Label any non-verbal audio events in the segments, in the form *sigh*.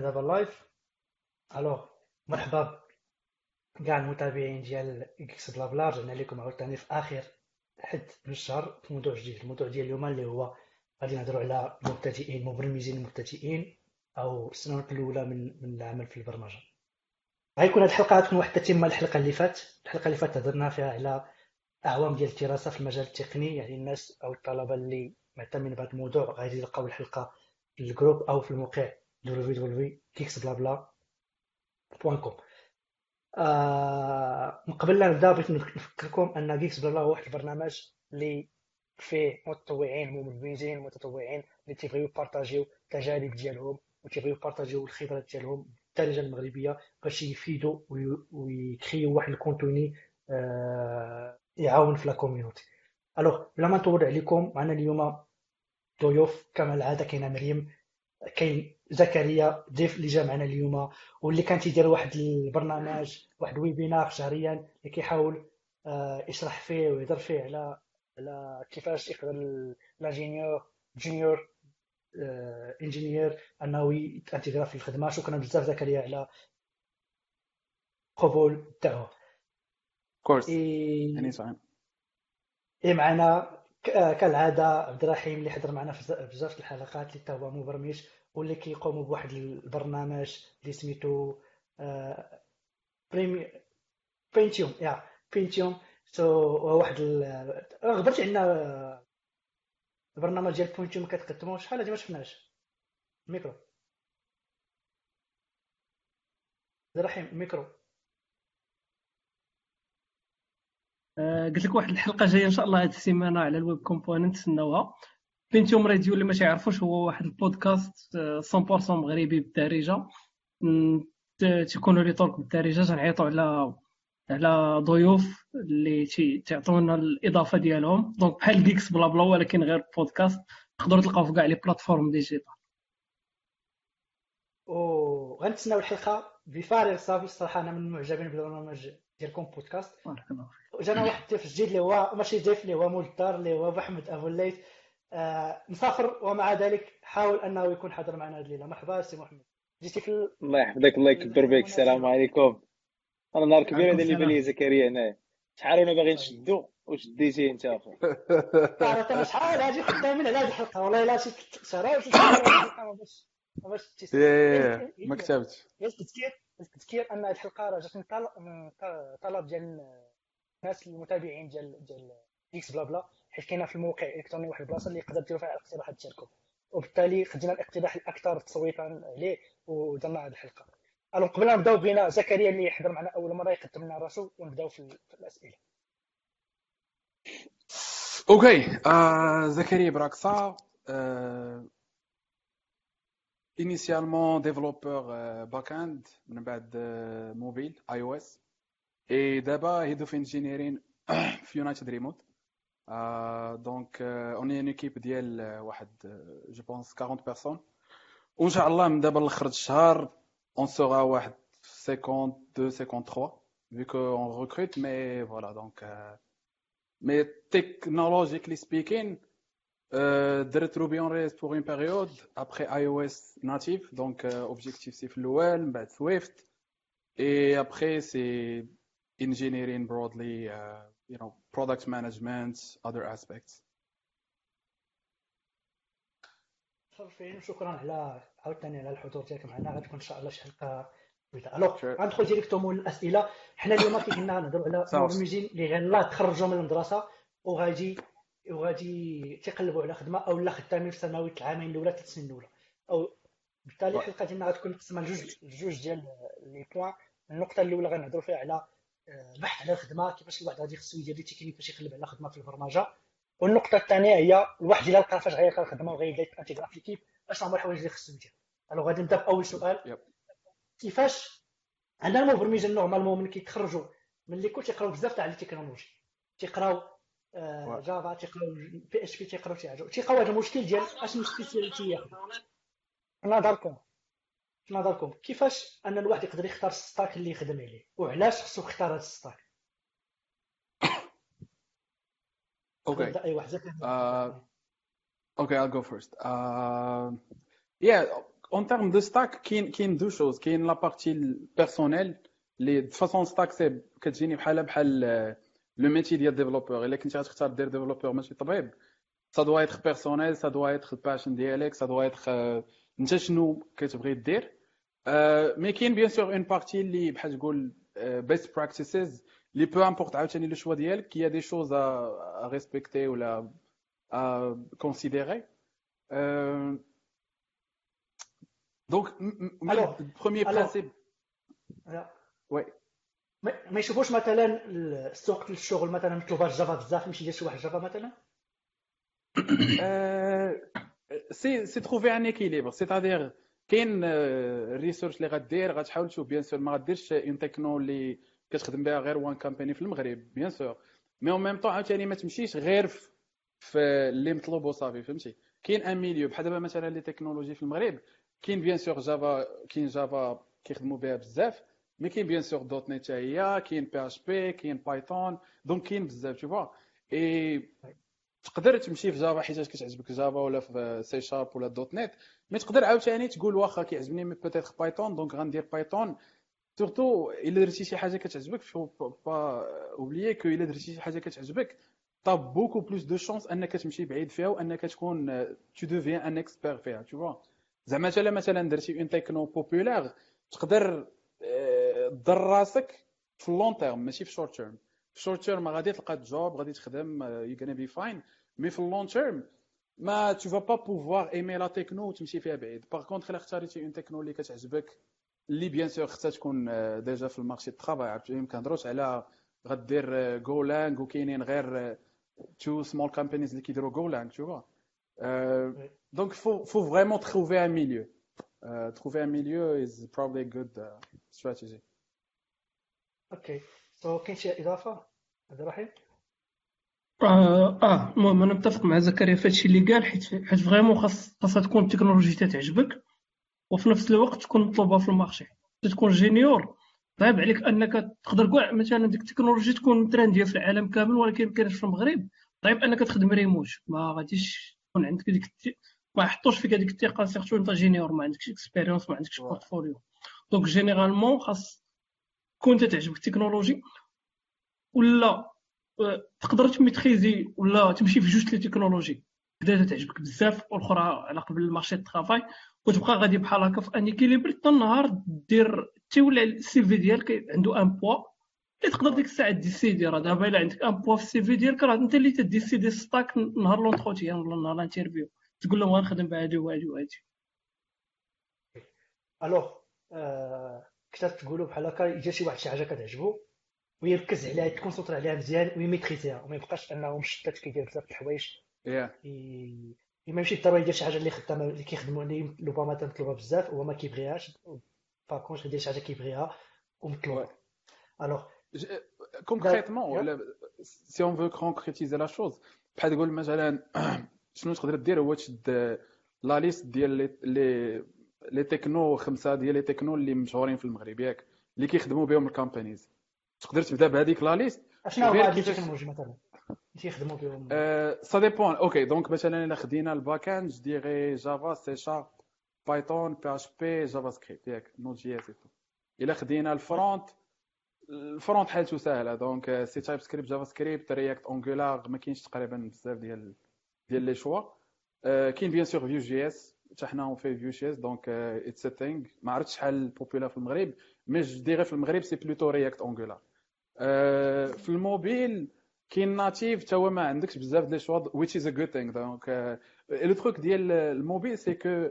دابا live alors مرحبا. كاع المتابعين ديال GeeksBlaBla رجعنا لكم عاوتاني في آخر حد من الشهر في موضوع جديد. الموضوع ديال اليوم اللي هو غادي نهضروا على مبتدئين مبرمجين المبتدئين أو السنوات الأولى من من العمل في البرمجة. غيكون هذه الحلقة غتكون واحد التتمه الحلقة اللي فات الحلقة اللي فاتت هضرنا فيها على أعوام ديال الدراسة في المجال التقني يعني الناس أو الطلبة اللي مهتمين بهذا الموضوع غادي يلقاو الحلقة في ال groupe أو في الموقع. www.geeksblabla.com آه من قبل لا نبدأ بغيت نفكركم أن Geeks Bla هو واحد البرنامج اللي فيه متطوعين مبرمجين متطوعين اللي تيبغيو يبارطاجيو التجارب ديالهم وتيبغيو يبارطاجيو الخبرات ديالهم بالدارجه المغربيه باش يفيدوا ويكريو واحد ال contenu آه يعاون في la communauté alors بلا ما نطول عليكم معنا اليوم ضيوف كما العادة كاينة مريم كاين زكريا ضيف اللي جا معنا اليوم واللي كان تيدير واحد البرنامج واحد ال webinar شهريا اللي كيحاول آه، يشرح فيه ويهضر فيه على على كيفاش يقدر l'ingénieur junior ingénieur أنه يتانتيغرا في الخدمة. شكرا بزاف زكريا على قبول الدعوه كورس يعني صحيح إي معنا كالعادة عبد الرحيم اللي حضر معنا في بزاف الحلقات اللي هو مبرمج. واللي كيقوم بواحد البرنامج اللي سميتو بريمي بينتيوم يا بينتيوم سو واحد غبرتي عندنا البرنامج ديال بينتيوم كتقدمو شحال هادي؟ ما شفناش ميكرو. الرحيم ميكرو. آه، قلت لك واحد الحلقة جاية إن شاء الله هذه السيمانة على ال web components سناوها Pentium Radio اللي ما تعرفوش هو واحد البودكاست 100% آه، مغربي بالدارجة. تيكونوا لي طرق بالدارجة تنعيطوا على على ضيوف اللي تيعطونا الإضافة ديالهم. donc بحال GeeksBlaBla ولكن غير بودكاست تقدروا تلقاو في كاع les plateformes digitales. أو غنتسناو الحلقة بفارغ الصبر. الصراحه أنا من المعجبين بالبرنامج ديالكم بودكاست. بارك الله فيك. جانا واحد الضيف جديد اللي هو ماشي ضيف اللي هو مول الدار اللي هو محمد أبو الليث. مسافر ومع ذلك حاول أنه يكون حاضر معنا هذه الليلة. مرحبا سي محمد. جيتي في الله يحفظك الله يكبر بك. السلام عليكم. أنا نهار كبير هذا اللي بالي زكريا هنا شحال وأنا باغي نشدو؟ وشديتي أنت اخو أنا *laughs* شحال؟ هادي خدامين على هذه الحلقة والله الا شي شهر باش باش ما كتبتش. التذكير التذكير أن هذه الحلقة راه جات من طلب ديال الناس المتابعين ديال ديال إكس بلا بلا. حيت كاينة في الموقع الإلكتروني واحد البلاصة اللي يقدر ديروا فيها الاقتراحات ديالكم وبالتالي خدينا الاقتراح الأكثر تصويتا عليه ودرنا هذه الحلقة. ألو قبل ما نبدأو بينا زكريا اللي يحضر معنا أول مرة يقدم لنا راسو ونبدأو في, الأسئلة. OK آه زكريا براكسا آه initialement développeur back-end من بعد mobile iOS et دابا head of engineering في United Remote donc on une équipe ديال واحد je pense 40 personnes وان شاء الله من دابا لاخر الشهر on sera واحد 52 53 vu qu'on recrute mais voilà donc euh, mais technologically speaking Euh, درت Ruby on Rails pour une période après iOS natif donc Objective-C في الأول من بعد Swift et après c'est engineering broadly uh, you know product management other aspects. شكرا على عاوتاني على الحضور ديالك معنا. غتكون إن شاء الله شي حلقة طويله alors غندخل directement للاسئله حنا اليوم كنا نهضروا على مبرمجين اللي غير تخرجوا من المدرسة وغادي وغادي تيقلبوا على خدمة أو لا خدامين في سنوات العامين الأولى ثلاث سنين الأولى. أو بالتالي الحلقة ديالنا غتكون مقسمه لجوج جوج ديال les points النقطة الأولى غنهضروا فيها على البحث آه، على الخدمة كيفاش الواحد غادي خصو يدير تكنيك باش يقلب على خدمة في البرمجة. والنقطة الثانية هي الواحد إلا لقى فاش غيلقى الخدمة وغيبدا يت intégra في l'équipe أش هما الحوايج اللي خصو يدير؟ alors غادي نبدأ بأول سؤال. كيفاش عندنا المبرمجين normalement من كيتخرجوا من اللي كنت تيقراو بزاف تاع ال technologies تيقراو Java تيقراو PHP تيقراو شي حاجة تيلقاو هذا المشكل ديال اشنو spécialité ياخذ؟ في نظركم في نظركم كيفاش أن الواحد يقدر يختار ال stack اللي يخدم عليه؟ وعلاش خصو يختار هذا ال stack؟ *coughs* OK. اي واحد OK I'll go first. uh, yeah en termes de stack كاين كاين deux choses كاين la partie personnelle اللي de façon stack c'est كتجيني بحال بحال le métier ديال développeur إلا كنتي غتختار دير développeur ماشي طبيب. ça doit être personnel ça doit être ال passion ديالك ça doit être انت شنو كتبغي دير mais كاين bien sûr une partie اللي بحال تقول best practices اللي peu importe عاوتاني le choix ديالك كاين des choses à respecter ولا à considérer donc premier principe oui ما يشوفوش مثلا السوق الشغل مثلا مطلوبه ال Java بزاف يمشي يدير شي واحد Java مثلا c'est c'est trouver un équilibre c'est-à-dire كاين ال recherche اللي غدير غتحاول تشوف bien sûr ما غديرش une techno اللي كتخدم بها غير one company في المغرب bien sûr mais en même temps عاوتاني ما تمشيش غير في اللي مطلوب وصافي فهمتي؟ كاين un milieu بحال دابا مثلا les technologies في المغرب كاين bien sûr Java كاين Java كيخدموا بها بزاف mais كاين بيان سور .NET هي كاين PHP كاين Python donc كاين بزاف toutefois اي تقدر تمشي في Java حيت كتعجبك Java ولا في سي شارب ولا .NET mais تقدر عاوتاني تقول واخا كيعجبني peut-être Python donc غندير Python surtout إلا درتي شي حاجة كتعجبك faut pas oublier que إلا درتي شي حاجة كتعجبك t'as beaucoup plus de chances أنك تمشي بعيد فيها وأنك تكون tu deviens un expert فيها toutefois زعما حتى مثلا درتي une techno populaire تقدر تضر راسك في ال long term ماشي في short term في short term غادي تلقى job غادي تخدم you're gonna be fine mais في ال long term mais tu vas pas pouvoir aimer la techno وتمشي فيها بعيد par contre الا اختاريتي une techno اللي كتعجبك اللي bien sûr خصها تكون déjà في ال marché ال travail ما كنهضروش على غدير Golang وكاينين غير two small companies اللي كيديروا Golang too donc faut faut vraiment trouver un milieu trouver un milieu is probably good strategy OK so كاين شي إضافة؟ عبد الرحيم آه آه المهم أنا متفق مع زكريا في هادشي اللي قال حيت حيت vraiment خاص خاصها تكون التكنولوجي تعجبك وفي نفس الوقت تكون مطلوبة في ال marché. تكون junior صعيب عليك أنك تقدر كاع مثلا ديك التكنولوجي تكون trendy في العالم كامل ولكن ما كاينش في المغرب. صعيب أنك تخدم ريموت ما غاديش تكون عندك ديك ما يحطوش فيك هذيك الثقة surtout أنت junior ما عندكش expérience ما عندكش portfolio donc généralement خاص كون انت تعجبك التكنولوجي ولا آه، تقدر ت maîtriser ولا تمشي في جوج les technologies. بدا تعجبك بزاف والأخرى على قبل ال marché ال travail وتبقى غادي بحال هكا في un équilibre حتى النهار دير تيولي ال CV ديالك عنده un poids اللي تقدر ديك الساعة décider راه دابا إلا عندك un poids في ال CV ديالك راه أنت اللي ت décider stack نهار l'entretien ولا نهار ال interview. تقول لهم غنخدم بهادي وهادي وهادي alors كنت تقولوا بحال هكا يجي شي واحد شي حاجة كتعجبو ويركز عليها يت concentre عليها مزيان وي maîtriser ها وما يبقاش انه مشتت كيدير بزاف الحوايج. ما يمشي ضروري يدير شي حاجة اللي خدامة اللي كيخدموا اللي ربما تمطلوبه بزاف وهو ما كيبغيهاش. باغ يدير شي حاجة كيبغيها ومطلوبة. alors concrètement si on veut concrétiser la chose بحال تقول مثلا *clears throat* شنو تقدر دير؟ هو تشد la liste ديال les les technos خمسة ديال les technos اللي مشهورين في المغرب ياك اللي كيخدموا بهم ال companies تقدر تبدا بهذيك la liste؟ اشنو هو هاد ال technologies مثلا؟ تيخدموا بهم؟ ça dépend OK donc مثلا إلا خدينا الباك اند ديغي جافا سي شارب بايثون بي اش بي جافا سكريبت ياك Node.js إلا خدينا ال front ال front حالته ساهلة. donc c'est TypeScript JavaScript React Angular ما كاينش تقريبا بزاف ديال ديال les choix كاين bien sûr Vue.js حتى في Vue.js donc it's a thing ما عرفتش شحال populaire في المغرب mais déjà في المغرب c'est plutôt React Angular في الموبيل كاين natif تا هو ما عندكش بزاف ديال choix which is a good thing. donc le truc ديال ال mobile c'est que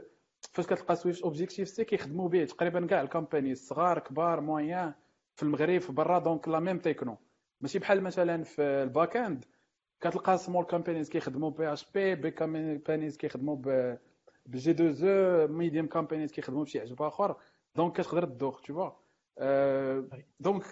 فاش كتلقى Swift Objective-C كيخدموا به. تقريبا كاع ال compagnies صغار كبار moyens في المغرب في برا donc la même techno ماشي بحال مثلا في ال backend كتلقى small companies كيخدموا PHP big companies كيخدموا ب بجي دو زو medium companies كيخدموا بشي عجب آخر. دونك كتقدر تدوخ toutefois donc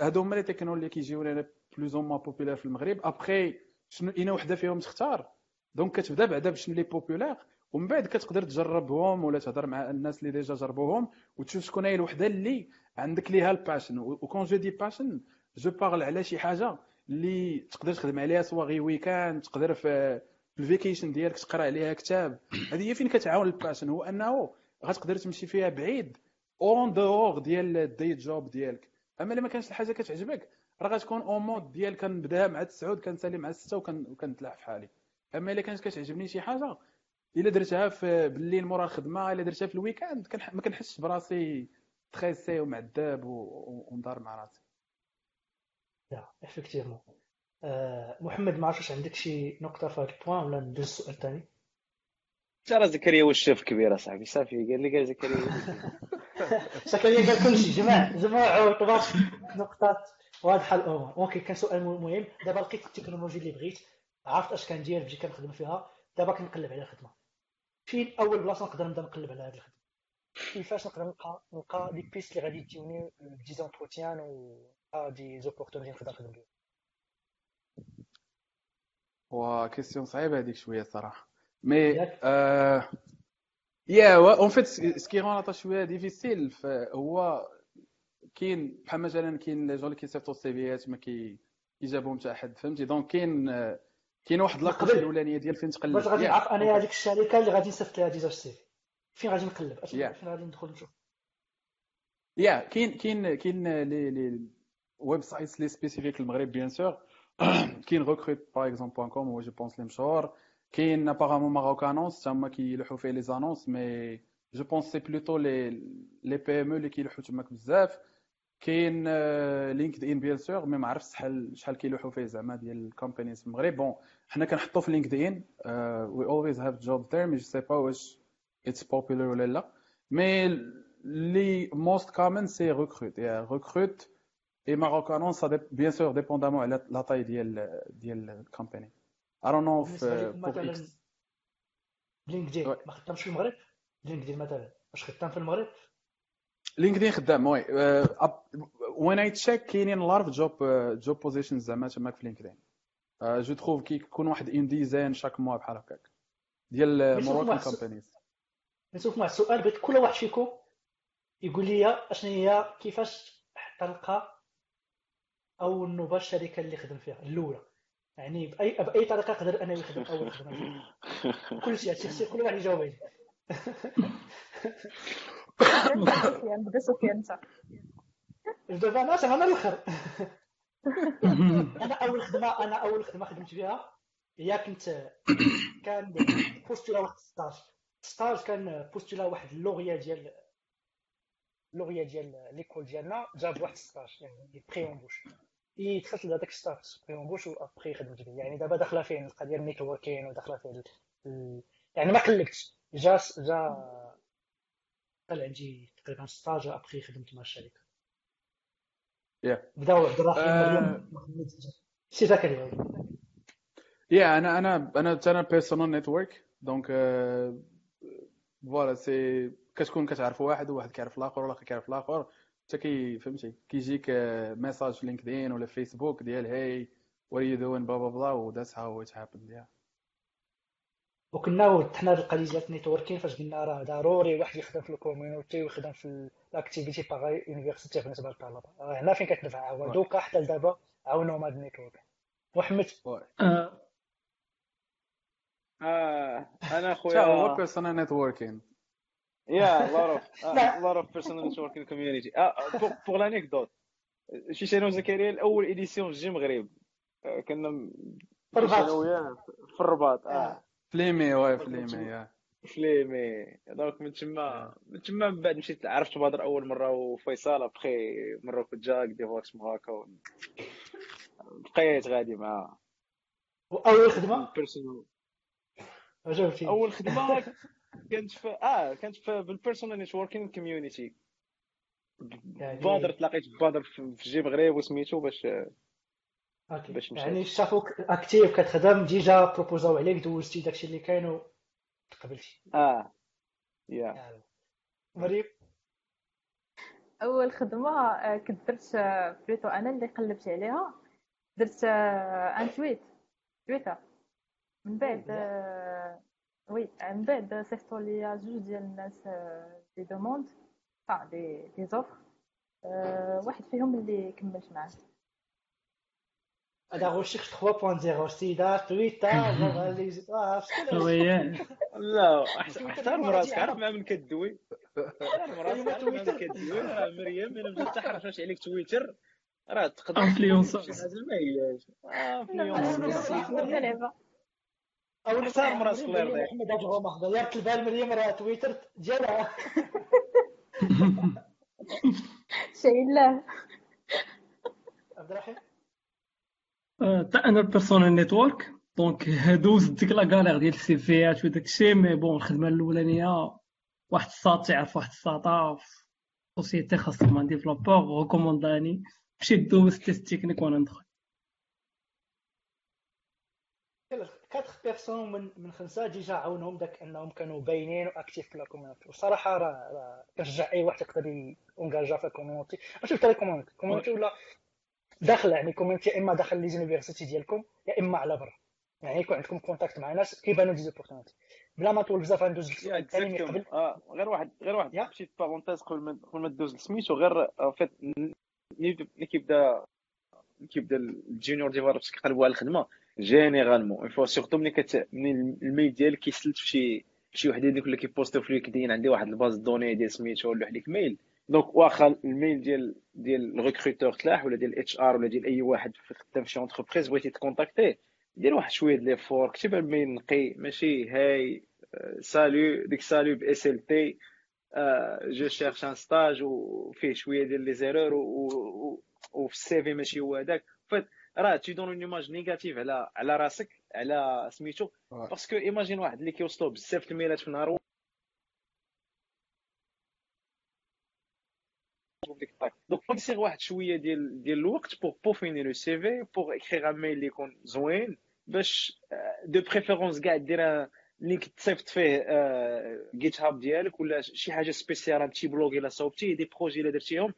هادو هما لي تكنو اللي كيجيو لنا plus ou moins populaires في المغرب. ابخي شنو إينا وحدة فيهم تختار. donc كتبدا بعدا بشنو لي populaire ومن بعد كتقدر تجربهم ولا تهضر مع الناس اللي déjà جربوهم وتشوف شكون هي الوحدة اللي عندك ليها ال passion و quand je dis passion je parle على شي حاجة اللي تقدر تخدم عليها soit غي weekend تقدر في ال vacation ديالك تقرا عليها كتاب. هذه هي فين كتعاون ال passion هو أنه غتقدر تمشي فيها بعيد en dehors ديال ال day job ديالك. أما إلا ما كانش الحاجة كتعجبك راه غتكون en mode ديال كنبدأ مع 9 كنسالي مع 6 وكنتلاح في حالي. أما إلا كانت كتعجبني شي حاجة إلا درتها في بالليل مورا الخدمه إلا درتها في ال weekend ما كنحسش براسي تخيسي ومعذب ومدار مع راسي. لا effectivement محمد ما عرفتش عندك شي نقطة في هذا ال point ولا ندوز السؤال الثاني؟ ترى زكريا هو الشيف كبير اصاحبي صافي قال لي قال زكريا زكريا *laughs* قال كل شيء جماع جماع وطباخ نقطات واضحة الأمور. okay كان سؤال مهم. دابا لقيت التكنولوجيا اللي بغيت عرفت اش كندير بجي كنخدم فيها. دابا كنقلب على الخدمة. فين أول بلاصة نقدر نبدأ نقلب على هذه الخدمة؟ كيفاش نقدر نلقى نلقى des pistes اللي غادي يديوني des entretiens و des opportunités نقدر نخدم بهم؟ وا question صعيبة هذيك شوية الصراحه mais يا en fait ce qui rend شوية difficile هو كاين بحال مثلا كاين les gens اللي كيصيفطوا ال CVيات ما كيجابهم حتى حد فهمتي؟ donc كاين كاين واحد la couche الأولانية ديال فين تقلب. باش غادي نعرف أنا هذيك الشركة اللي غادي نصيفط لها déjà ال CV فين غادي نقلب؟ فين غادي ندخل نشوف؟ yeah كاين كاين كاين les les websites les spécifiques المغرب bien sûr كاين Rekrute par exemple point com هو je pense les مشهور كاين apparemment Maroc Annonces تما كيلوحوا فيه les annonces mais je pense c'est plutôt les les PME أو اللي كيلوحوا تماك بزاف كاين LinkedIn bien sûr mais ما عرفتش شحال شحال كيلوحوا فيه زعما ديال ال companies في المغرب bon حنا كنحطوا في LinkedIn we always have job there mais je sais pas واش it's popular ولا لا مي les most common c'est Rekrute yeah Rekrute et Maroc Annonces bien sûr dépendamment على la taille ديال ديال ال company don't know if مثلا LinkedIn ما خدامش في المغرب LinkedIn مثلا واش خدام في المغرب LinkedIn خدام oui when I check كاينين لارف job job positions زعما تماك في LinkedIn جو تروف كي يكون واحد ان ديزاين شاك موا بحال هكاك ديال مروكان كومبانيز نشوف مع السؤال بغيت كل واحد فيكم يقول لي اشنو هي كيفاش تلقى أو نوبه الشركة اللي خدم فيها الأولى. يعني باي بأي طريقة يقدر أنا يخدم اول خدمه *laughs* كل شيء هادشي كل واحد يجاوب عليه. بدا سفيان انت دابا أنا أنا الأخر. أنا أول خدمه أنا أول خدمة خدمت فيها هي كنت كان بوستولا واحد ستاج. ستاج كان بوستولا واحد اللوغيا ديال اللوغيا ديال ليكول ديالنا جاب واحد ستاج يعني بري اونبوش دخلت لهذاك ستاج بري اونبوش وابخي خدمت فيه يعني دابا داخلة فيه القضية النيتوركين وداخلة فيه يعني ما قلقتش. جا جا طلع عندي تقريبا stage après خدمت مع الشركة. بداو عبد الرحيم سي زكريا yeah أنا أنا أنا أنا personal network donc voilà c'est كتكون كتعرف واحد وواحد كيعرف الآخر والاخر كيعرف الآخر. حتى كي فهمتي كيجيك message في LinkedIn ولا فيسبوك ديال hi what you doing bla bla bla و that's how it happened yeah وكنا وضحنا هذه القضية ديال ال networking فاش قلنا راه ضروري واحد يخدم في ال community ويخدم في ال activités para-universitaires بالنسبة للطلبه هنا فين كتنفع؟ هو donc حتى لدابا عاونوا هاد ال network محمد. آه. أنا خويا هو personal networking yeah lot of *laughs* uh, lot of personal networking community. Ah pour, pour l'anecdote. شي أنا وزكريا الأول édition في Geeks مغرب كنا في الرباط في الرباط. آه. فليمي واي فليمي يا فليمي. دونك من تما من تما من بعد مشيت عرفت بدر أول مرة وفيصل أبخي مرة كنت جاك دي فوكس هكا بقيت غادي معاه وأول خدمة؟ أول خدمة؟ *laughs* كانت في آه كانت في بالبيرسونال نيتوركينغ كوميونيتي بادر تلاقيت بادر في جي مغرب وسميتو باش okay. باش يعني شافوك actif كتخدم déjà proposاو عليك دوزتي داكشي اللي كاين وتقبلتي آه. yeah مريم؟ أول خدمة كنت درت plutôt أنا اللي قلبت عليها درت un tweet Twitter. من بعد oui من بعد صيفطوا لي جوج ديال الناس دي دوموند تاع دي دي زوفر واحد فيهم اللي كملت معاه هذا هو الشيخ 3.0 سيدا تويتر لا احترم راسك عارف مع من كدوي احترم راسك عارف مع من كدوي مريم أنا بغيت تحرش عليك تويتر راه تقدر انفلونسر شي حاجة ما هياش انفلونسر أو احترم راسك الله يرضيك محمد هاد غوما دايرت البال مريم راه تويتر ديالها *laughs* شي لا. عبد الرحيم؟ تا أنا personal network donc دوز ديك la galère ديال السيفيات وداك الشيء mais bon الخدمة الأولانية واحد الساط تعرف واحد الساطا في société خاصهم un développeur recommanda ني مشيت دوز test technique وأنا ندخل. quatre personnes من من خمسه déjà عاونهم داك أنهم كانوا باينين و actifs في la community وصراحة راه راه كنشجع أي واحد يقدر يونجاجا في ال community ماشي في ال community community ولا داخل يعني community إما داخل les universités ديالكم يا إما على برا. يعني يكون عندكم contact مع ناس كيبانوا des opportunités بلا ما طول بزاف غندوز الثاني قبل آه غير واحد غير واحد مشيت parenthèse قبل ما قبل ما دوز لسميتو غير فيت ملي كيبدا كيبدا ال junior developers كيقلبوا على الخدمة. généralement voilà surtout ملي كت ملي ال mail ديالك كيسلت في شي وحده هذيك اللي كي postو في LinkedIn عندي واحد ال base données ديال سميتو ولا لك mail donc واخا ال mail ديال ديال ال recruteur تلاح ولا ديال ال HR ولا ديال اي واحد خدام في شي entreprise بغيتي ت contactيه دير واحد شوية ديال l'effort كتب ال mail نقي ماشي hi salut ديك salut ب SLT je cherche un stage وفيه شوية ديال les erreurs وفي ال CV ماشي هو هذاك راه tu donnes une image négative على على راسك على سميتو. parce que imagine واحد اللي كيوصلو بزاف ال mailات في النهار donc faut يصير واحد شوية ديال ديال الوقت pour peaufiner le CV pour écrire un mail اللي يكون زوين باش de préférence كاع دير link تصيفط فيه GitHub ديالك ولا شي حاجة spéciale petit blog إلا صوبتي des projets إلا درتيهم.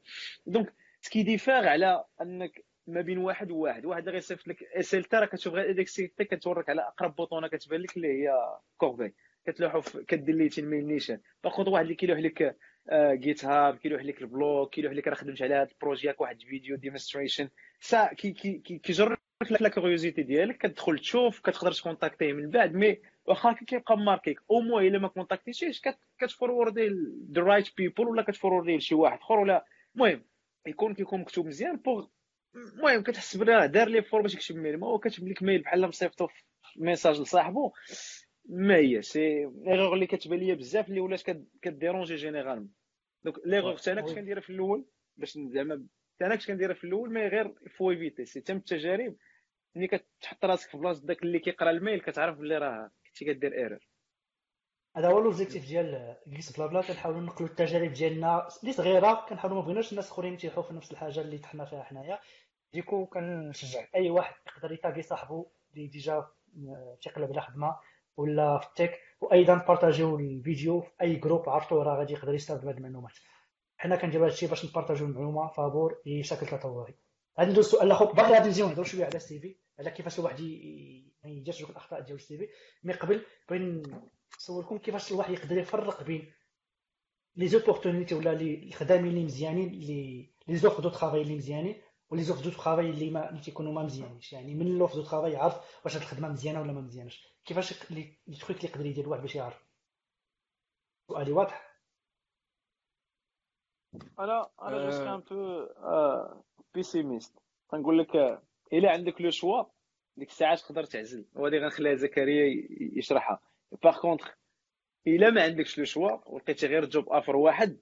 donc ce qui diffère على أنك ما بين واحد وواحد. واحد اللي غيصيفط لك SLT راه كتشوف غير هذيك ال SLT كتوريك على أقرب بوطونة كتبان لك اللي هي corbeille. كتلوحو كديليتي الميل نيشان par واحد اللي كيلوح لك GitHub كيلوح لك ال blog كيلوح لك راه خدمت على هذا ال projet ياك واحد الفيديو demonstration ça كي كي كيجر لك la curiosité ديالك كتدخل تشوف كتقدر ت contactيه من بعد mais واخا كيبقى marqué ك. أو موا إلا ما contactيتيش كتفوروردي ذا رايت بيبل ولا كتفوروردي لشي واحد أخر ولا المهم يكون كيكون مكتوب مزيان بوغ المهم كتحس بلي دار لي فور باش يكتب ميل ما هو كاتب لك ميل بحال مصيفطو ميساج لصاحبو ما هي سي ايغور اللي كتبان ليا بزاف اللي ولات كديرونجي جينيرالمون دونك ليغور حتى أنا كنت كنديرها في الأول باش زعما حتى أنا كنت كنديرها في الأول مي غير فو ايفيتي سي تم التجارب ملي كتحط راسك في بلاصة داك اللي كيقرا الميل كتعرف بلي راه كنتي كدير ايرور هذا هو l'objectif ديال جليس بلا بلا. كنحاولوا نقلوا التجارب ديالنا. اللي صغيرة كنحاولوا ما بغيناش الناس الاخرين يتيحوا في نفس الحاجة اللي تحنا فيها حنايا. du coup كنشجع أي واحد يقدر ي tagي صاحبو اللي déjà تيقلب على خدمة ولا في ال tech وأيضا partagيو الفيديو في أي group عرفتو راه غادي يقدر يستافد بهاد المعلومات. حنا كنديرو هادشي باش ن partagيو المعلومة. فابور بشكل تطوري غادي ندوز السؤال الآخر باقي غادي نزيدو نهضرو شوية على ال CV على كيفاش الواحد ما يديرش دوك الأخطاء ديال ال CV. mais قبل بغيت نسولكم كيفاش الواحد يقدر يفرق بين les opportunités ولا لي الخدامين اللي مزيانين les les offres de travail اللي مزيانين و les offres de travail اللي ما اللي تيكونوا ما مزيانينش. يعني من l'offre de travail يعرف واش هاد الخدمة مزيانة ولا ما مزيانش. كيفاش les trucs اللي يقدر يدير الواحد باش يعرف؟ سؤالي واضح؟ أنا أنا je suis un peu pessimiste غنقول لك إلا عندك le choix ديك الساعة تقدر تعزل. وهذه غنخليها زكريا يشرحها. par contre إلا ما عندكش le choix ولقيتي غير job offer واحد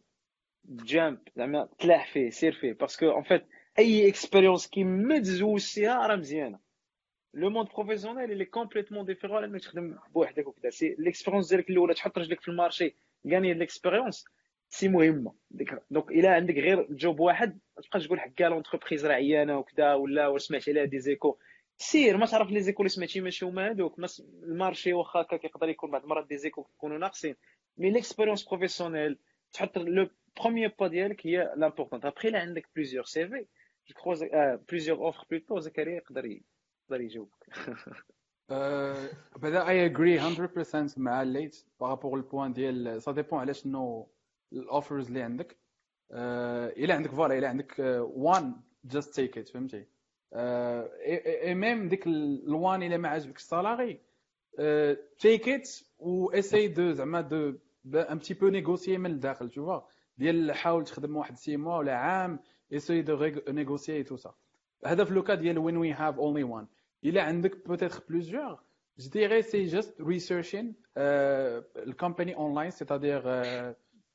jump زعما تلاح فيه سير فيه. parce que en fait أي expérience كيما تزوجتيها راه مزيانة. le monde professionnel il est complètement différent على انك تخدم بوحدك وكذا c'est l'expérience ديالك الأولى تحط رجلك في ال marché غاني l'expérience c'est مهمه donc إلا عندك غير job واحد ما تبقاش تقول حكا l'entreprise راه عيانة وكذا ولا واش سمعتي عليها des échos سير ما تعرف les échos اللي سمعتي ماشي هما هذوك ال marché واخا هكا كيقدر يكون بعض المرات des échos كيكونوا ناقصين. mais l'expérience professionnelle تحط le premier pas ديالك هي l'important après الا عندك plusieurs CV plusieurs offres plutôt زكريا يقدر يقدر يجاوبك. بعدا I agree 100% مع ليت par rapport ال point ديال ça dépend على شنو ال offers اللي عندك. إلا عندك voilà إلا عندك one just take it فهمتي؟ et même ديك ال one إلا ما عجبك ال salary take it و essaye de زعما de un petit peu négocier من الداخل to deal حاول تخدم واحد six mois ولا عام essaye de négocier tout ça هذا في le cas ديال when we have only one إلا عندك peut-être plusieurs je dirais c'est just researching ال company online c'est-à-dire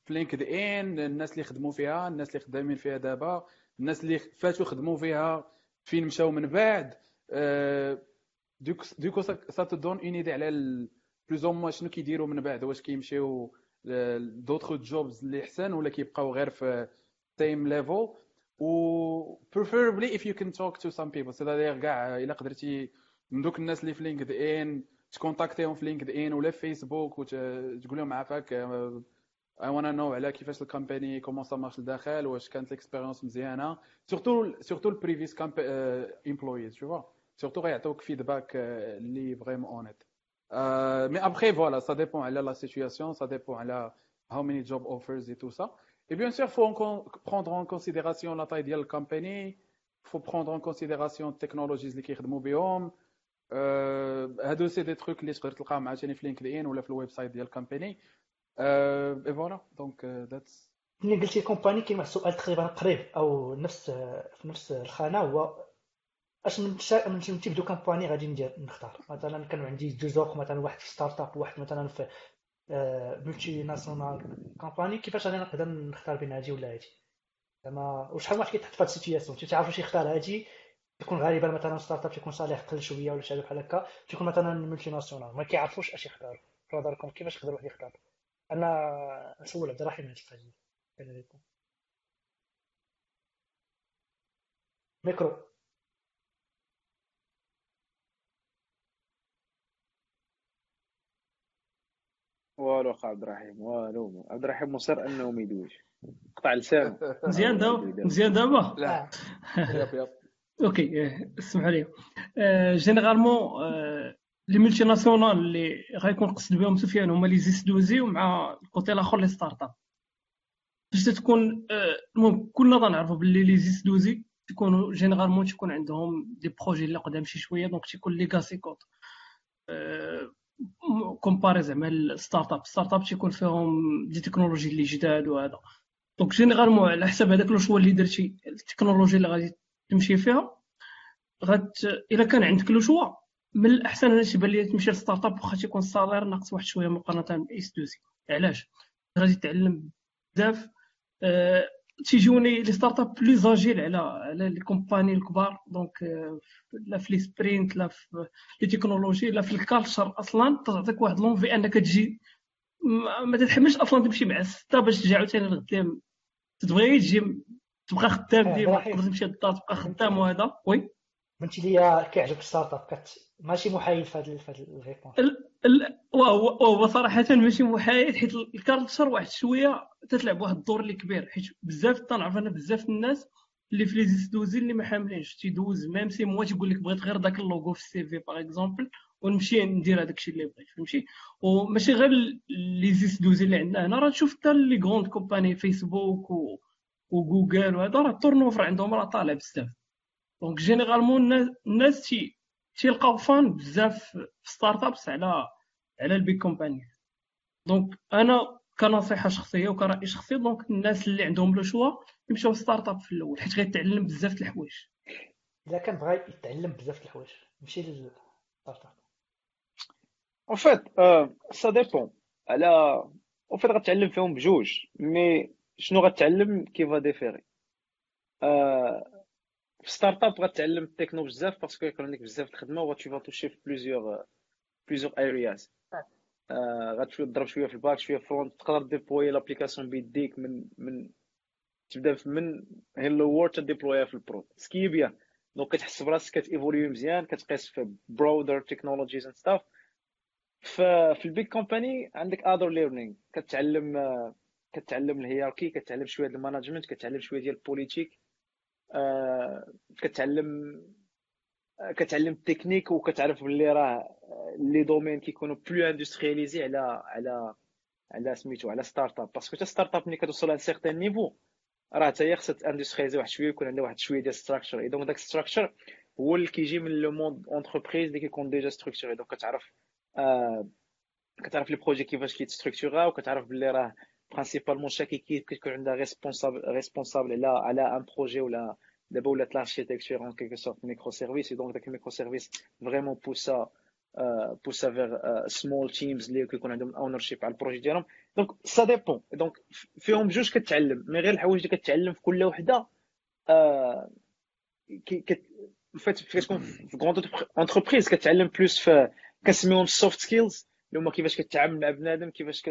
في LinkedIn الناس اللي خدموا فيها الناس اللي خدامين فيها دابا الناس اللي فاتوا خدموا فيها. فين مشاو من بعد دوك du coup ça donne une idée على plus أو شنو كيديروا من بعد واش كيمشيو d'autres jobs اللي احسن ولا كيبقاو غير في same level و preferably if you can talk to some people. c'est-à-dire كاع إلا قدرتي من دوك الناس اللي في LinkedIn تكونتاكتيهم في LinkedIn ولا في فيسبوك وتقول لهم عافاك اي وأنا نو على كيفاش ال company comment ça marche لداخل واش كانت l'expérience مزيانه surtout surtout ال previous employees surtout غيعطيوك feedback اللي vraiment honnête mais après voilà ça dépend على la situation ça dépend على how many job offers et tout ça Et bien sûr, il faut prendre en considération la taille de la compagnie, il faut prendre en considération les technologies اللي كيخدموا بهم هادو c'est des trucs اللي تقدر تلقاهم عاوتاني في LinkedIn ولا في ال website ديال ال company et voilà donc that's ملي قلتي company كاين واحد السؤال تقريبا قريب أو نفس في نفس الخانة هو أش من من type de company غادي ندير نختار. مثلا كانوا عندي deux offres مثلا واحد في startup وواحد مثلا في multinational company كيفاش غادي نقدر نختار بين هادي ولا هادي؟ زعما وشحال واحد كيتحط في هاد ال situation تيعرف واش يختار هادي؟ تكون غالبا مثلا startup تيكون salaire أقل شوية ولا شي حاجة بحال هكا تيكون مثلا multinationale ما كيعرفوش أش يختار في نظركم؟ كيفاش يقدر واحد يختار؟ أنا نسول عبد الرحيم هاد القضية ميكرو. والو اخ عبد الرحيم والو. عبد الرحيم مصر أنه ما يدويش. قطع لسانه مزيان دابا مزيان دابا لا. yep yep *laughs* OK اسمحوا لي. généralement les multinationales اللي غيكون قصد بهم سفيان هما les SS2I ومع ال côté الآخر les startups. باش تكون المهم كلنا تنعرفوا باللي les SS2I تكونوا généralement تكون عندهم des projets اللي قدام شي شوية donc تيكون legacy code. comparé زعما ال startup. startup تيكون فيهم des technologies اللي جداد وهذا. donc généralement على حسب هذاك le choix اللي درتي التكنولوجي اللي غادي تمشي فيها غت إلا كان عندك le choix من الأحسن أنا تيبان لي تمشي ل startup واخا تيكون ال salaire ناقص واحد شوية مقارنة ب SS2I علاش؟ غادي تعلم بزاف. أه تيجوني les startups plus agiles على على les compagnies الكبار. donc لا في les sprints لا في les technologies لا في ال culture أصلا. تعطيك واحد l'envie أنك تجي ما تتحملش أصلا تمشي مع السته باش تجي عاوتاني الغدا تبغي تجي تبقى خدام ديما تقدر تمشي للدار تبقى خدام وهذا. oui؟ فهمتي ليا كيعجبك startup ماشي محايد في هذا ال réponse وهو صراحة ماشي محايد حيت ال culture واحد شوية تتلعب واحد الدور اللي كبير حيت بزاف تنعرف أنا بزاف الناس اللي في les SS2I اللي ما حاملينش تيدوز même six mois تيقول لك بغيت غير داك اللوغو في ال CV par exemple ونمشي ندير هذاك الشيء اللي بغيت فهمتي؟ وماشي غير les SS2I اللي عندنا هنا راه تشوف حتى les grandes compagnies Facebook و وجوجل وهذا راه ال turnover عندهم راه طالع بزاف. donc généralement الناس تي تيلقاو fun بزاف في startups على على ال big company. donc أنا كنصيحة شخصية وكرأي شخصي donc الناس اللي عندهم le choix يمشيو startup في الأول حيت غيتعلم بزاف د الحوايج. إذا كان بغى يتعلم بزاف د الحوايج يمشي لل startup en fait ça dépend على en fait غتعلم فيهم بجوج mais شنو غتعلم qui va différer في startup غتعلم التكنو بزاف parce que يكون عندك بزاف د الخدمه et tu touches في plusieurs plusieurs areas غتمشي تضرب شوية في ال back شوية front تقدر déployer l'application بيديك من من تبدا من hello world تديبلويها في ال prod ce qui est bien donc كتحس براسك كتيفوليو مزيان كتقيس في broader technologies and stuff في ال big company عندك other learning كتعلم كتعلم ال hiérarchie كتعلم شوية ديال ال management كتعلم شوية ديال ال politique كتعلم كتعلم التكنيك وكتعرف بلي راه les domaines كيكونوا plus industrialisés على على على سميتو على startup parce que حتى startup ملي كتوصل ل un certain niveau راه حتى هي خصها industrialiser واحد شوية يكون عندها واحد شوية ديال structure et donc داك structure هو اللي كيجي من le monde entreprise اللي كيكون déjà structuré donc كتعرف آه كتعرف les projets كيفاش كيتستركتورا وكتعرف بلي راه principalement chaque équipe كيكون عندها responsable responsable على على un projet ولا دابا ولات l'architecture en quelque sorte micro-services donc داك ال micro-services vraiment pousse à pousse à vers small teams اللي كيكون عندهم ownership على ال projet ديالهم donc ça dépend donc فيهم بجوج كتعلم mais غير الحوايج اللي كتعلم في كل وحده فات كتكون في grande entreprise كتعلم plus في كنسميهم soft skills اللي هما كيفاش كتعامل مع بنادم كيفاش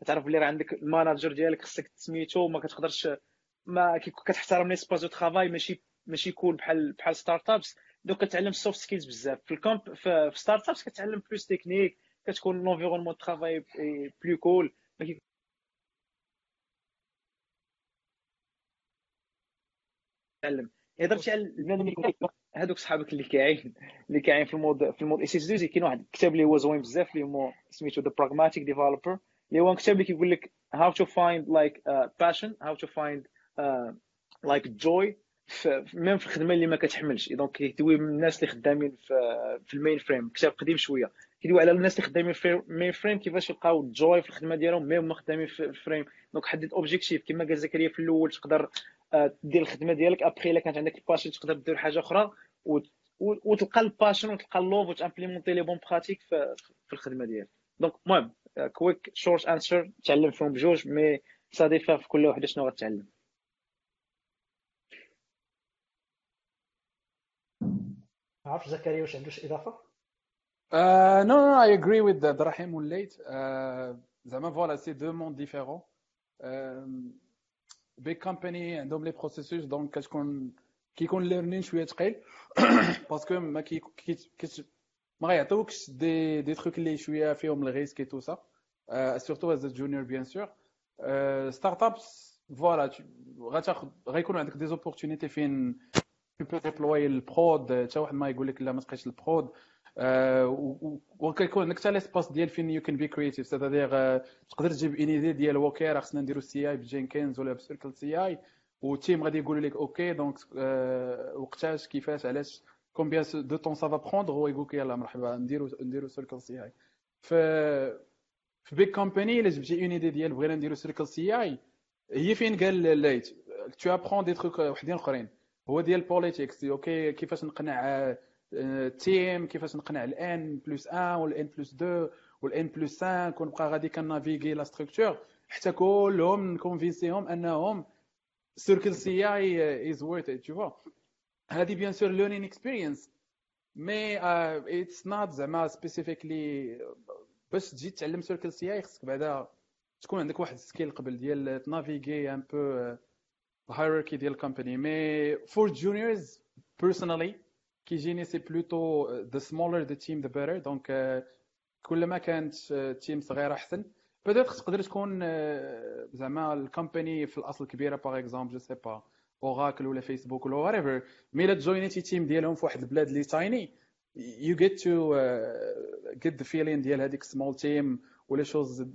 كتعرف بلي راه عندك ال manager ديالك خصك تسميتو ما كتقدرش ما كتحترم l'espace de travail ماشي ماشي cool بحال بحال startups donc كتعلم ال soft skills بزاف. في ال camp في startups كتعلم plus technique كتكون l'environnement de travail plus cool تعلم. هضرتي على البنادم هذوك صحابك اللي كاين اللي كاين في ال mode في ال mode SS2I كاين واحد الكتاب اللي هو زوين بزاف اللي هو سميتو the pragmatic developer اللي هو كتاب اللي كيقول لك find like uh, passion how to find uh, like joy. même في الخدمة اللي ما كتحملش. donc كيدوي الناس اللي خدامين في, ال mainframe كتاب قديم شوية. كيدوي على الناس اللي خدامين في ال mainframe كيفاش يلقاو ال joy في الخدمة ديالهم même هما خدامين في ال frame. donc حدد objectif كما قال زكريا في الأول تقدر دير الخدمة ديالك. ابخي إلا كانت عندك ال passion تقدر دير حاجة أخرى. وتلقى ال passion وتلقى ال love وت implémenter les bonnes pratiques في الخدمة ديالك. donc المهم quick short answer تعلم فيهم بجوج mais ça diffère في كل وحده شنو غتعلم. عرفتش زكريا واش عنده شي اضافه no no I agree with عبد الرحيم وليت زعما voilà c'est deux mondes différents big company عندهم les processus donc كتكون كيكون learning شوية ثقيل parce que ما كي ما غيعطيوكش des des trucs اللي شوية فيهم ال risque tout ça surtout as junior bien sûr startups voilà غتاخد غيكون عندك des opportunités فين peux déployer ال prod حتى واحد ما يقول لك لا ما تبقاش ال prod وكيكون عندك حتى l'espace ديال فين you can be creative c'est-à-dire تقدر تجيب une idée ديال OK راه خصنا نديرو CI ب Jenkins ولا ب Circle CI وال team غادي يقول لك OK donc وقتاش كيفاش علاش combien de temps ça va prendre هو يقول لك يلاه مرحبا نديرو نديرو Circle CI ف في big company الا جبتي une idée ديال بغينا نديرو Circle CI هي فين قال là tu apprends des trucs وحدين اخرين هو ديال politics OK كيفاش نقنع team كيفاش نقنع ال N plus 1 وال N plus 2 وال N plus 5 ونبقى غادي كن naviguer la structure حتى كلهم نكونفينسيهم انهم Circle CI is worth it تشوفوا هذه bien sûr learning experience mais it's not زعما specifically باش تجي تعلم Circle CI خصك بعدا تكون عندك واحد ال skill قبل ديال ت naviguer un peu ال hiérarchie ديال ال company mais for juniors personally كيجيني c'est plutôt the smaller the team the better donc كلما كانت team صغيرة أحسن. بدات تقدر تكون زعما ال company في الأصل كبيرة par exemple je sais pas Oracle ولا فيسبوك ولا whatever. mais الا ت join يتي team ديالهم في واحد البلاد اللي tiny get to uh, get the feeling ديال هذيك small team ولا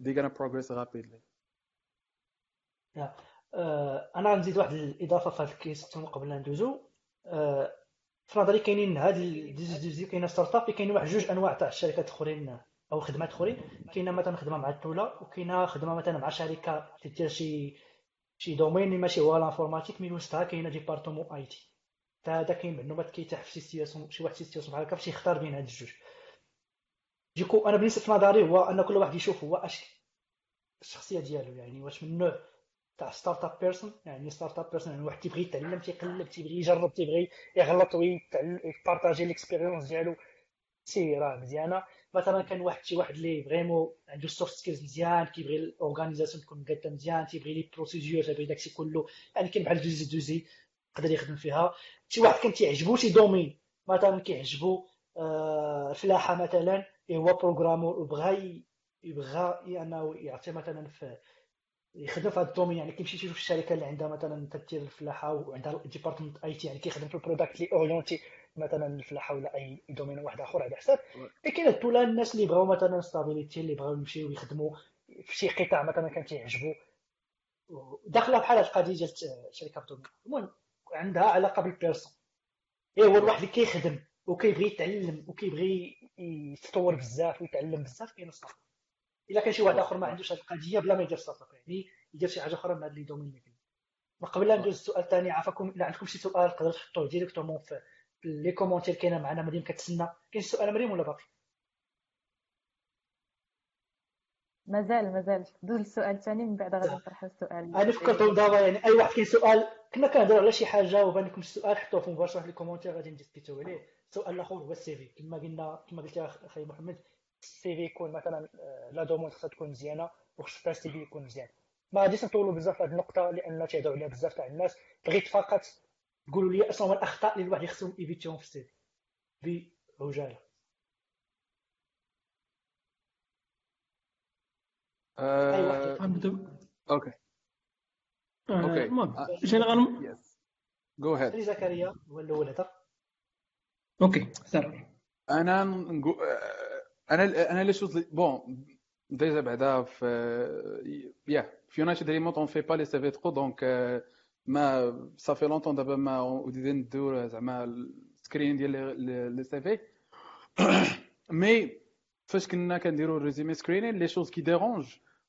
gonna progress rapidly. Yeah. uh, أنا غنزيد واحد الإضافة في هذا ال question قبل لا ندوزو. Uh, في نظري كاينين هاد الديزي كاينة startup كاينين واحد جوج أنواع تاع الشركات الاخرين أو خدمات أخرين. كاينة مثلا خدمة مع الدولة وكاينة خدمة مثلا مع شركة تدير شي شي domaine اللي ماشي هو ال informatique من وسطها كاينة département IT هذا كاين معلومات كيتاح في situation شي واحد situation بحال هكا باش يختار بين هاد الجوج ديكو أنا بالنسبة في نظري هو ان كل واحد يشوف هو اش الشخصيه ديالو يعني واش من نوع تاع startup person يعني startup person يعني واحد تيبغي يتعلم تيقلب تيبغي يجرب تيبغي يغلط وي partager l'expérience ديالو سي راه مزيانه مثلا كان واحد شي واحد اللي vraiment عنده soft skills مزيان كيبغي ال organisation تكون قاده مزيان تيبغي les procédures تيبغي داكشي كله. يعني كاين بحال دوزي دوزي يقدر يخدم فيها. شي واحد كان تيعجبو شي domaine مثلا كيعجبو آه فلاحه مثلا هو programmeur وبغى يبغى أنه يعطي مثلا في يخدم في هذا ال domaine يعني كيمشي يشوف الشركة اللي عندها مثلا تدير الفلاحة وعندها department IT يعني كيخدم في ال product اللي orienté مثلا الفلاحه ولا أي domaine واحد آخر على حساب. كاين الدولة الناس اللي بغاو مثلا stabilité اللي بغاو يمشيو يخدموا في شي قطاع مثلا كان تيعجبو. داخلة بحال هاد القضية ديال شركة ال domaine المهم عندها علاقة بال personne. إيه هو الواحد اللي كيخدم وكيبغي يتعلم وكيبغي يتطور بزاف ويتعلم بزاف كاين up إلا كان شي واحد آخر ما عندوش هذه القضية بلا ما يدير up يعني يدير شي حاجة أخرى من هذا les domaines اللي كاين وقبل لا ندوز السؤال الثاني عافاكم إلا عندكم شي سؤال تقدروا تحطوه directement في les commentaires كاينة معنا مريم كتسنى. كاين سؤال مريم ولا باقي؟ مازال مازال. دوز السؤال الثاني من بعد غادي نطرح السؤال. أنا فكرت دابا يعني أي واحد كاين سؤال كنا كنهضروا على شي حاجة وبان لكم شي سؤال حطوه في مباشره في les commentaires غادي نديسكوتيو عليه. السؤال الأخر هو ال CV. كما قلنا كما قلت أخي محمد ال CV يكون مثلا آه، la demande خصها تكون مزيانة وخصها ال CV يكون مزيان. ما غاديش نطولوا بزاف في هذه النقطة لأن تيهضروا عليها بزاف تاع الناس. بغيت فقط تقولوا لي اشنو هما الأخطاء اللي الواحد خصهم ايفيتيهم في ال CV بعجاله أي واحد. نبداو أوكي. آه، OK. المهم آه، généralement yes go ahead زكريا هو الأول هذا OK سير أنا نقول أنا أنا لي شوز بون ديجا بعدا في يا في يونايتد ريموت اون في با لي سي في ترو دونك ما صافي لونتون دابا ما ودينا ندير زعما السكرين ديال لي سي في مي فاش كنا كنديروا الريزومي سكرينين لي شوز كي ديرونج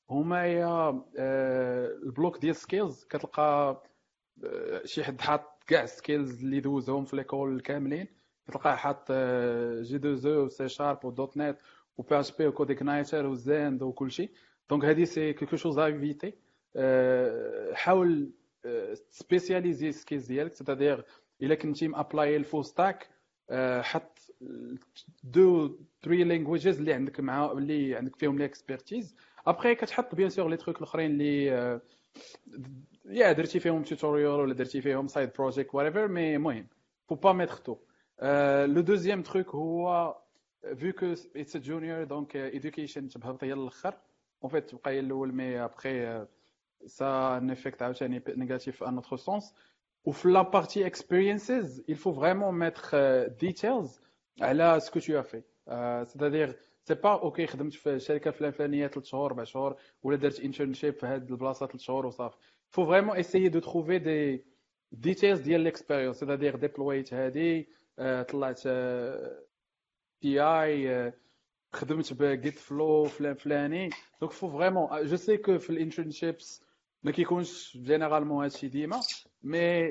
هما يا البلوك ديال سكيلز كتلقى شي حد حاط كاع السكيلز اللي دوزهم في ليكول كاملين كتلقاه حاط جي دو زو سي شارب ودوت نت وبي اش بي وكود اكنايتر وزاند وكلشي donc هادي c'est quelque chose à éviter حاول spécialiser skills ديالك c'est-à-dire الا كنتي م apply ال full stack حط two three languages اللي عندك مع اللي عندك فيهم l'expertise après كتحط bien sûr les trucs الأخرين اللي يا درتي فيهم tutorial ولا درتي فيهم side project whatever المهم faut pas mettre tout le deuxième truc هو que it's a junior donc education تبهبط هي الآخر en fait تبقى هي الأول mais après ça un effet عاوتاني négatif en autre sens وفي la partie experiences il faut vraiment mettre details على ce que tu fais c'est-à-dire c'est pas OK خدمت في الشركة الفلانيه 3 شهور 4 شهور ولا درت internship في هذه البلاصة 3 شهور وصافي faut vraiment essayer de trouver des details ديال l'expérience c'est-à-dire deploy يت هذه طلعت API خدمت ب Git Flow فلان فلاني. donc faut vraiment je sais que في ال internships ما كيكونش généralement هادشي ديما mais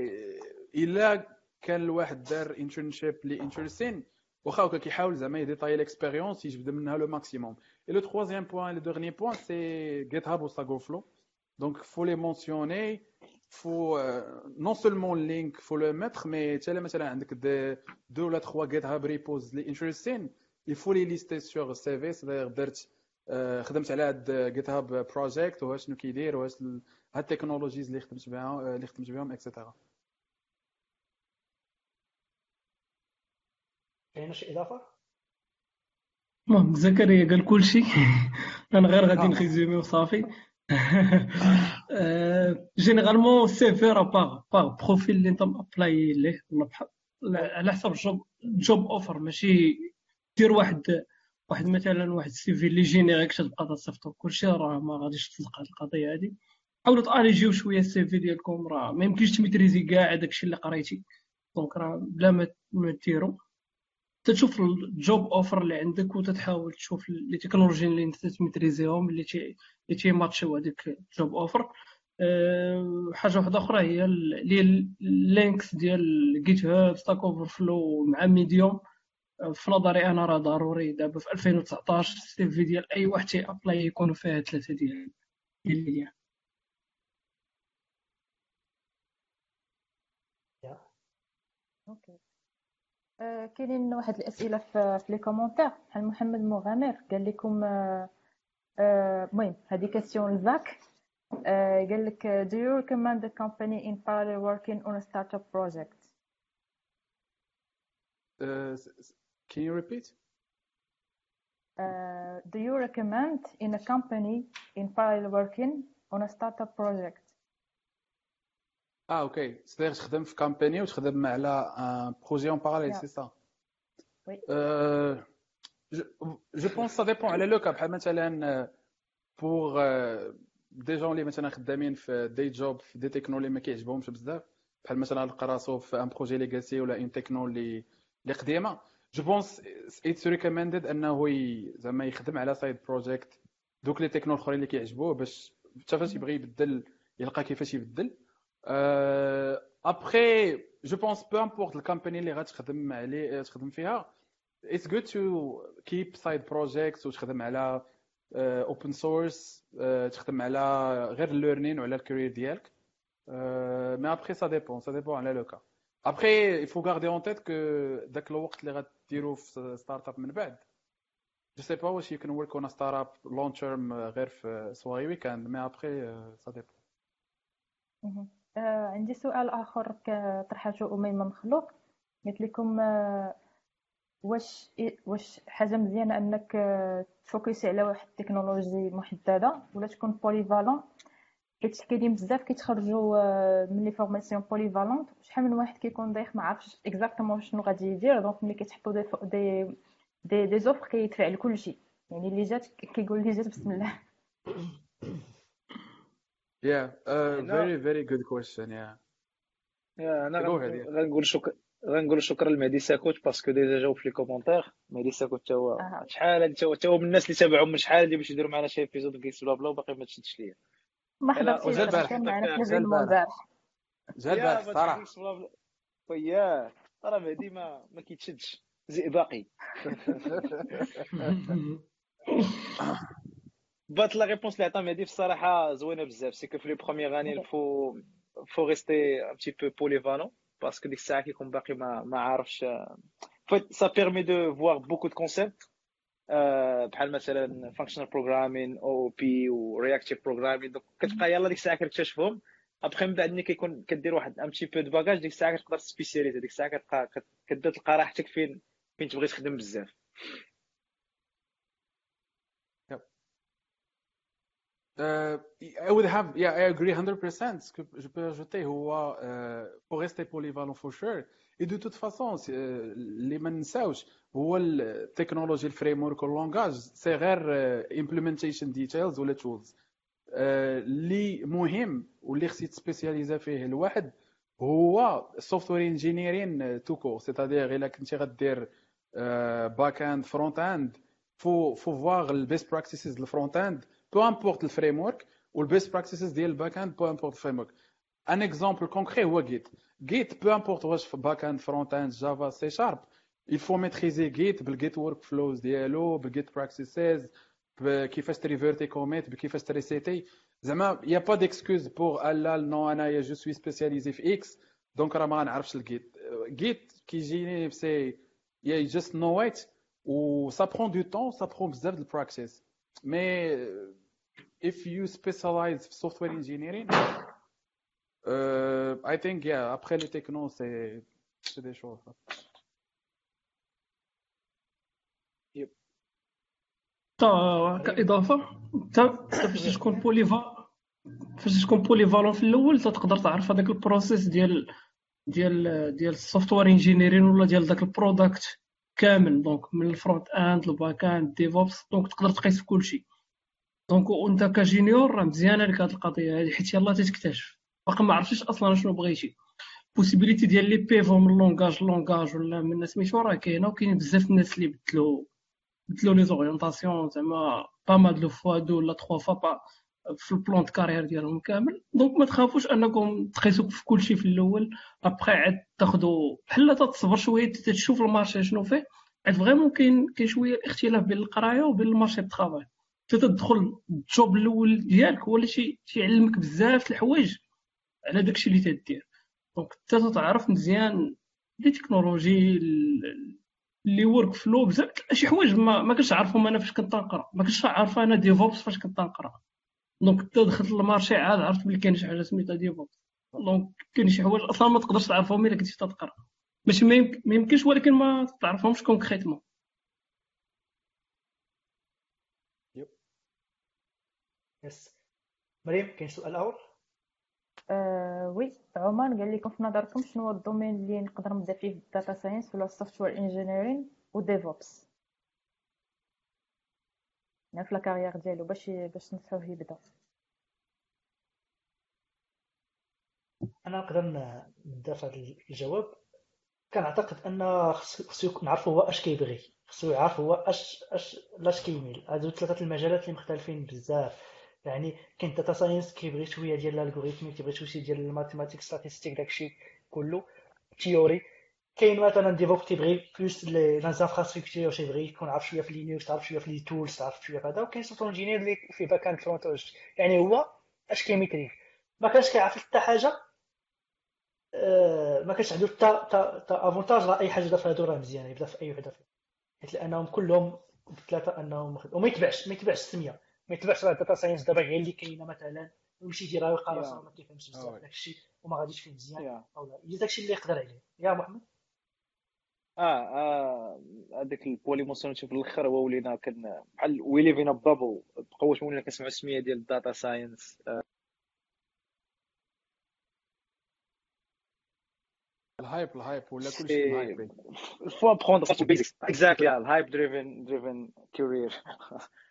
الا كان الواحد دار internship لي intéressant واخا هكا كيحاول زعما ي détailler l'expérience يجبد منها le maximum et le troisième point le dernier point c'est GitHub و Stack Overflow donc faut les mentionner faut non seulement link faut le mettre mais تا الا مثلا عندك دي دو ولا trois GitHub repos لي interesting il faut les lister sur ال CV c'est-à-dire درت خدمت على هاد GitHub project وها شنو كيدير وها هاد ال technologies اللي خدمت بها اللي خدمت بهم et cetera كاين شي إضافة؟ المهم زكريا قال كل شيء. *laughs* أنا غير غادي ن résumer وصافي. généralement CV راه par par profil اللي انت apply ليه. على حسب job job offer ماشي دير واحد واحد مثلا واحد ال CV اللي générique تبقى تصيفطو كلشي راه ما غاديش تلقى القضية هادي حاولوا تاليجيو شوية ال CV ديالكم راه ما يمكنش ت maîtriser كاع داكشي اللي قريتي. donc راه بلا ما ديرو تشوف ال job offer اللي عندك وتتحاول تشوف les technologies اللي انت ت maîtriser هم اللي تي اللي تي matcher و هذيك ال job offer أه حاجة واحدة أخرى هي اللي ال links ديال GitHub Stack Overflow مع Medium في نظري أنا راه ضروري دابا في 2019 ال CV ديال أي واحد تي apply يكونوا فيها ثلاثة ديال ديال أوكي آه، كاينين واحد الاسئله في, في لي كومونتير بحال محمد مغامر قال لكم آه، آه، المهم هذه كاستيون لزاك قال لك do you recommend the company in parallel working on a startup project uh, can you repeat uh, do you recommend in a company in parallel working on a startup project آه OK c'est-à-dire تخدم في compagnie وتخدم على un projet en parallèle c'est ça je pense ça dépend على le cas بحال مثلا pour des gens اللي مثلا خدامين في des jobs في des technologies ما كيعجبهمش بزاف بحال مثلا لقى راسو في un projet legacy ولا un techno اللي اللي قديمه je pense it's recommended انه زعما يخدم على side project دوك les technos الاخرين اللي كيعجبوه باش حتى فاش يبغي يبدل يلقى كيفاش يبدل après je pense peu importe ال compagnie اللي غتخدم عليه تخدم فيها it's good to keep side projects وتخدم على open source تخدم على غير ال learning وعلى ال career ديالك mais après ça dépend ça dépend على le cas après il faut garder en tête que داك الوقت اللي غديرو في startup من بعد je sais pas واش you can work on startup long terme غير في soirée weekend mais après ça dépend عندي سؤال آخر طرحته أميمة مخلوق. قلت لكم آه، واش واش حاجة مزيانة أنك آه، ت focus ي على واحد التكنولوجي محددة؟ ولا تكون polyvalent حيت كاينين بزاف كيتخرجوا آه، من les formations polyvalentes شحال من واحد كيكون دايخ؟ ما عرفش exactement شنو غادي يدير. donc ملي كيتحطوا دي دي des, des offres كيدفع لكل شيء يعني اللي جات كيقول لي جات بسم الله. *coughs* Yeah, uh, very very good question. Yeah. Yeah, أنا غنقول شكرا غنقول شكرا لمهدي ساكوت parce que déjà جاوب في les commentaires. مهدي ساكوت تا هو شحال هادي تا هو من الناس اللي تابعهم من شحال هادي باش يديروا معنا شي épisode GeeksBlaBla وباقي ما تشدش ليا. ما حضرتيش جا البارح جا البارح جا البارح صراحة. و yeah راه مهدي ما ما كيتشدش. زئبقي *laughs* *laughs* but la réponse اللي عطا مهدي في الصراحه زوينه بزاف c'est que في les premières années faut faut rester un petit peu polyvalent parce que ديك الساعة كيكون باقي ما ما عارفش fait ça permet de voir beaucoup de concepts بحال مثلا functional programming OOP و reactive programming donc كتبقى يلا ديك الساعة كتكتشفهم. ابخي من بعد ملي كيكون كدير واحد un petit peu de bagage ديك الساعة كتقدر spécialiser ديك الساعة كتبقى كتبدا تلقى راحتك فين؟ فين تبغي تخدم بزاف. I would have, yeah, I agree 100%. Ce que je peux ajouter, هو uh, pour rester polyvalent for sure. Et de toute façon, اللي ما ننساوش هو التكنولوجي الفريم واللونجاج سي غير implementation details ولا tools. اللي مهم واللي خصك ت spécialisa فيه الواحد هو ال software engineering tout court c'est-à-dire الا كنتي غدير back-end front-end faut faut voir ال best practices ال front-end peu importe ال framework وال best practices ديال ال back-end peu importe ال framework un exemple concret هو Git Git peu importe واش في back-end front-end Java C sharp il faut maîtriser Git بال Git workflows ديالو بال Git practices كيفاش تريفيرتي كوميت بكيفاش تريسيتي زعما يا با ديكسكوز بوغ لا نو انايا جو سوي سبيسياليزي في إكس دونك راه ما غنعرفش الجيت جيت كيجيني سي يا جاست نو ات و سا برون دو طون سا برون بزاف د البراكتيس مي if you specialize في software engineering uh, I think yeah après les technos c'est c'est des choses yep. كإضافة فاش تكون poliva فاش تكون polyvalent في الأول تقدر تعرف هذاك ال process ديال ديال ديال ال software engineering ولا ديال داك ال product كامل donc من ال front-end ال back-end DevOps donc تقدر تقيس في كل شيء donc وانت ك junior راه مزيانه لك هاد القضية هادي حيت يلاه تتكتشف. باقي ما عرفتيش أصلا شنو بغيتي. possibilité ديال les pivots من langage langage ولا من سميتو راه كاينة وكاينين بزاف الناس اللي بدلوا بدلوا les orientations زعما pas mal de fois deux ولا trois fois bah في ال plan carrière ديالهم كامل. donc ما تخافوش أنكم تقيسوا في كل شيء في الأول. ابخي عاد تاخذوا بحال تصبر شوية تشوف ال marché شنو فيه. عاد vraiment كاين كاين شوية الاختلاف بين القراية وبين ال marché ال travail تدخل ال job الأول ديالك هو اللي تيعلمك بزاف الحوايج على داكشي اللي تدير. donc انت تعرف مزيان les technologies les workflows بزاف شي حوايج ما, ما كنتش عارفهم أنا فاش كنت نقرأ. ما كنتش عارف أنا DevOps فاش كنت نقرأ. donc انت دخلت لل marché عاد عرفت بلي كاين شي حاجة سميتها DevOps donc كاين شي حوايج أصلا ما تقدرش تعرفهم إلا كنتي تقرا ماشي ما يمكنش ولكن ما تعرفهمش concrètement yes. مريم كاين سؤال آخر؟ أه oui. عمان قال لكم في نظركم شنو هو ال domaine اللي نقدر نبدا فيه ال data science ولا ال software engineering و DevOps يعني في la carrière ديالو باش باش نصحوه يبدا أنا نقدر نبدا في هذا الجواب. كنعتقد أن خصو نعرف هو أش كيبغي. خصو يعرف هو اش اش لاش كيميل. هادو ثلاثة المجالات اللي مختلفين بزاف. يعني كاين data science كيبغي شوية ديال ال algorithmie كيبغي شوية ديال ال mathématiques statistiques داكشي كله théorie كاين مثلا DevOps تيبغي plus les infrastructures تيبغي يكون عارف شوية في Linux تعرف شوية في les tools تعرف شوية في هذا. وكاين software engineer اللي فيه back-end front يعني هو اش كي maîtriser ما كانش كيعرف حتى حاجة ما كانش عنده حتى تا avantage راه أي حاجة دار في هادو راه مزيانه يبدا في أي وحدة حيت لأنهم كلهم بثلاثة أنهم وما يتبعش ما يتبعش السمية. ما يتبعش راه data science دابا غير اللي كاينة مثلا ويمشي يديرها ويلقى راسو ما كيفهمش بزاف داك الشيء وما غاديش فيه مزيان. أو لا. داك الشيء اللي يقدر عليه. يا محمد آه آه هذاك ال bulle émotion في الأخر هو ولينا كان بحال we live in bubble بقاوش ولينا كنسمعوا السمية ديال ال data science. ال hype ال hype ولا كلشي ال hype faut apprendre ال basics exactly ال hype driven driven career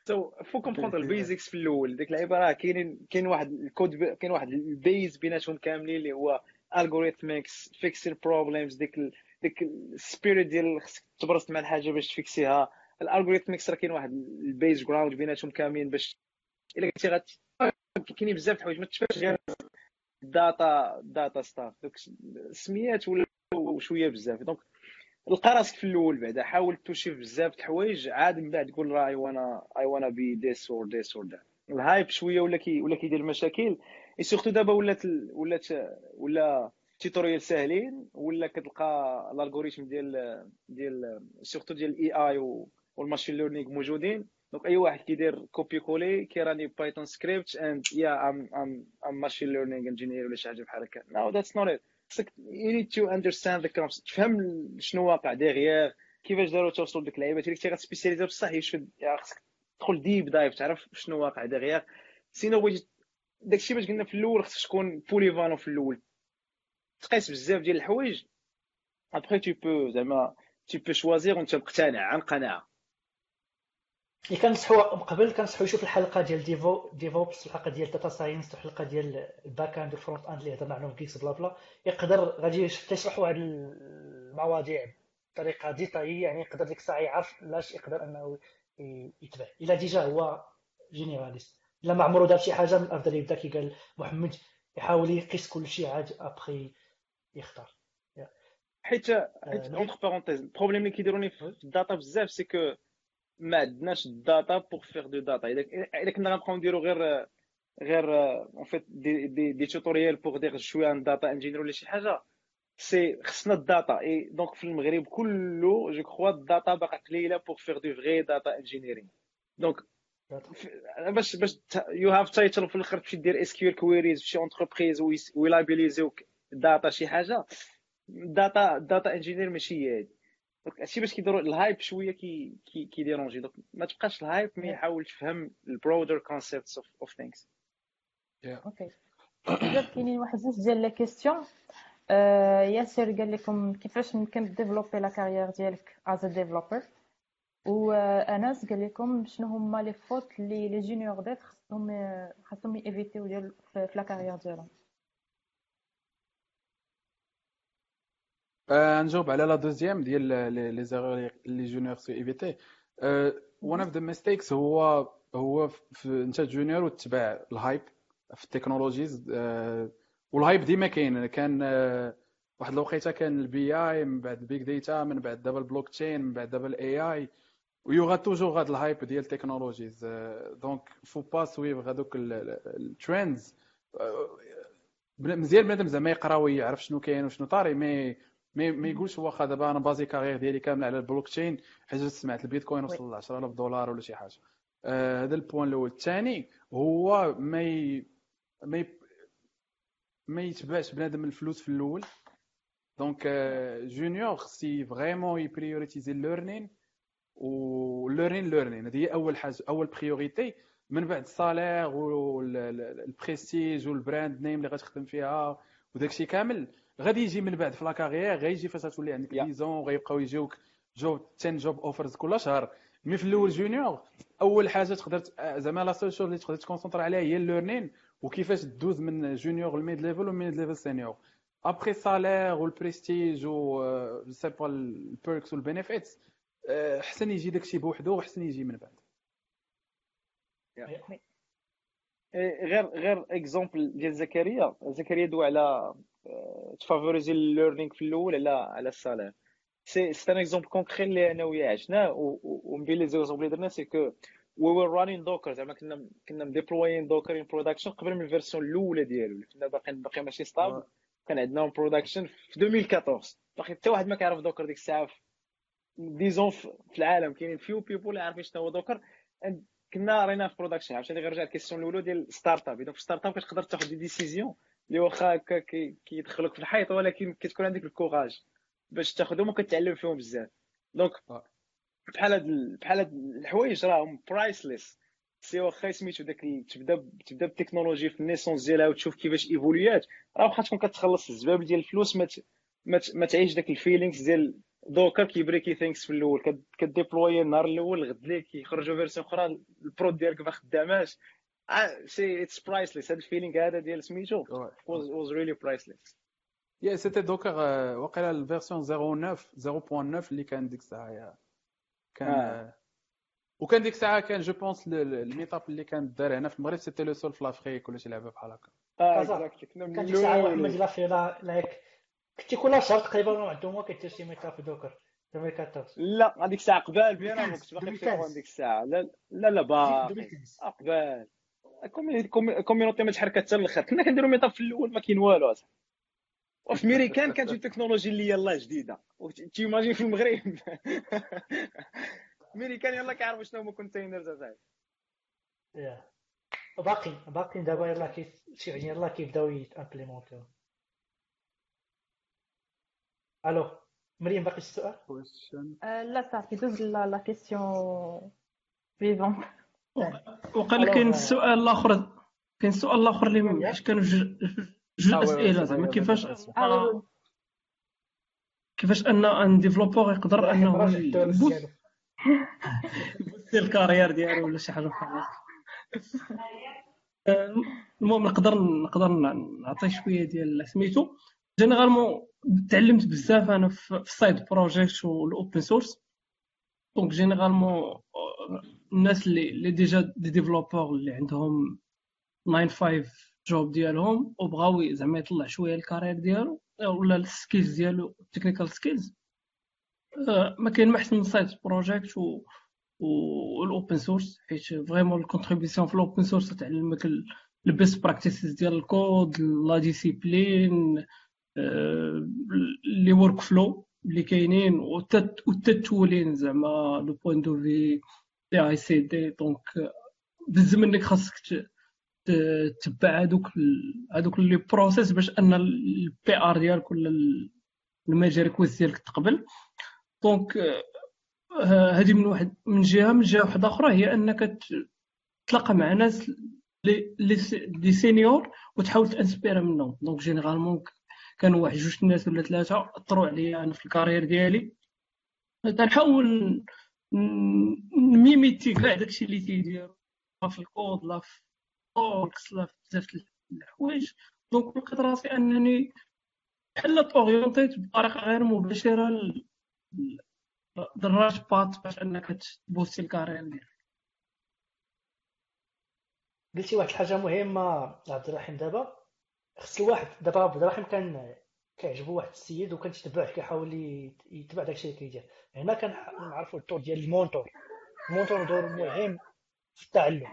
so faut comprendre ال basics في الأول. ديك اللعيبه راه كاينين كاين واحد الكود كاين واحد ال base بيناتهم كاملين اللي هو algorithmics fixing problems ديك ديك ال spirit ديال خصك تبرزط مع الحاجة باش ت fixيها. ال algorithmics راه كاين واحد ال base ground بيناتهم كاملين باش إلا كنتي غات كاينين بزاف د الحوايج ما تشوفش غير data data stuff donc السميات ولا شوية بزاف دونك لقى راسك في الأول بعدا حاول توشي بزاف الحوايج عاد من بعد تقول راه اي وأنا اي وأنا بي ديس اور ديس اور ذات الهايب شوية ولا كي ولا كيدير مشاكل اي سورتو دابا ولات ولات ولا تيتوريال ساهلين ولا كتلقى الالغوريثم ديال ديال سورتو ديال الاي اي والماشين ليرنينغ موجودين دونك اي واحد كيدير كوبي كولي كيراني بايثون سكريبت اند يا ام ام ام ماشين ليرنينغ انجينير ولا شي حاجة بحال هكا. نو ذاتس نوت ات خصك you need to understand the concept تفهم شنو واقع derrière كيفاش داروا توصلوا ديك اللعيبة. اللي كنتي غت spécialiser بصح يشد خصك تدخل deep dive تعرف شنو واقع derrière sinon بغيتي داكشي باش قلنا في الأول خصك تكون polyvalent في الأول. تقيس بزاف ديال الحوايج. après tu peux زعما tu peux choisir وانت مقتنع عن قناعة. اللي كنصحوا قبل كنصحوا يشوف الحلقة ديال DevO DevOps الحلقة ديال data science الحلقة ديال ال back-end وال front-end اللي هضرنا عنهم كيكس بلا بلا. يقدر غادي تشرحوا هاد المواضيع بطريقة détaillée يعني يقدر ديك الساعة يعرف لاش يقدر أنه يتبع. إلا déjà هو généraliste إلا ما عمرو دار شي حاجة من الأفضل يبدأ كي قال محمد يحاول يقيس كل شيء عاد ابخي يختار. حيت حيت entre parenthèses ال problème اللي كيديروني في ال data بزاف c'est que ما عندناش ال data pour faire de data الا كنا غنبقاو نديرو غير غير on fait des des, des tutorials pour دير شوية un data engineer ولا شي حاجة c'est خصنا ال data et donc في المغرب كله je crois ال data باقا قليلة pour faire du vrai data engineering donc باش باش you have title في الآخر تمشي دير SQL queries في شي entreprise ويلابيليزيوك data شي حاجة. data data engineer ماشي هي هادي هادشي باش كيديروا ال hype شوية كي كي كيديرونجي دونك ما تبقاش ال hype mais حاول تفهم ال broader concepts of of things OK كاينين واحد جوج ديال la question ياسر قال لكم كيفاش ممكن ديفلوبي la carrière ديالك as developer وأنس قال لكم شنو هما les fautes اللي les juniors ديت خاصهم خاصهم ايفيتيو ديال في la carrière ديالهم. نجاوب على la deuxième ديال les erreurs les juniors سو éviter. one of the mistakes هو هو أنت junior وتتبع ال hype في ال technologies وال hype ديما كاين. كان واحد الوقيتة كان ال BI من بعد ال big data من بعد دابا البلوك تشين من بعد دابا ال AI و y aura toujours هاد ال hype ديال ال technologies. donc faut pas suivre هذوك ال trends مزيان بنادم زعما يقرا ويعرف شنو كاين وشنو طاري mais ما يقولش واخا دابا أنا baser carrière ديالي كامل على البلوك تشين حيت سمعت البيتكوين وصل ل 10000 دولار ولا شي حاجة هذا ال point الأول الثاني هو ما. ما. ما يتبعش بنادم الفلوس في الأول donc junior خصي vraiment يبريوريتيزي ال learning و learning هذه هي اول حاجة اول priorité من بعد ال salaire وال prestige وال brand name اللي غتخدم فيها وداك الشيء كامل غادي يجي من بعد في la carrière غيجي فاش تولي عندك ليزون غيبقاو يجيوك job 10 job offers كل شهر. mais في الأول junior أول حاجة تقدر زعما la seule chose اللي تقدر تكونسونطر عليها هي ال learning وكيفاش دوز من جونيور لميد ليفل وميد ليفل سينيور ابخي سالير والبريستيج و سي با البيركس والبينيفيتس حسن يجي داكشي بوحدو وحسن يجي من بعد. إيه، غير غير exemple ديال زكريا. زكريا دو على تفافوريزي ال learning في الأول على على ال salaire c'est c'est un exemple concret اللي أنا وياه عشناه ومن بين les exemples اللي درنا c'est que we were running Docker زعما كنا كنا مديبلوين Docker en production قبل من ال version الأولى ديالو. اللي كنا باقيين باقي ماشي stable كان عندنا production في 2014 باقي حتى واحد ما كيعرف Docker ديك الساعة ديزون في العالم. كاينين few people اللي عارفين شنو هو Docker كنا رينا في production عرفتي؟ غير رجع ال question الأولى ديال startup إذا في startup كتقدر تاخذ des décisions اللي واخا كيدخلوك في الحيط ولكن كتكون عندك ال courage باش تاخذهم وكتعلم فيهم بزاف. donc بحال هاد بحال هاد الحوايج راهم priceless c'est واخا سميتو داك تبدا تبدا بالتكنولوجي في ال naissance ديالها وتشوف كيفاش ايفوليات راه واخا تكون كتخلص الزباب ديال الفلوس ما ما تعيش داك ال feelings ديال دوكا كيبريكي things في الأول كديبلوي النهار الأول غد ليه كيخرجوا version أخرى ال prod ديالك ما خداماش. c'est it's priceless هذا ال feeling هذا ديال سميتو واز ريلي priceless يا c'était Docker واقيلا ال version 09 0.9 اللي كان ديك الساعة كان آه. وكان ديك الساعة كان je pense ال meetup اللي كان دار هنا في المغرب c'était le seul في l'Afrique ولا شي لعبة بحال هكا. آه كان ديك الساعة محمد لا like كنتي كل شهر تقريبا عندهم كيدير شي meetup في Docker. 2014 لا هذيك الساعة قبال bien كنت باقي في ديك الساعة. لا لا لا باقي. قبال ال community ما تحركت حتى الآخر كنا كنديروا meetup في الأول ما كاين والو وفي ميريكان كانت التكنولوجي اللي يلاه جديدة. t'imagines في المغرب. *laughs* ميريكان يلاه كيعرفوا شنو هما containers أصاحبي. باقي باقي دابا يلاه كيف يعني يلاه كيبداو يتأمبليمونتيو. ألو مريم باقي السؤال؟ آه، لا صافي دوز la question suivante وقال كاين السؤال الآخر كاين السؤال الآخر اللي حيت كانوا جوج آه، أسئلة زعما كيفاش آه. كيفاش un un développeur يقدر أنه ي boost ال carrière ديالو ولا شي حاجة بحال المهم نقدر نقدر نعطي شوية ديال سميتو. généralement تعلمت بزاف أنا في ال side project وال open source donc généralement الناس اللي اللي déjà des développeurs اللي عندهم 9 5 job ديالهم وبغاو زعما يطلع شوية ال carrière ديالو ولا ال skills ديالو ال technical skills ما كاين ما احسن من side project و وال open source حيت vraiment ال contribution في ال open source تعلمك ال best practices ديال ال code la discipline les workflows اللي كاينين وال tooling زعما le point de vue CI CD donc بزز منك خاصك تتبع هذوك هذوك les process باش ان ال PR ديالك ولا ال merge request ديالك تقبل donc هذه من واحد من جهه من جهه واحدة أخرى هي انك تتلاقى مع ناس les seniors وتحاول ت inspirer منهم donc généralement كانوا واحد جوج الناس ولا ثلاثة اثروا عليا أنا في ال carrière ديالي تنحاول ن imiter كاع داكشي اللي تيدير لا في الكود لا في talks لا في بزاف الحوايج. donc لقيت راسي أنني بحال ت orient يت بطريقة غير مباشرة دراج بات باش أنك ت booster ال carrière ديالك. قلتي واحد الحاجة مهمة عبد الرحيم دابا. خص الواحد دابا عبد الرحيم كان كيعجبو واحد السيد وكان تيتبعه كيحاول يتبع داكشي اللي كيدير. هنا كنعرفوا الدور ديال ال mentor. ال mentor دور مهم في التعلم.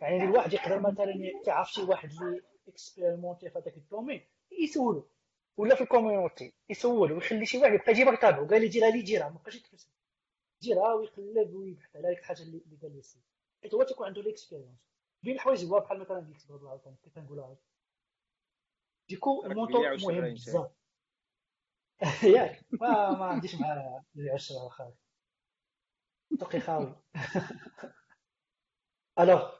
يعني الواحد يقدر مثلا كيعرف شي واحد اللي expérimenté في هذاك ال domaine يسولو. ولا في الكوميونيتي يسول ويخلي شي واحد يبقى يجيبك يتابعو قال لي ديرها لي ديرها ما بقاش يتكسب ديرها ويقلب ويبحث على ديك الحاجة اللي قال لي السيد. حيت هو تيكون عنده ليكسبيريونس بين الحوايج هو بحال مثلا ديك كنقولها. ديكو الموتور مهم بزاف. *laughs* ياك. *laughs* ما ما عنديش مع اللي خاوي تقي خاوي. *laughs* الوغ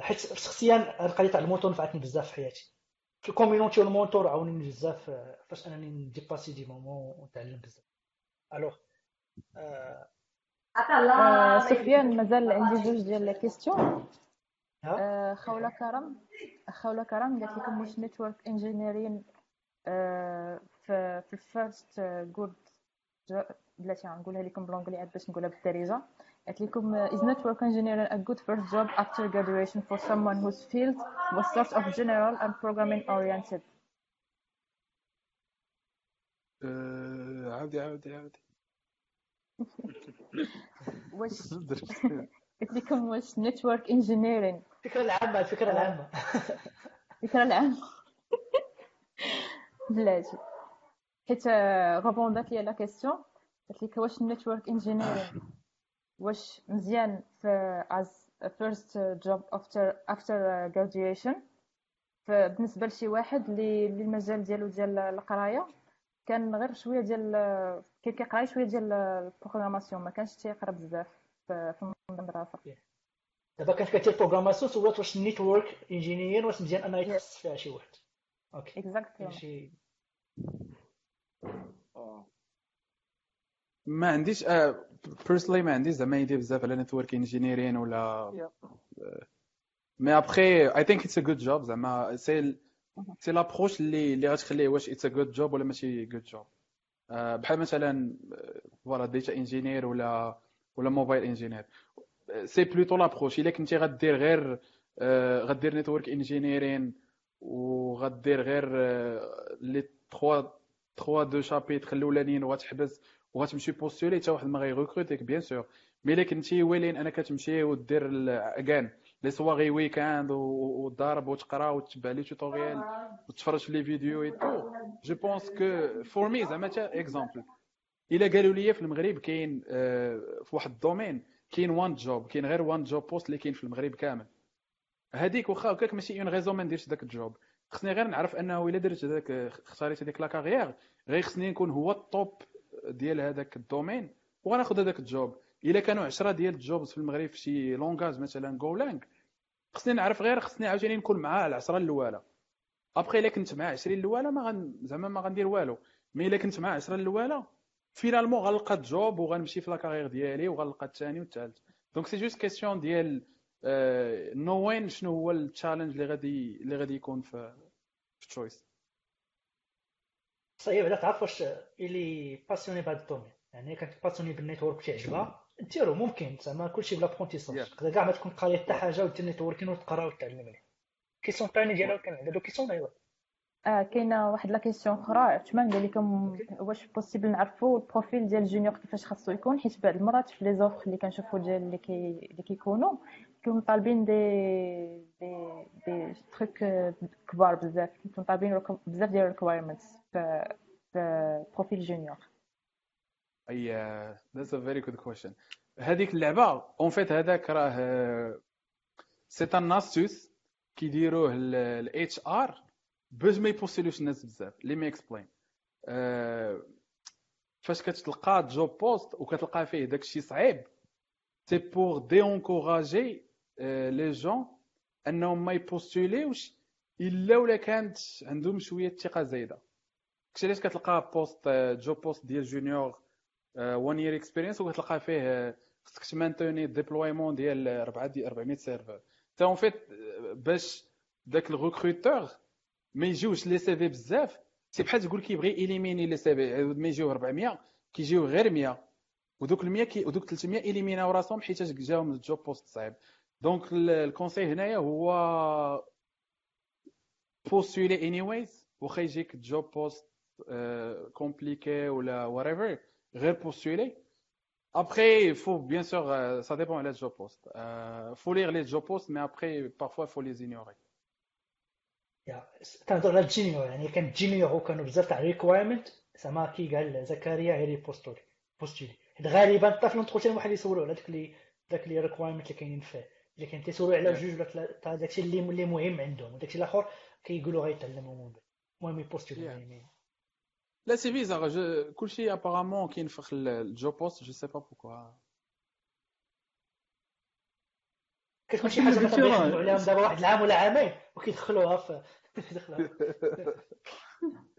حيت شخصيا القضية تاع ال mentor نفعتني بزاف في حياتي. في ال community وال mentor عاونني بزاف فاش أنني ن dépasser des moments ونتعلم بزاف. alors سفيان مازال عندي جوج ديال les questions. خوله كرم. خوله كرام قالت لكم واش network engineering في في ال first job بلاتي غنقولها لكم ب l'anglais عاد باش نقولها بالدارجة. قالت لكم is network engineering a good first job after graduation for someone whose field was sort of general and programming oriented? عاودي عاودي عاودي *laughs* واش *laughs* قلت لكم واش نتورك انجينيرين الفكرة العامة الفكرة العامة. الفكرة العامة. *laughs* بلاتي. حيت répond ات لي la question قلت لك واش ال network engineering واش مزيان في as first job after after graduation. بالنسبة لشي واحد اللي المجال ديالو ديال القراية كان غير شوية ديال كان كيقرا شوية ديال ال programmation. ما كانش تيقرا بزاف في المدرسة دابا كانت كتير programmation سولات واش ال network engineer واش مزيان أنه يتخصص فيها شي واحد. okay exactly ما عنديش personally ما عنديش زعما يدير بزاف على network engineering ولا mais après I think it's a good job زعما c'est c'est l'approche اللي اللي غتخليه واش it's a good job ولا ماشي good job بحال مثلا voilà data engineer ولا ولا mobile engineer c'est plutôt l'approche إلا كنتي غدير غير غدير network engineering وغدير غير les 3 3 deux chapitres الاولانيين وغتحبس وغتمشي postuler حتى واحد ما غي recruter ك bien sûr الا كنتي willing انك تمشي ودير كان les soirées weekend وتضارب وتقرا وتتبع les tutorials وتفرج في les vidéos et tout je pense que pour moi زعما تا exemple الا قالوا لي في المغرب كاين في واحد domaine كاين one job كاين غير one job post اللي كاين في المغرب كامل هذيك واخا هكاك ماشي une raison ما نديرش داك ال job خصني غير نعرف أنه إلا درت هذاك اختاريت هذيك la carrière غير خصني نكون هو ال top ديال هذاك ال domaine وغناخذ هذاك ال job إلا كانوا 10 ديال ال jobs في المغرب في شي langage مثلا Golang خصني نعرف غير خصني عاوتاني نكون مع العشرة الأولى. ابخي إلا كنت مع 20 الأولى ما غن زعما ما غندير والو. mais إلا كنت مع 10 الأولى finalement غنلقى ال job وغنمشي في la carrière ديالي وغنلقى الثاني والثالث donc c'est juste question ديال نوين شنو هو ال challenge اللي غادي اللي غادي يكون في في choice صعيب على تعرف واش اللي passionné بهذا ال domaine. يعني كانت passionné بال network تعجبها ديرو ممكن زعما كلشي ب l'apprentissage تقدر كاع ما تكون قاري حتى حاجة ودير networking وتقرا وتعلم عليه question ثاني ديالها كان عندها question ايوا آه كاينة واحد la question أخرى تما قال لكم واش possible نعرفوا ال profil ديال ال junior كيفاش خاصو يكون حيت بعض المرات في les offres اللي كنشوفوا ديال اللي كي اللي كيكونوا كيكونوا طالبين دي دي دي تروك كبار بزاف كيكونوا طالبين بزاف ديال ال requirements في في profil junior أي that's a very good question هذيك اللعبة en fait هذاك راه c'est une astuce كيديروه ال HR باش ما ي postuler وش الناس بزاف. let me explain فاش كتلقى job post وكتلقى فيه داكشي صعيب c'est pour décourager les jeunes أنهم ما ي postuler يوش إلا ولا كانت عندهم شوية ثقة زايدة. داكشي علاش كتلقى post job post ديال junior 1 year experience وكتلقى فيه خصك ت maintenir déploiement ديال 400 server تا en fait باش داك ال recruteur ما يجيوش les CV بزاف c'est بحال تقول كيبغي éliminer les CV ما يجيو 400 كيجيو غير 100 ودوك ال 100 كي ودوك 300 élimin او راسهم حيت جاهم ال job post صعيب donc ال conseil هنايا هو postuler anyways واخا يجيك job post compliqué ولا whatever غير postuler après faut bien sûr ça dépend على ال job post faut lire les job posts mais après parfois faut les ignorer تنهضر على ال junior يعني كان junior وكانوا بزاف تاع requirement زعما كي قال زكريا غير postuler postuler حيت غالبا حتى في l'entretien واحد يسولوا على داك اللي داك les requirements اللي كاينين فيه. اللي كاين تيسولوا على جوج ولا ثلاثة داكشي اللي اللي مهم عندهم وداكشي الآخر كيقولوا غيتعلموا من بعد المهم ي postuler يعني. لا c'est bizarre كلشي apparemment كينفخ ال job post je sais pas pourquoi كتكون شي حاجة مثلا يخدموا عليهم دابا واحد العام ولا عامين وكيدخلوها في *laughs*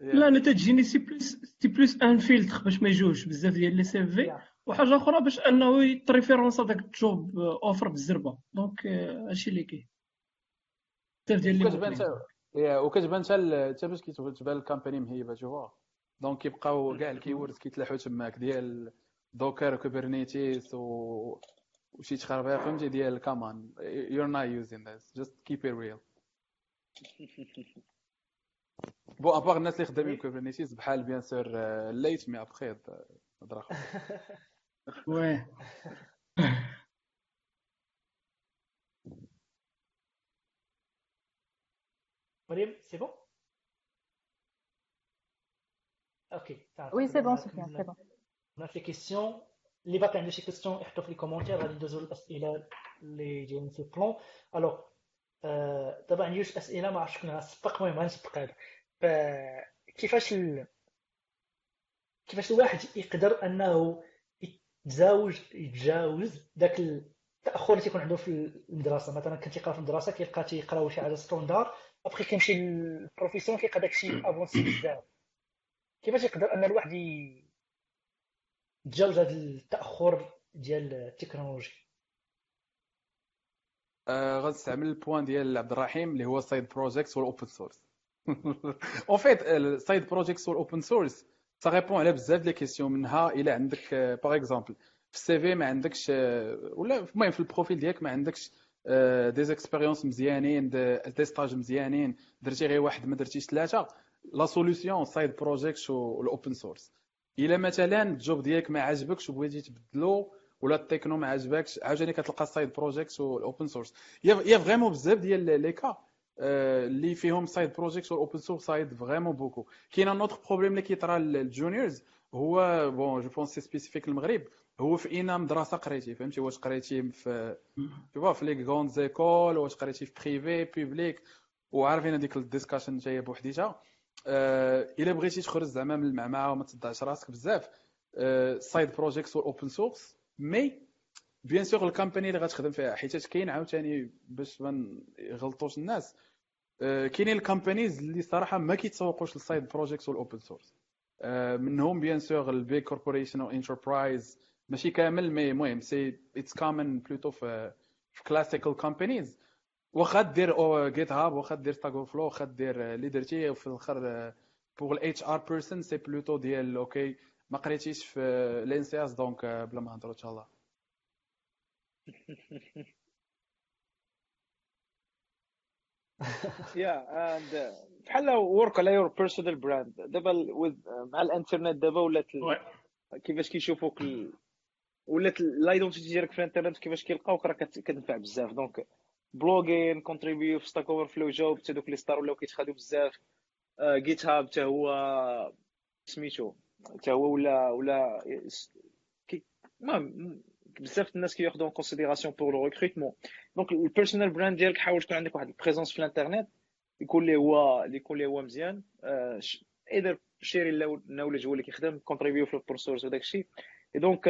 *laughs* لا أنا تجيني c'est plus c'est plus un filtre باش ما يجوش بزاف ديال les CV وحاجة أخرى باش أنه يت référence هذاك ال job offer بالزربه donc هادشي اللي كاين. بزاف ديال وكتبان وكتبان حتى باش كتبان ال company مهيبة تشوفها donc كيبقاو كاع ال keywords كيتلاحوا تماك ديال Docker Kubernetes و وشي تخربيق فهمتي ديال come on you're not using this. Just keep it real. bon à part الناس اللي خدامين Kubernetes بحال bien sûr l'élite mais après هضره oui مريم c'est bon okay oui c'est bon سفيان c'est bon هنا في question اللي باقي عنده شي question يحطوا في les commentaires غادي ندوزو للاسئله اللي جايين في ال plan alors دابا عندي جوج اسئله ما عرفتش شكون غنسبق المهم غنسبق هذا. فكيفاش ال... كيفاش الواحد يقدر أنه يتزاوج يتجاوز داك التأخر اللي تيكون عنده في المدرسة؟ مثلا كنت يقرأ في المدرسة كيلقى تيقراو شي حاجة standard après كيمشي لل profession كيلقى داكشي avancé بزاف. كيفاش يقدر أن الواحد يتجاوز هذا التأخر ديال التكنولوجي. آه غنستعمل ال point ديال عبد الرحيم اللي هو side project وال open source en fait ال side project وال open source ça répond على بزاف ديال questions منها إلا عندك par exemple في ال CV ما عندكش ولا المهم في ال profil ديالك ما عندكش des expériences مزيانين des stages مزيانين درتي غير واحد ما درتيش ثلاثة la solution side project وال open source إلا مثلا ال job ديالك ما عجبكش وبغيتي تبدلو ولا التكنو ما عجبكش عاوتاني كتلقى ال side project وال open source il y a vraiment بزاف ديال les cas اللي فيهم side project وال open source ça aide vraiment beaucoup كاين un autre problème اللي كيطرا لل juniors هو bon je pense c'est spécifique المغرب هو في اينا مدرسه قريتي فهمتي؟ واش قريتي في في في les grandes écoles واش قريتي في privé public وعارفين هذيك ال discussion جاية بوحديتها. إلا بغيتي تخرج زعما من المعمعة وما تصدعش راسك بزاف. side project وال open source mais bien sûr ال company اللي غتخدم فيها حيت كاين عاوتاني باش ما يغلطوش الناس. أه كاينين ال companies اللي صراحة ما كيتسوقوش لل side project وال open source منهم bien sûr ال big corporation أو enterprise ماشي كامل mais المهم c'est it's common plutôt في classical companies واخا دير GitHub واخا دير Stack Overflow واخا دير اللي درتي وفي الآخر pour ال HR person c'est plutôt ديال okay ما قريتيش في l'ENSIAS donc بلا ما نهضروا إن شاء الله. *laughs* yeah and بحال work على your personal brand دابا مع الإنترنت دابا ولات كيفاش كيشوفوك ولات l'identité ديالك في الإنترنت كيفاش كيلقاوك راه كتنفع بزاف. donc blogging contribue في Stack Overflow job حتى دوك les stars ولاو كيتخادو بزاف. GitHub حتى هو سميتو حتى هو ولا ولا المهم بزاف الناس كياخذوا considération pour le recrutement donc ال personal brand ديالك حاول تكون عندك واحد ال présence في الانترنت يكون لي هو اللي يكون لي هو مزيان. either share ال knowledge هو اللي كيخدم contribue في ال open source وداك الشيء donc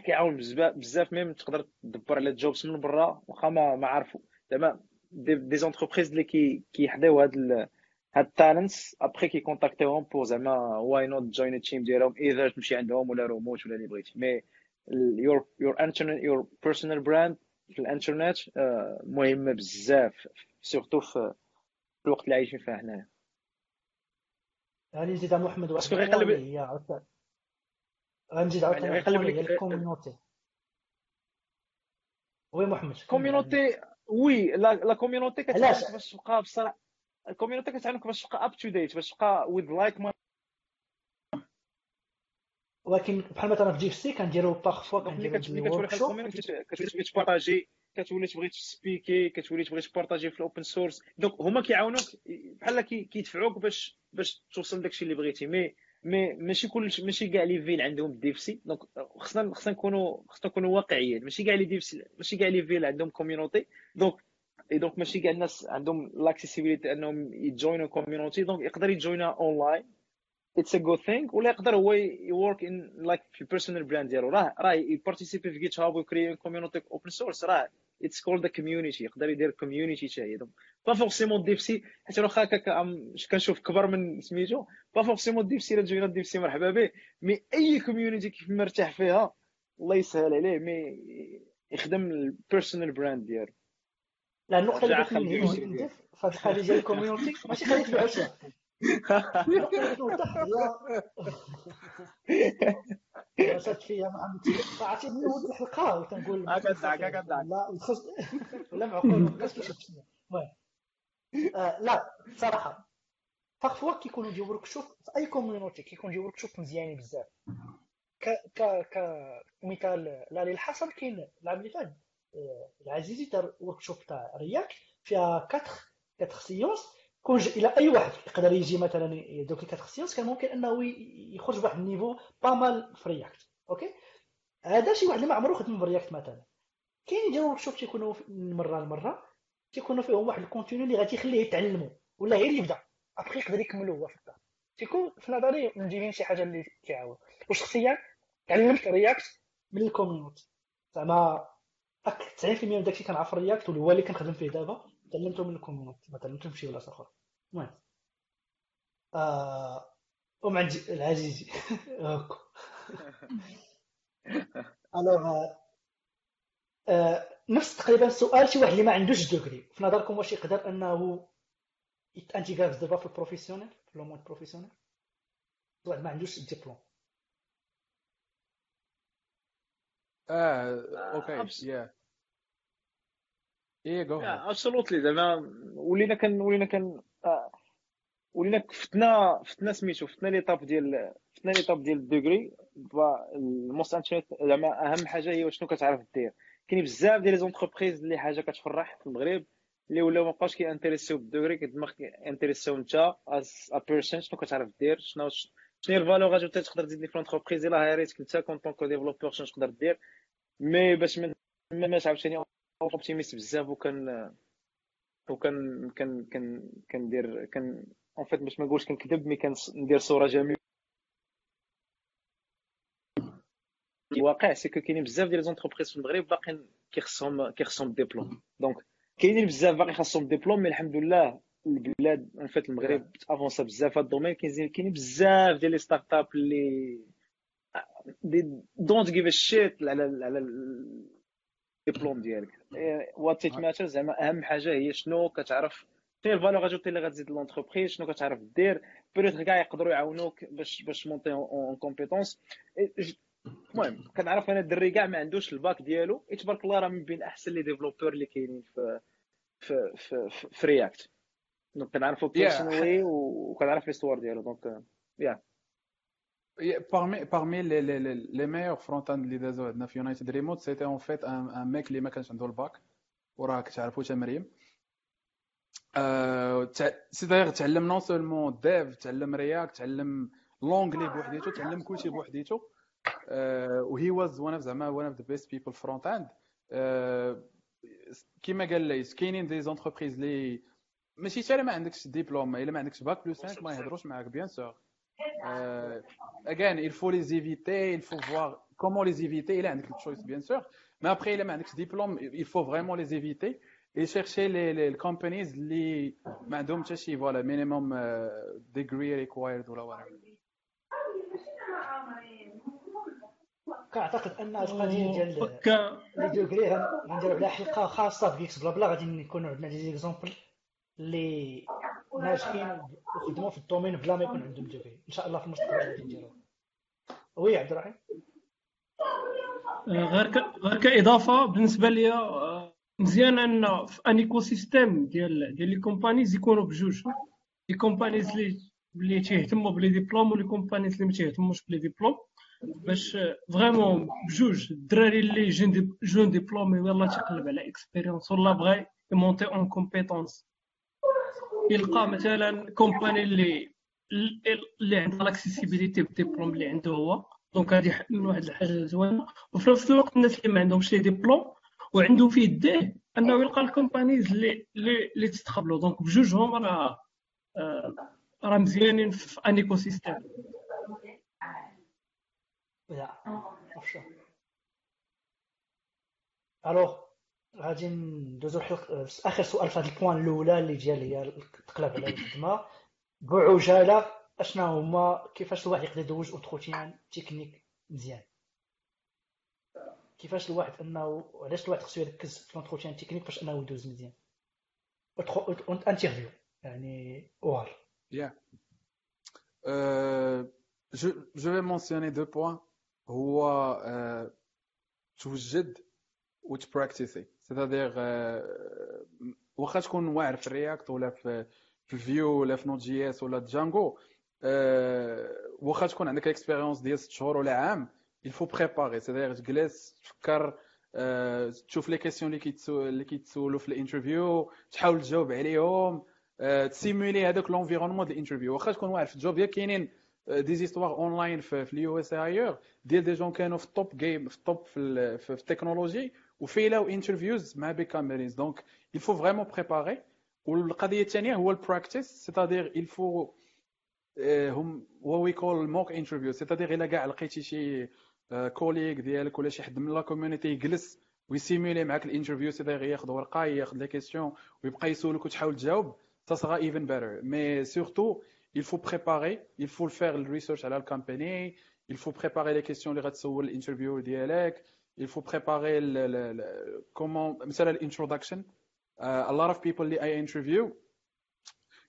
كيعاون بزاف même تقدر تدبر على jobs من برا واخا ما ما عارفو. زعما des entreprises اللي كي كيحداو هاد هاد ال talents après كي contacter هم pour زعما why not join ال team ديالهم إذا تمشي عندهم ولا روموت ولا اللي بغيتي. mais your your internet your personal brand في الانترنت مهمه بزاف surtout في الوقت اللي عايشين فيه حنايا غادي نزيد محمد واحد غيقلب غنزيد عاوتاني غيقلب لك ال community. oui محمد. community oui la community كتعلمك باش تبقى بصراحه ال community كتعلمك باش تبقى up to date باش تبقى with like ولكن بحال مثلا في جي سي كنديرو parfois كنديرو كتولي ت partager كتولي تبغي ت speaker كتولي تبغي ت partager في ال open source donc هما كيعاونوك بحال كيدفعوك باش باش توصل داكشي اللي بغيتي. مي مي ماشي كل ماشي كاع les villes عندهم DevC. donc خصنا خصنا نكونوا خصنا نكونوا واقعيين. ماشي كاع les DevC ماشي كاع les villes عندهم community donc et donc ماشي كاع الناس عندهم l'accessibilité انهم ي join وا community donc يقدر ي join online it's a good thing ولا يقدر هو work on like في ال personal brand ديالو. راه راه ي participer في GitHub وي créer community open source راه it's called community يقدر يدير community حتى هي donc pas forcément DevC حيت واخا كنشوف كبر من سميتو با فورسيمون ديفسي الا جوينا ديفسي مرحبا به مي أي كوميونيتي كيف مرتاح فيها الله يسهل عليه. مي يخدم البيرسونال براند ديالو. لا النقطة اللي في هذه الحاجة ديال الكوميونيتي ماشي خليت العشوه عرفتش عرفتي من اول الحلقة لا ولا معقول ما بقاش كيشوف شنو المهم آه، لا صراحة fois كيكونوا des workshops في اي community كيكون des workshops مزيانين بزاف ك ك ك مثال لا للحصر كاين العام اللي فات آه، العزيزي دار workshop تاع React فيها 4 4 séances كون إلى أي واحد يقدر يجي مثلا دوك ال quatre séances كان ممكن أنه يخرج بواحد ال niveau pas mal في React okay؟ هذا شي واحد اللي ما عمرو خدم ب React مثلا. كاين يديروا workshop تيكونوا من مرة لمرة تيكونوا فيهم واحد ال contenu اللي غادي يخليه يتعلموا ولا غير يبدأ. ابخي يقدر يكملوا هو في الدار. تيكون في نظري مجيبين شي حاجة اللي كيعاون وشخصيا تعلمت React من ال community زعما 90% من داكشي كنعرف React هو اللي كنخدم فيه دابا. تعلمته من ال community ما شي بلاصه أخرى المهم آه أم العزيزي alors *laughs* *laughs* آه نفس تقريبا السؤال شي واحد اللي ما عندوش دوغري في نظركم واش يقدر أنه يتانتيغاز دابا في البروفيسيونيل في لو مود بروفيسيونيل واحد ما عندوش الدبلوم آه أوكي يا إيه جو ابسولوتلي زعما ولينا كان ولينا كان آه، ولينا فتنا فتنا سميتو فتنا ليطاب ديال فتنا ليطاب ديال الدوغري ال most زعما أهم حاجة هي شنو كتعرف دير. كاين بزاف ديال les entreprises اللي حاجة كتفرح في المغرب اللي ولاو ما بقاوش كي intéressaو بال degree كدماغ كي intéressaو انت as a person شنو كتعرف دير شنو شنو هي ال valeur اللي تقدر تزيد لي في l'entreprise الا هاريتك انت en tant que développeur شنو تقدر دير. mais باش ما ماش عاوتاني optimiste بزاف وكان وكان كان كان كندير كان en fait باش ما نقولش كنكذب mais كندير صورة جميلة. الواقع c'est que كاينين بزاف ديال des entreprises في المغرب باقيين كيخصهم كيخصهم diplôme donc كاينين بزاف باقي خاصهم diplôme mais الحمد لله البلاد en fait المغرب avança بزاف في ال domaine. كاينين بزاف ديال les startups اللي don't give a shit على على الدبلوم ديالك. what it matter زعما أهم حاجة هي شنو كتعرف شنو ال valeur ajoutée اللي غتزيد l'entreprise شنو كتعرف دير. بيريت كاع يقدروا يعاونوك باش باش monter en compétences المهم كنعرف أنا الدري كاع ما عندوش الباك ديالو. تبارك الله راه من بين أحسن les développeurs اللي كاينين في في في, في, في React donc كنعرفو personally وكنعرف l'histoire ديالو. دونك يا parmi, parmi les, les, les meilleurs front-end اللي دازو عندنا في United Remote c'était en fait un mec اللي ما كانش عنده الباك وراه كتعرفو تا مريم سي داير تعلم نون سولمون ديف تعلم رياكت تعلم لونجلي بوحديتو تعلم كلشي بوحديتو وهي واز ون اوف زعما ون اوف ذا بيست بيبل فرونت اند كيما قال ليس كاينين دي زونتربريز اللي ماشي حتى ما عندكش ديبلوم الا ما عندكش باك بلس 5 ما يهضروش معاك بيان سور Euh, again, il faut les éviter, il faut voir comment les éviter. Il a un choix, bien sûr. Mais après, il a un diplôme, il faut vraiment les éviter et chercher les, les companies qui ont voilà, minimum uh, degree required ولا whatever. كنعتقد ان القضيه ديال لي دوغري غنديروا عليها حلقه خاصه في اكس بلا بلا غادي يكونوا عندنا دي زيكزومبل اللي ناجحين وخدموا في الدومين بلا ما يكون عندهم دوغري إن شاء الله في المستقبل غادي نديرو وي عبد الرحيم. آه، غير غير كإضافة بالنسبة لي آه، مزيان أن في أن ايكو سيستيم ديال ديال les companies يكونوا بجوج les companies اللي اللي تيهتموا ب les diplômes و les companies اللي ما تيهتموش ب les diplômes. باش vraiment بجوج الدراري ال les jeunes diplômés ولا تيقلب على expérience ولا بغى ي monter en compétences يلقى مثلا company اللي اللي عندها l'accessibilité بال diplôme اللي عنده هو. دونك هذه من واحد الحاجة زوينة. وفي نفس الوقت الناس اللي ما عندهمش لي ديبلوم وعنده في يديه أنه يلقى الكومبانيز اللي اللي, اللي تستقبلوا دونك بجوجهم راه راه مزيانين في ان ايكو سيستيم الوغ غادي ندوزو الحلقة آخر سؤال في هذا البوان الأولى اللي ديال هي تقلب على الخدمة بعجالة اشنا هما كيفاش الواحد يقدر يدوز entretien technique مزيان كيفاش الواحد انه علاش الواحد خصو يركز في ال entretien technique باش أنه يدوز مزيان interview يعني أوال. Euh, je, je vais mentionner deux points. هو توجد وت pratiquer c'est-à-dire uh, واخا تكون واعر في ال React ولا في في Vue ولا في Node.js ولا Django uh, واخا تكون عندك expérience ديال ست شهور ولا عام faut préparer. c'est-à-dire تجلس تفكر تشوف les questions اللي اللي كيتسولوا في ال interview تحاول تجاوب عليهم ت simuler هذاك l'environnement ديال ال interview واخا تكون واعر في ال job. ديالك كاينين des histoires online في ال USA ايور ديال des gens كانوا في ال top game في ال top في التكنولوجي و failاو interviews مع big companies donc il faut vraiment préparer. والقضية الثانية هو ال practice c'est-à-dire il faut هم what we call mock interview c'est-à-dire الا كاع لقيتي شي collègue ديالك ولا شي حد من la community يجلس وي simuler معاك ال interview c'est-à-dire ياخذ ورقه ياخذ les questions ويبقى يسولك وتحاول تجاوب ça sera even better. Mais surtout, il faut préparer, il faut faire le research la compagnie, il faut préparer les questions, les l'interview dialogue, il faut préparer le, le, le comment, l'introduction. Uh, a lot of people اللي I interview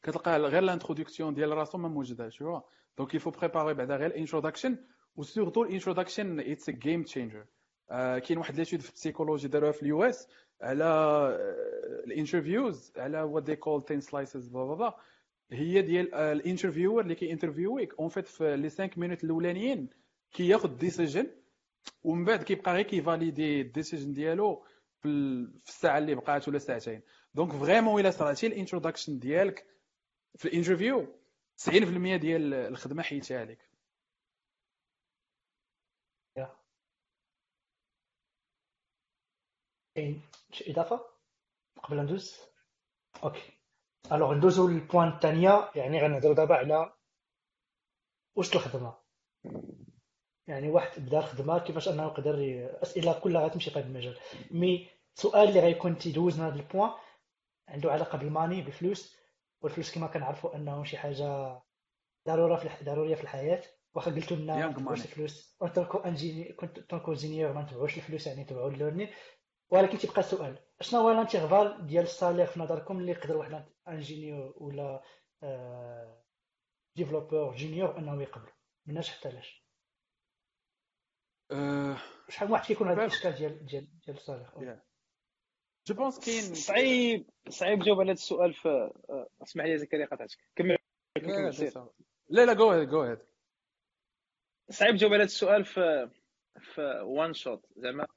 كتلقى غير ال introduction ديال راسو ما موجوداش شو donc il faut préparer بعدا غير ال introduction و surtout ال introduction it's game changer كاين واحد l'étude في ال psychologie داروها في ال US على ال interviews على what they call thin slices بلا بلا هي ديال ال interviewer اللي كي interviewيك en fait في les 5 minutes الأولانيين كياخذ decision ومن بعد كيبقى غير كي valider ال decision ديالو في الساعة اللي بقات ولا ساعتين. donc vraiment الا صراتي ال introduction ديالك في ال interview. 90% ديال الخدمة حيتها لك كاين شي اضافه قبل ندوز؟ okay alors ندوزو لل point الثانية يعني غنهضرو دابا على واش الخدمة. يعني واحد بدا الخدمه كيفاش أنه يقدر أسئلة كلها غتمشي في هذا المجال. mais السؤال اللي غيكون تيدوزنا هذا ال point عنده علاقة بال money بالفلوس والفلوس كما كنعرفوا أنه شي حاجة ضرورة في ضرورية في الحياة. واخا قلتوا لنا ما تبعوش الفلوس كنت ingéni en tant qu'ingénieur ما نتبعوش الفلوس يعني تبعوا ال learning ولكن تيبقى السؤال شنو هو ال intervalle ديال ال salaire في نظركم اللي يقدر واحد ingénieur ولا développeur junior أنه يقبلوا مناش حتى لاش شحال من واحد كيكون هذا الاشكال ديال ديال ديال ال salaire je pense كاين صعيب صعيب جاوب على هذا السؤال في اسمح لي زكريا قطعتك كمل لا لا go ahead go ahead صعيب جاوب على هذا السؤال في في one shot زعما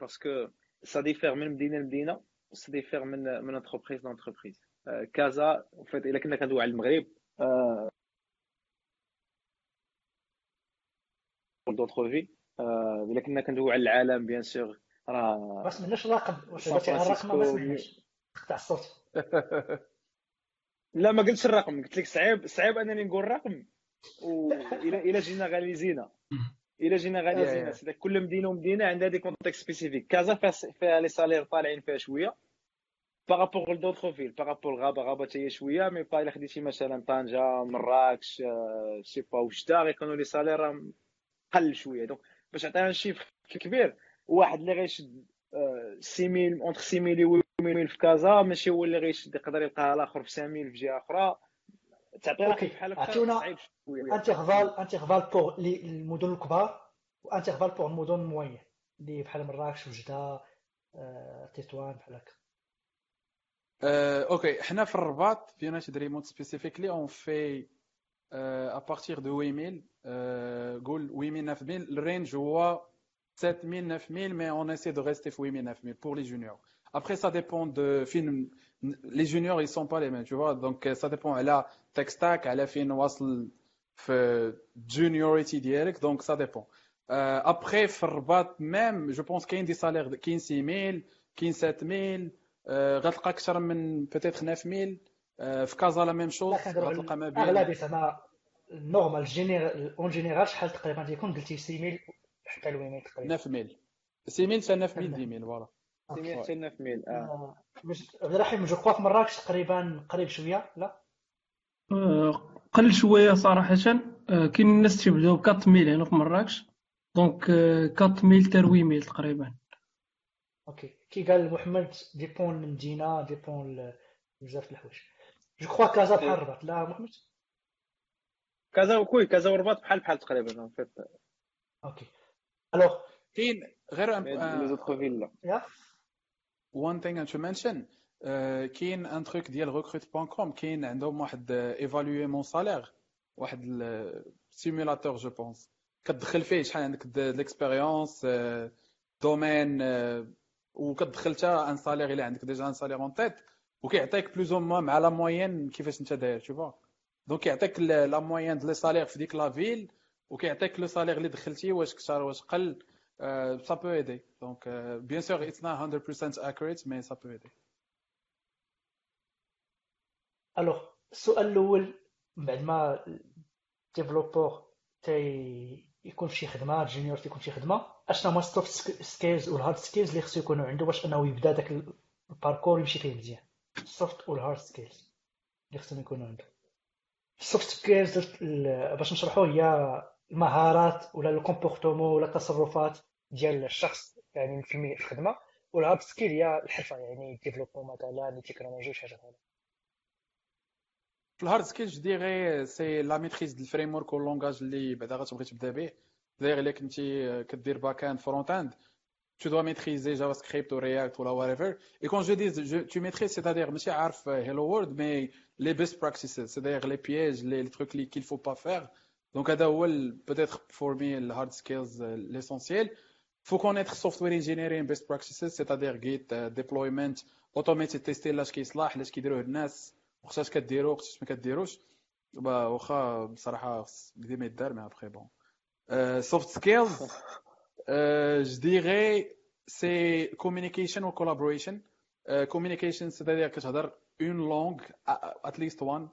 parce que ça diffère من مدينه لمدينه ça diffère من من entreprise ل entreprise كازا فيت الا كنا كندوي على المغرب دوطخ في الا كنا كندوي على العالم bien sûr راه ما سمعناش الرقم واش الرقم ما سمعناش قطع الصوت. *laughs* لا ما قلتش الرقم. قلت لك صعيب صعيب أنني نقول الرقم. والى *laughs* إلى جينا غاليزينا *laughs* الا جينا غادي زينا كل مدينة ومدينة عندها des contextes spécifiques كازا فيها les salaires طالعين فيها شوية. par rapport ل d'autres villes par rapport Rabat. Rabat حتى هي شوية. mais bah إلا خديتي مثلا طنجة مراكش c'est pas وجده غيكونوا les salaires قل شوية. donc باش عطينا chiffre كبير واحد اللي غيشد 6000 entre 6000 و 8000 في كازا ماشي هو اللي غيشد يقدر يلقاها الآخر في 5000 في جهة أخرى. تعطينا بحال هكا عطيونا intervalle intervalle pour المدن الكبار و intervalle pour المدن ال moyennes اللي بحال مراكش وجده تطوان بحال هكا. okay. حنا في الرباط في United Remote specifically en fait Euh, à partir de 8000, euh, 8000, 9000, le range, vois 7000, 9000, mais on essaie de rester 8000, 9000 pour les juniors. Après, ça dépend de. Les juniors, ils ne sont pas les mêmes, tu vois. Donc, euh, ça dépend. Elle a tech stack, elle a fin wasl euh, juniority direct, donc ça dépend. Euh, après, Farbat même, je pense qu'il y a des salaires de 15 000, 15 7 000, euh, peut-être 9 000. في كازا لا ميم شوز غتلقى ما بين اغلبيه زعما ال normal général en général شحال تقريبا تيكون قلتي 6 000 حتى ل 8 تقريبا. 9 000 6 000 حتى 9 000 10 000 voilà. 600 حتى 9000 آه. عبد الرحيم je crois في مراكش تقريبا قريب شوية؟ لا؟ قل شوية صراحة. كاين الناس تيبداو ب 4000 هنا في مراكش. donc 4000 حتى 8000 تقريبا. okay. كي قال محمد dépend دينا dépend بزاف الحوايج. je crois كازا بحال الرباط لا محمد كازا وكوي كازا ورباط بحال بحال تقريبا okay alors كاين غير les autres villes one thing to mention كاين un truc ديال Rekrute point com كاين عندهم واحد évaluer mon salaire واحد simulateur je pense كتدخل فيه شحال عندك l'expérience domaine وكتدخل حتى un salaire الا عندك déjà un salaire en tête وكيعطيك plus أو مع la moyenne كيفاش انت داير tu vois donc كيعطيك la moyenne les salaires في ديك la ville وكيعطيك le salaire اللي دخلتي واش كثر واش قل ça peut aider donc bien sûr it's not 100% accurate mais ça peut aider alors السؤال الأول بعد ما développeur تي يكون في شي خدمه junior تيكون في شي خدمه اشنا هما ال soft skills وال hard skills اللي خصو يكونوا عنده؟ باش أنه يبدأ داك ال parcours يمشي فيه مزيان؟ ال soft وال hard skills اللي خصهم يكونوا عنده ال soft skills باش نشرحوا هي المهارات ولا ال comportement ولا التصرفات ديال الشخص يعني في الخدمة. وال hard skill هي الحرفة يعني développement مثلا تكنولوجي شي حاجة بحال في ال hard skill je dirais c'est la maîtrise ديال ال framework وال langage اللي بعدا غتبغي تبدأ به. داير إلا كنتي كدير باك اند فرونت اند tu dois maîtriser JavaScript ou React ou whatever. Et quand je dis je, tu maîtrises, c'est-à-dire, ماشي عارف Hello World, mais les best practices, c'est-à-dire les pièges, les, les trucs qu'il faut pas faire. Donc, هذا هو peut-être pour me le hard skills l'essentiel. faut connaître software engineering best practices, c'est-à-dire Git, deployment, automated tester لاش كيصلح, لاش كيديروه الناس, وخصاش كديرو وخصاش ما كديروش. واخا بصراحه قديم ما يدار مي ابخي بون Euh, soft skills, *laughs* euh, je dirais, c'est communication ou collaboration. Euh, communication, c'est-à-dire que j'adore une langue, at least one,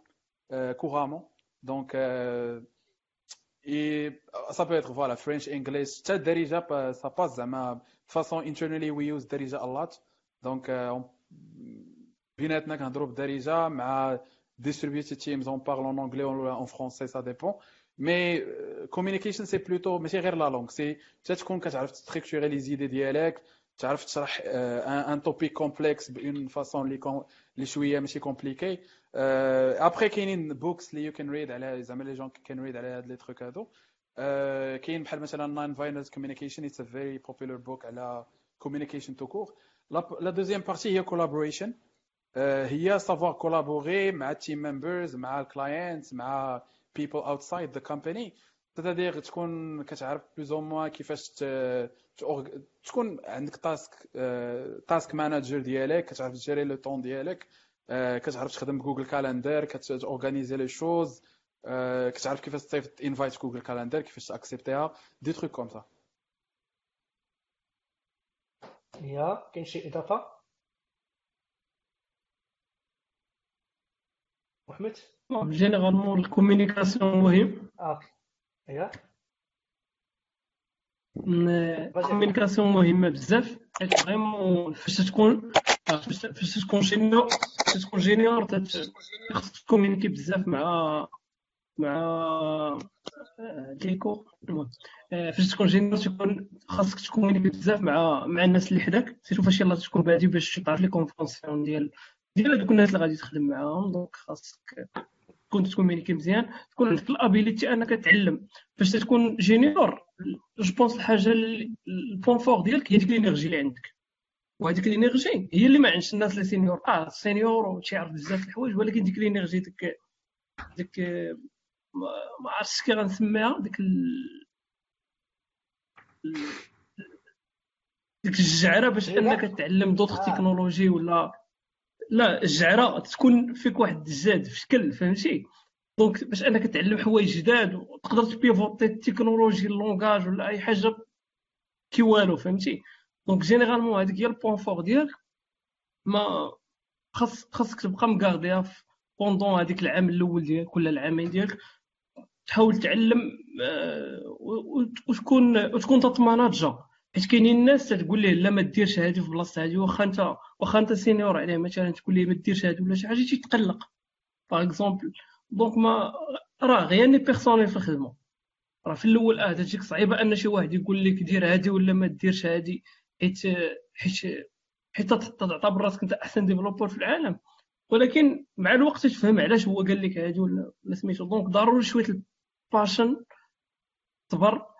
couramment. Donc, et ça peut être voilà French, English. déjà ça passe de façon internally we use déjà a lot. Donc بيناتنا كنهضروا بالدارجه مع distributed teams on parle en anglais ou en français ça dépend مي كوميونيكيشن سي بلوتو ماشي غير la langue c'est حتى تكون كتعرف ت structurer les idées ديالك تعرف تشرح un topic complexe d'une façon اللي اللي شوية ماشي compliquée après كاينين books اللي you can read على زعما les gens can read على هاد les trucs هادو كاين بحال مثلا Nonviolent Communication it's a very popular book على communication tout court la deuxième partie هي collaboration هي savoir collaborer مع ال team members مع ال clients مع people outside the company. c'est-à-dire تكون كتعرف plus ou moins كيفاش تكون عندك task task manager ديالك كتعرف تجيري لو طون ديالك كتعرف تخدم ب Google Calendar كت organiser les choses كتعرف كيفاش تصيفط invite Google Calendar كيفاش ت accepter ها des trucs comme ça يا كاين شي إضافة؟ محمد؟ généralement ال communication مهم ايوا ال communication مهمه بزاف حيت vraiment فاش تكون فاش تكون junior فاش تكون junior خصك ت communiquer بزاف مع مع ديكو المهم فاش تكون junior تكون خاصك ت communiquer بزاف مع مع الناس اللي حداك surtout فاش يلاه تكون بادي باش تعرف les conventions ديال ديال هذوك الناس اللي غادي تخدم معاهم donc خاصك تكون ت communiquer مزيان تكون عندك ال ability أنك تعلم. فاش تكون junior je pense الحاجة ال point fort ديالك هي ديك ال energy اللي عندك. وهذيك ال energy هي اللي ما عندش الناس اللي senior آه senior وتيعرف بزاف الحوايج ولكن ديك ال energy ديك ديك ما عرفتش كي غنسميها ديك ديك الجعرة باش أنك تعلم d'autres technologies ولا لا الجعره تكون فيك واحد الزاد في شكل فهمتي؟ donc باش انك تعلم حوايج جداد وتقدر ت pivoter ال technologie ال langage ولا أي حاجة كي والو فهمتي؟ donc généralement هذيك هي ال point fort ديالك. ما خاص خاصك تبقى م garder ها pendant هذيك العام الأول ديالك ولا العامين ديالك. تحاول تعلم آه، وتكون وتكون تت manage ا حيت كاينين الناس تقول ليه لا ما ديرش هذه في بلاصه هذه واخا انت واخا انت senior عليه مثلا تقول ليه ما ديرش هذه ولا شي حاجة تيتقلق par exemple donc mais راه غير personnel في الخدمة. راه في الأول آه تجيك صعيبة أن شي واحد يقول لك دير هذه ولا ما ديرش هذه حيت حيت حيت تعتبر راسك أنت أحسن developer في العالم. ولكن مع الوقت تفهم علاش هو قال لك هادي ولا سميتو. donc ضروري شوية ال patience صبر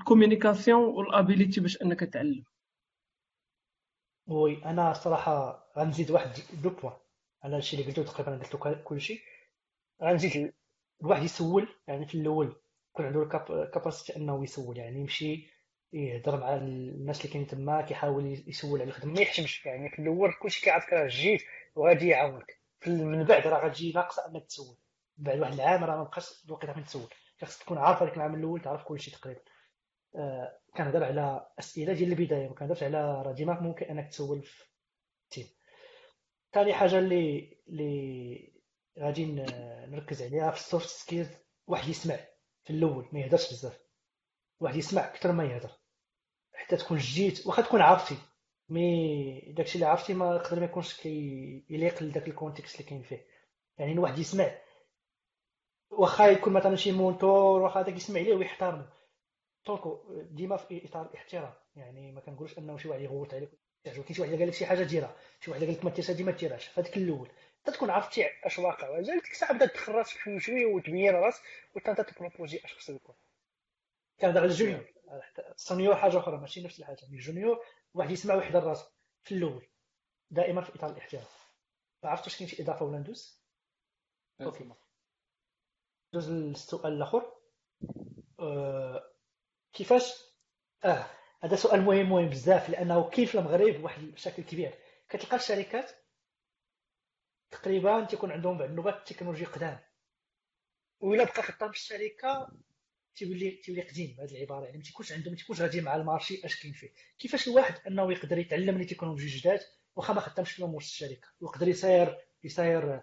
ال communication وال ability باش انك تعلم. Oui أنا صراحة غنزيد واحد deux points على الشيء اللي قلتو تقريبا قلت كلشي. غنزيد الواحد يسول يعني في الأول يكون عنده الكاباسيتي انه يسول يعني يمشي يهضر مع الناس اللي كاينين تما كيحاول يسول على الخدمة. ما يحشمش يعني في الأول كلشي كيعرفك راه جيت وغادي يعاونك. من بعد راه غتجي ناقصة انك تسول. بعد واحد العام راه ما بقاش الوقيته فين تسول. خاصك تكون عارف هذاك العام الأول تعرف كلشي تقريبا. آه كنهضر على أسئلة ديال البداية ما كنهضرش على ديما ممكن أنك تسول في التيم. ثاني حاجة اللي اللي غادي نركز عليها في ال soft skills واحد يسمع في الأول ما يهدرش بزاف. واحد يسمع أكثر ما يهدر. حتى تكون جيت واخا تكون عرفتي mais داكشي اللي عرفتي ما يقدر ما يكونش كيليق لذاك ال contexte اللي كاين فيه. يعني الواحد يسمع واخا يكون مثلا شي mentor واخا هذاك يسمع ليه ويحترمه donc ديما في إطار الاحترام. يعني ما كنقولش أنه شي واحد يغوت عليك كاين شي واحد قال لك شي حاجة ديرها. شي واحد قال لك ما ديرش هذه ما ديرهاش. هذاك الأول. تكون عرفتي أش واقع. ديك الساعة بدا تدخل راسك في شوية وتبين راسك وأنت أنت ت proposer أش خصو يكون كان على ال junior. ال senior حاجة أخرى ماشي نفس الحاجة. mais ال junior واحد يسمع ويحضر راسه في الأول. دائما في إطار الاحترام. عرفت واش كاين شي إضافة ولا ندوز ok. ندوز للسؤال الأخر. أه... كيفاش؟ آه هذا سؤال مهم مهم بزاف لأنه كيف المغرب واحد بشكل كبير. كتلقى الشركات تقريبا تيكون عندهم بعض النوبات ال technologies قدام. وإلا بقى خدام في الشركة تيولي تيولي قديم بهذه العبارة يعني ما تيكونش عندهم ما تيكونش غادي مع ال marché أش كاين فيه. كيفاش الواحد أنه يقدر يتعلم les technologies جداد واخا ما خدامش فيهم وسط الشركة؟ ويقدر يساير يساير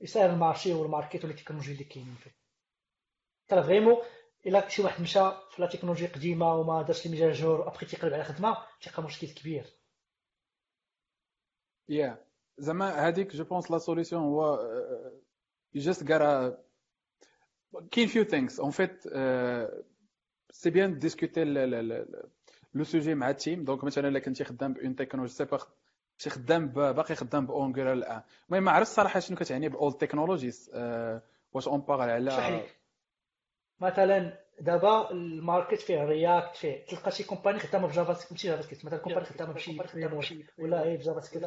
يساير ال marché وال market ولا ال technologies اللي كاينين فيه. ترى vraiment إلا شي واحد مشى في la technologie قديمة وما دارش les mises à jour و après تيقلب على خدمة تيلقى مشكل كبير. يا زعما هذيك جو بونس لا سوليسيون هو you just gotta كاين فيو ثينكس اون فيت سي بيان ديسكوتي لو سوجي مع التيم دونك مثلا إلا كنتي خدام بون تكنولوجي سي باغ شي خدام باقي خدام باونغر الآن. المهم ما عرفتش صراحة شنو كتعني باول تكنولوجيز واش أون باغ على مثلا دابا الماركت فيه رياكت فيه تلقى شي كومباني خدامة بجافا سكريبت ماشي جافا سكريبت مثلا كومباني خدامة بشي ولا هي ب JavaScript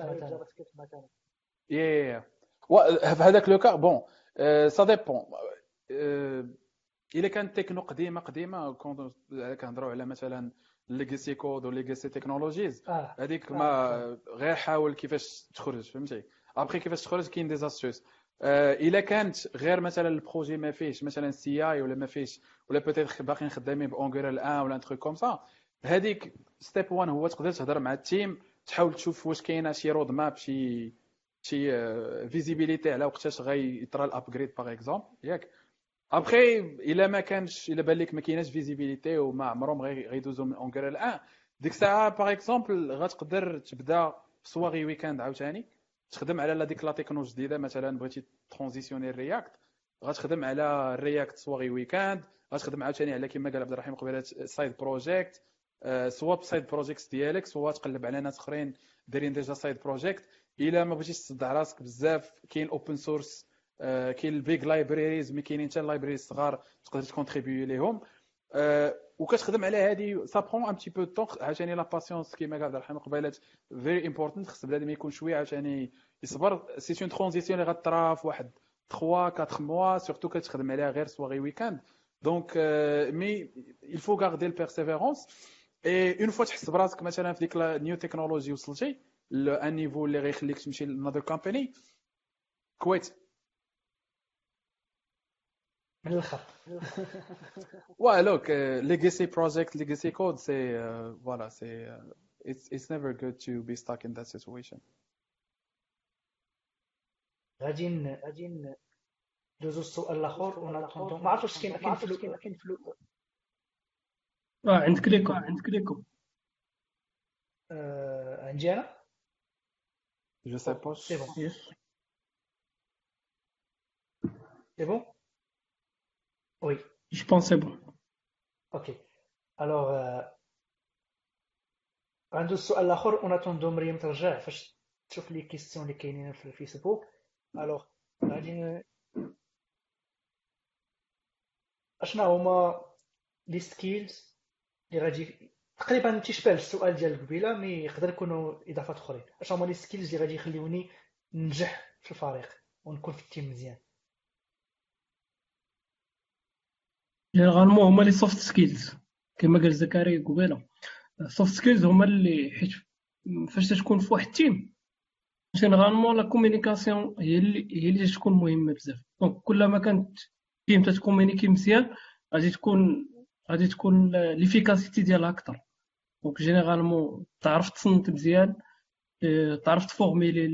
مثلا. يا في هذاك le cas bon ça dépend إلا كانت تكنو قديمة قديمة كنهضروا على مثلا legacy code و legacy technologies هذيك ما غير حاول كيفاش تخرج فهمتي؟ ابخي كيفاش تخرج كاين des astuces إلا كانت غير مثلا ال projet ما فيهش مثلا CI ولا ما فيهش ولا peut-être باقيين خدامين ب Angular 1 ولا un truc comme ça هذيك step 1 هو تقدر تهضر مع ال team تحاول تشوف واش كاينة شي roadmap شي شي visibilité على وقتاش غيطرا ال upgrade par exemple ياك؟ ابخي الا ما كانش الا بان لك ما كايناش visibilité وما عمرهم غيدوزو من Angular 1 ديك الساعة par exemple غتقدر تبدا soirées weekend عاوتاني تخدم على ديك la technologie جديده مثلا بغيتي transitionner ل React غتخدم على ال React soirées weekend غتخدم عاوتاني على كما قال عبد الرحيم قبيله side project soit ب side project ديالك soit تقلب على ناس اخرين دايرين déjà side project الا ما بغيتيش تصدع راسك بزاف كاين open source كاين ال big libraries mais كاينين حتى ال libraries الصغار تقدر ت contribuer ليهم وكتخدم على هذه ça prend un petit peu de temps عاوتاني la patience كيما قال عبد الرحيم قبيلات very important خص بنادم يكون شوية عاوتاني يصبر c'est une transition اللي غطرا في واحد 3 4 mois surtout كتخدم عليها غير soirées weekend donc mais il faut garder la persévérance et une fois تحس براسك مثلا في ديك new technology وصلتي ل un niveau اللي غيخليك تمشي ل another company quitte من الآخر ouais look uh, legacy project legacy code c'est uh, voilà c'est uh, it's it's never good to be stuck in that situation. غادي غادي ندوزو السؤال الآخر ونعطيو ما عرفتش كاين كاين فلو كاين فلو آه عندك ليكو عندك ليكو آه عندي أنا جو سي با سي بون سي بون وي جو بونس سي بون أوكي الوغ عنده السؤال الآخر اون اتوندو مريم ترجع فاش تشوف les questions اللي كاينين في الفيسبوك. alors غادي اشنا هما les skills اللي غادي تقريبا تيشبه السؤال ديال قبيلة mais يقدر يكونوا إضافات أخرين. اش هما les skills اللي غادي يخليوني ننجح في الفريق ونكون في ال team مزيان؟ généralement هما les soft skills كما قال زكريا قبيله soft skills هما اللي حيت فاش تكون في واحد ال team généralement la communication هي اللي هي اللي تكون مهمه بزاف donc كلما كانت team تت communiquer مزيان غادي تكون غادي تكون l'efficacité ديالها أكثر donc généralement تعرف تصنت مزيان آه، تعرف ت formuler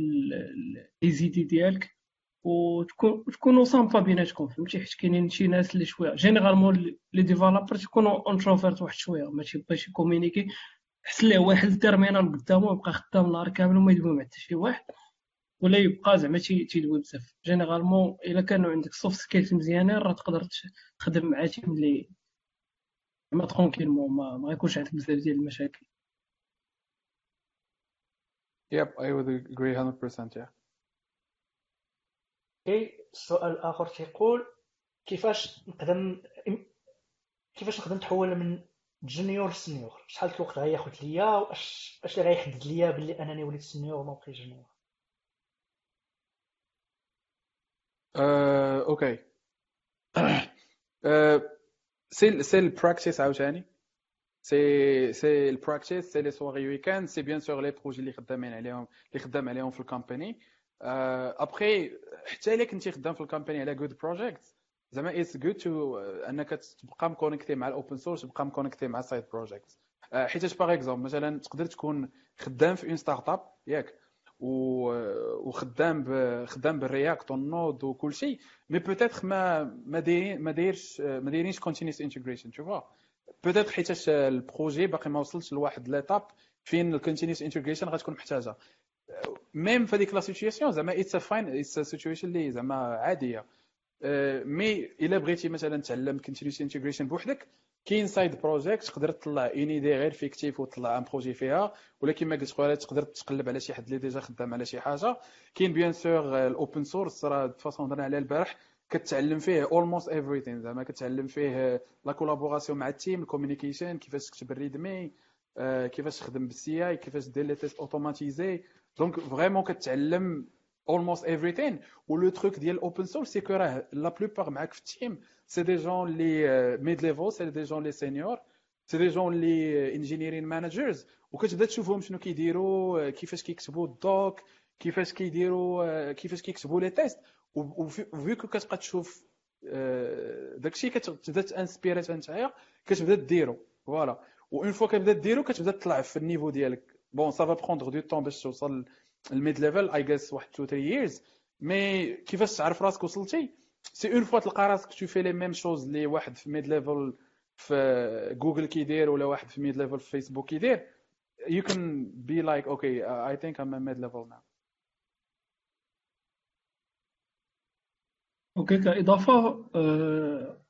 les idées ديالك وتكون تكونوا sympa بيناتكم فهمتي؟ حيت كاينين شي ناس اللي شوية généralement les développeurs تيكونوا introvertis واحد شوية ما تيبغيش ي communiquer. خص ليه واحد ال terminal قدامه يبقى خدام النهار كامل وما يدوي مع حتى شي واحد ولا يبقى زعما تيدوي بزاف. généralement إلا كانوا عندك soft skills مزيانين راه تقدر تخدم مع team اللي ما tranquillement ما, ما يكونش عندك بزاف ديال المشاكل. Yep, I would agree 100% yeah. okay السؤال الآخر تيقول كيفاش نقدر كيفاش نقدر نتحول من junior ل senior شحال الوقت غياخد ليا واش اش اللي غيحدد ليا بلي أنني وليت senior وما بقيت junior أه، okay. أه، c'est c'est ال practice عاوتاني. c'est c'est ال practice c'est les soirées weekend c'est bien sûr les projets اللي خدامين عليهم اللي خدام عليهم في ال company أبخي حتى إلا كنتي خدام في ال company على good project زعما it's good to أنك تبقى م connecté مع ال open source تبقى م connecté مع side project حيت par exemple مثلا تقدر تكون خدام في une startup ياك وخدام خدام بالرياكت والنود وكل شيء mais peut-être ما ما ما دايرش ما دايرينش continuous integration des fois peut-être حيتاش ال projet باقي ما وصلش لواحد l'étape فين ال continuous integration غتكون محتاجة. même في هذيك la situation زعما it's fine it's situation اللي زعما عادية. mais إلا بغيتي مثلا تعلم continuous integration بوحدك كاين side project تقدر تطلع une idée غير fictive وتطلع un projet فيها ولكن ما قلت خويا تقدر تقلب على شي حد اللي déjà خدام على شي حاجة. كاين bien sûr ال open source راه de toute façon هضرنا عليه البارح كتعلم فيه almost everything زعما كتعلم فيه la collaboration مع ال team ال communication كيفاش تكتب ال README كيفاش تخدم ب ال CI كيفاش دير les tests automatisés donc vraiment كتعلم almost everything. و le truc ديال ال open source c'est que راه la plupart معاك في ال team c'est des gens اللي mid level c'est des gens اللي senior c'est des gens اللي engineering managers وكتبدا تشوفهم شنو كيديروا كيفاش كيكتبوا ال doc كيفاش كيديروا كيفاش كيكتبوا les tests وفيكو كتبقى تشوف داكشي كتبدا ت inspirer نتايا كتبدا ديرو voilà une fois كتبدا ديرو كتبدا تطلع في ال niveau ديالك bon ça va prendre du temps باش توصل ال mid level I guess واحد 2 3 years mais كيفاش تعرف راسك وصلتي si une fois تلقى راسك tu fais les mêmes choses اللي واحد في mid level في جوجل كيدير ولا واحد في mid level في فيسبوك كيدير you can be like okay I think I'm at mid level now. okay كإضافة آه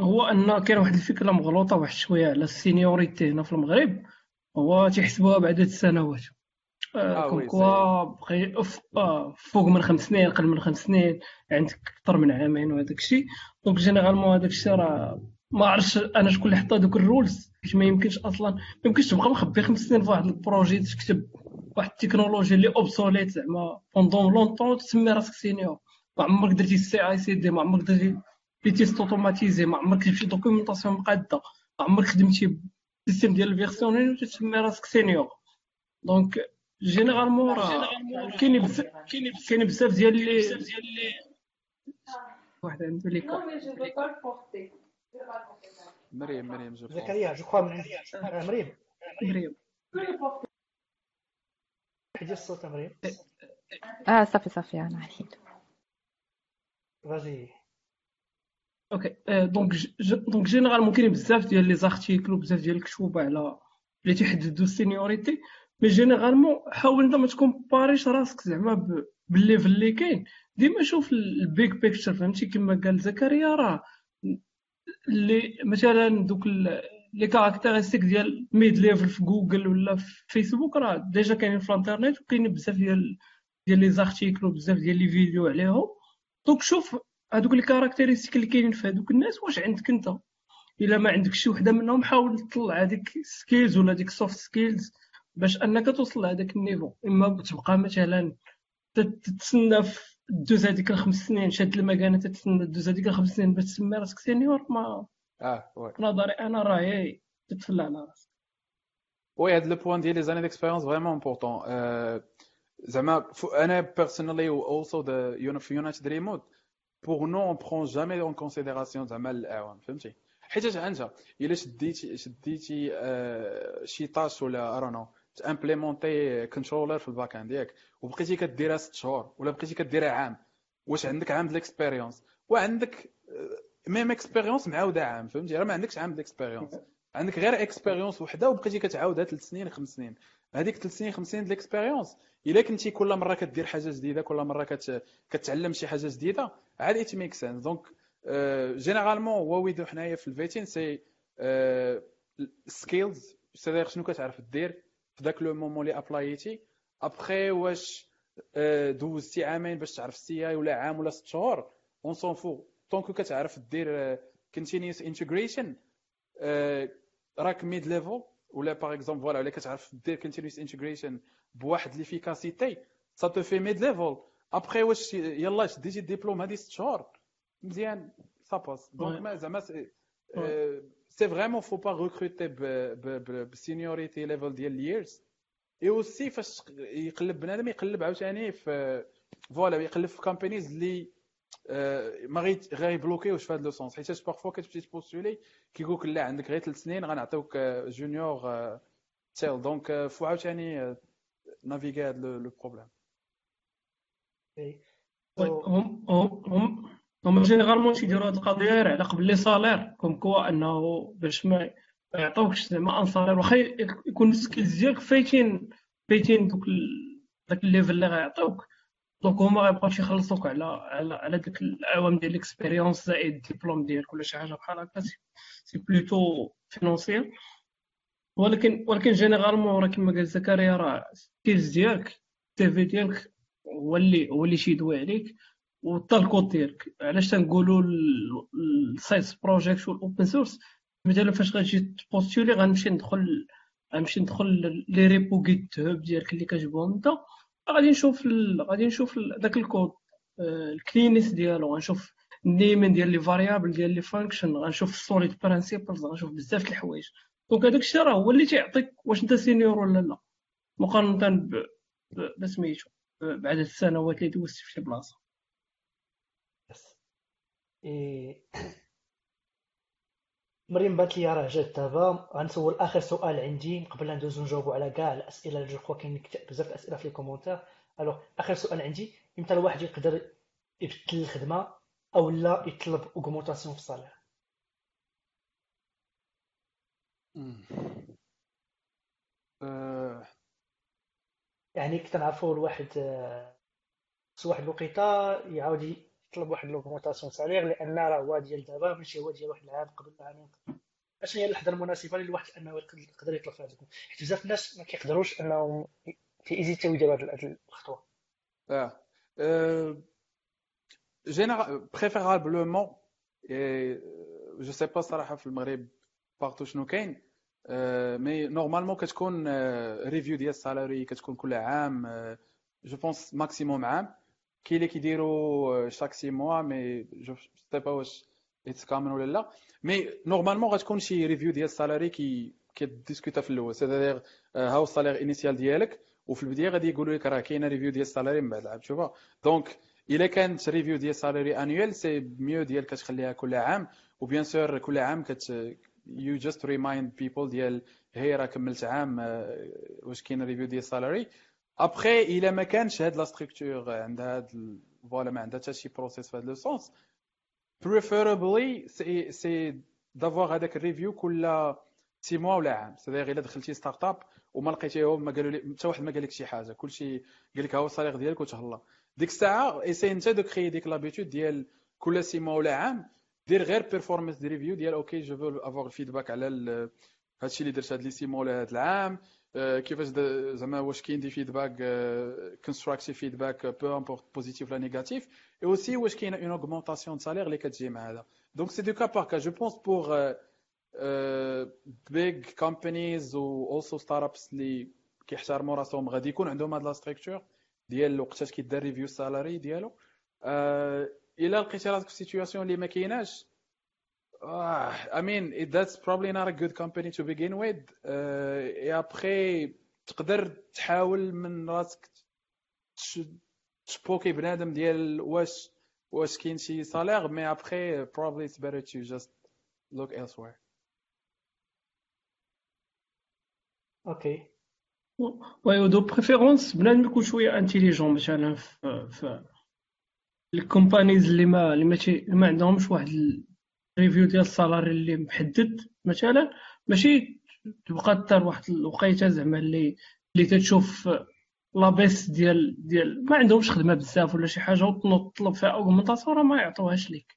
هو أن كاين واحد الفكرة مغلوطة واحد شوية على ال seniority هنا في المغرب. هو تيحسبوها بعدد السنوات. آه comme quoi بقي آه فوق من خمس سنين أقل من خمس سنين عندك أكثر من عامين وهذاك الشيء. donc généralement هذاك الشيء راه ما عرفتش أنا شكون اللي حط هذوك ال rules. حيت ما يمكنش أصلا ما يمكنش تبقى مخبي خمس سنين في واحد ال projet تكتب واحد التكنولوجيا اللي obsolète زعما pendant longtemps تسمي راسك senior ما عمرك درتي ال CI/CD ما عمرك درتي les tests automatisés ما عمرك كتبتي documentation مقادة ما عمرك خدمتي système ديال ال versioning وتسمي راسك senior donc généralement راه كاين بزاف كاين بزاف ديال لي واحد عنده لي مريم مريم جو زكريا جو عندي مريم مريم حيدي الصوت مريم آه صافي صافي أنا حيد vas-y okay donc donc généralement كاين بزاف ديال les articles وبزاف ديال الكتب على اللي تيحددوا ال seniority mais généralement حاول انت ما تكومباريش راسك زعما بال level اللي كاين ديما شوف ال big picture فهمتي كما قال زكريا راه اللي مثلا دوك les caractéristiques ديال mid level في جوجل ولا في فيسبوك راه déjà كاينين في الانترنيت وكاينين بزاف ديال ديال les articles وبزاف ديال les vidéos عليهم donc شوف هذوك les caractéristiques اللي كاينين في هذوك الناس واش عندك انت؟ إلا ما عندك شي وحدة منهم حاول تطلع هذيك skills ولا ديك soft skills باش أنك توصل لهذاك ال niveau. إما تبقى مثلا تتسنى دوز هذيك الخمس سنين شاد المكانة تتسنى دوز هذيك الخمس سنين باش تسمي راسك senior mais آه oui. نظري أنا راهي تتفلى على راسك. وي هاد لو بوان ديال لي زاني ديكسبيريونس فريمون امبورطون زعما أنا بيرسونالي و اولسو ذا في يونايتد ريموت بور نو اون برون جامي اون كونسيديراسيون زعما الاعوام فهمتي حيت انت الا شديتي شديتي شي طاش ولا ارونو تامبليمونتي كنترولر في الباك اند ياك وبقيتي كديرها ست شهور ولا بقيتي كديرها عام واش عندك عام الاكسبيريونس وعندك ميم اكسبيريونس معاوده عام فهمتي راه ما عندكش عام الاكسبيريونس عندك غير expérience وحده وبقيتي كتعاودها ثلاث سنين خمس سنين هذيك ثلاث سنين خمس سنين ديال ال expérience إلا كنتي كل مرة كدير حاجة جديدة كل مرة كت... كتعلم شي حاجة جديدة عاد it makes sense donc généralement هو ويدو حنايا في الفيتين c'est skills c'est شنو كتعرف دير في ذاك le moment اللي ابلايتي ابخي واش دوزتي عامين باش تعرف ال CI ولا عام ولا ست شهور on s'en fout tant que كتعرف دير continuous integration راك mid level ولا par exemple voilà ولا كتعرف دير continuous integration بواحد l'efficacité ça te fait mid level après واش يلا شديتي الدبلوم هذه ست شهور مزيان ça passe donc ما زعما c'est vraiment faut pas recruter ب seniority level ديال ال years et aussi فاش يقلب بنادم يقلب عاوتاني في voilà يقلب في companies اللي ما غيبلوكيوش في هذا le sens حيت parfois كتمشي تبوستولي كيقول لك لا عندك غير ثلاث سنين غنعطيوك junior تيل donc faut عاوتاني naviguer هذا le problème هم هم هما généralement تيديروا هاد القضية غير على قبل les salaires comme quoi انه باش ما يعطوكش زعما un salaire واخا يكون ال skills ديالك فايتين فايتين دوك داك ال level اللي غيعطيوك donc هما غيبقاو تيخلصوك على على على ديك الاعوام ديال ال expérience زائد الدبلوم ديالك ولا شي حاجة بحال هكا c'est plutôt financier ولكن ولكن généralement راه كما قال زكريا راه ال skills ديالك السي ديالك هو اللي هو اللي تيدوي عليك وحتى الكود ديالك. علاش تنقولوا ال side projects وال open source مثلا فاش غتجي تبوستولي غنمشي ندخل غنمشي ندخل les repos GitHub ديالك اللي كتبغيهم انت. غادي نشوف غادي نشوف داك الكود آه، ال cleanness ديالو غنشوف ال naming ديال les variables ديال les fonctions غنشوف ال SOLID principles غنشوف بزاف د الحوايج. donc هذاك الشيء راه هو اللي تيعطيك واش انت senior ولا لا. مقارنة بسميتو بعد السنوات اللي دوزت في شي بلاصة. إيه. مريم بانت لي راه جات دابا. غنسول آخر سؤال عندي قبل لا ندوزو نجاوبو على كاع الأسئلة اللي جو كاين بزاف الأسئلة في ال commentaires alors آخر سؤال عندي إمتى الواحد يقدر يبدل الخدمة أو لا يطلب augmentation في ال salaire أه. يعني كنت نعرفو الواحد خصو واحد الوقيتة يعاود يطلب واحد ل augmentation salaire لأن راه هو ديال دابا ماشي هو ديال واحد العام قبل عامين اش هي اللحظه المناسبة للواحد أنه يقدر يطلب هذاك حيت بزاف الناس ما كيقدروش أنهم تي hésiter يديروا هذه الخطوة. آه. général préférablement je sais pas صراحة في المغرب partout شنو كاين mais normalement كتكون review ديال ال salary كتكون كل عام جو بونس ماكسيموم عام. كاين اللي كيديروا شاك سي موا مي جو سي با واش اتس كامن ولا لا مي نورمالمون غتكون شي ريفيو ديال السالاري كي كيديسكوتا في الأول سيتادير هاو السالير انيسيال ديالك وفي البدايه غادي يقولوا لك راه كاينة ريفيو ديال السالاري من بعد العام شوفا دونك الا كانت ريفيو ديال السالاري انيوال سي ميو ديال كتخليها كل عام وبيان سور كل عام كت يو جاست ريمايند بيبل ديال هي راه كملت عام واش كاين ريفيو ديال السالاري ابخي الا ما كانش هاد لا ستركتور عندها هاد فوالا ما عندها حتى شي بروسيس في هاد لو سونس بريفيرابلي سي سي دافوار هذاك الريفيو كل سي موا ولا عام. سي إلا دخلتي ستارت اب وما لقيتيهم ما قالوا لي حتى واحد ما قال لك شي حاجة. كلشي قال لك ها هو الصريغ ديالك وتهلا. ديك الساعة ايساي انت دو كري ديك لابيتود ديال كل سي موا ولا عام. دير غير performance review ديال okay je veux avoir ال feedback على هادشي اللي درت هاد les six mois ال هاد العام. كيفاش زعما واش كاين des feedback constructive feedback peu importe positive ولا négative et aussi واش كاين une augmentation salaire اللي كتجي مع هذا donc c'est du cas par cas je pense pour big companies و also startups اللي كيحترموا راسهم غادي يكون عندهم هاد la structure ديال وقتاش كيدار review ال salary ديالو الا لقيتي راسك في situation اللي ما كايناش I mean that's probably not a good company to begin with. اي ابخي تقدر تحاول من راسك تشبوكي بنادم ديال واش واش كاين شي salaire mais après probably it's better to just look elsewhere. okay oui de préférence بنادم يكون شوية intelligent مثلا في ال companies اللي ما اللي ما, ما عندهمش واحد ال review ديال ال salary اللي محدد مثلا ماشي تبقى دار واحد الوقيتة زعما اللي اللي تتشوف la baisse ديال ديال ما عندهمش خدمة بزاف ولا شي حاجة وتنوض تطلب فيها augmentation راه ما يعطوهاش ليك.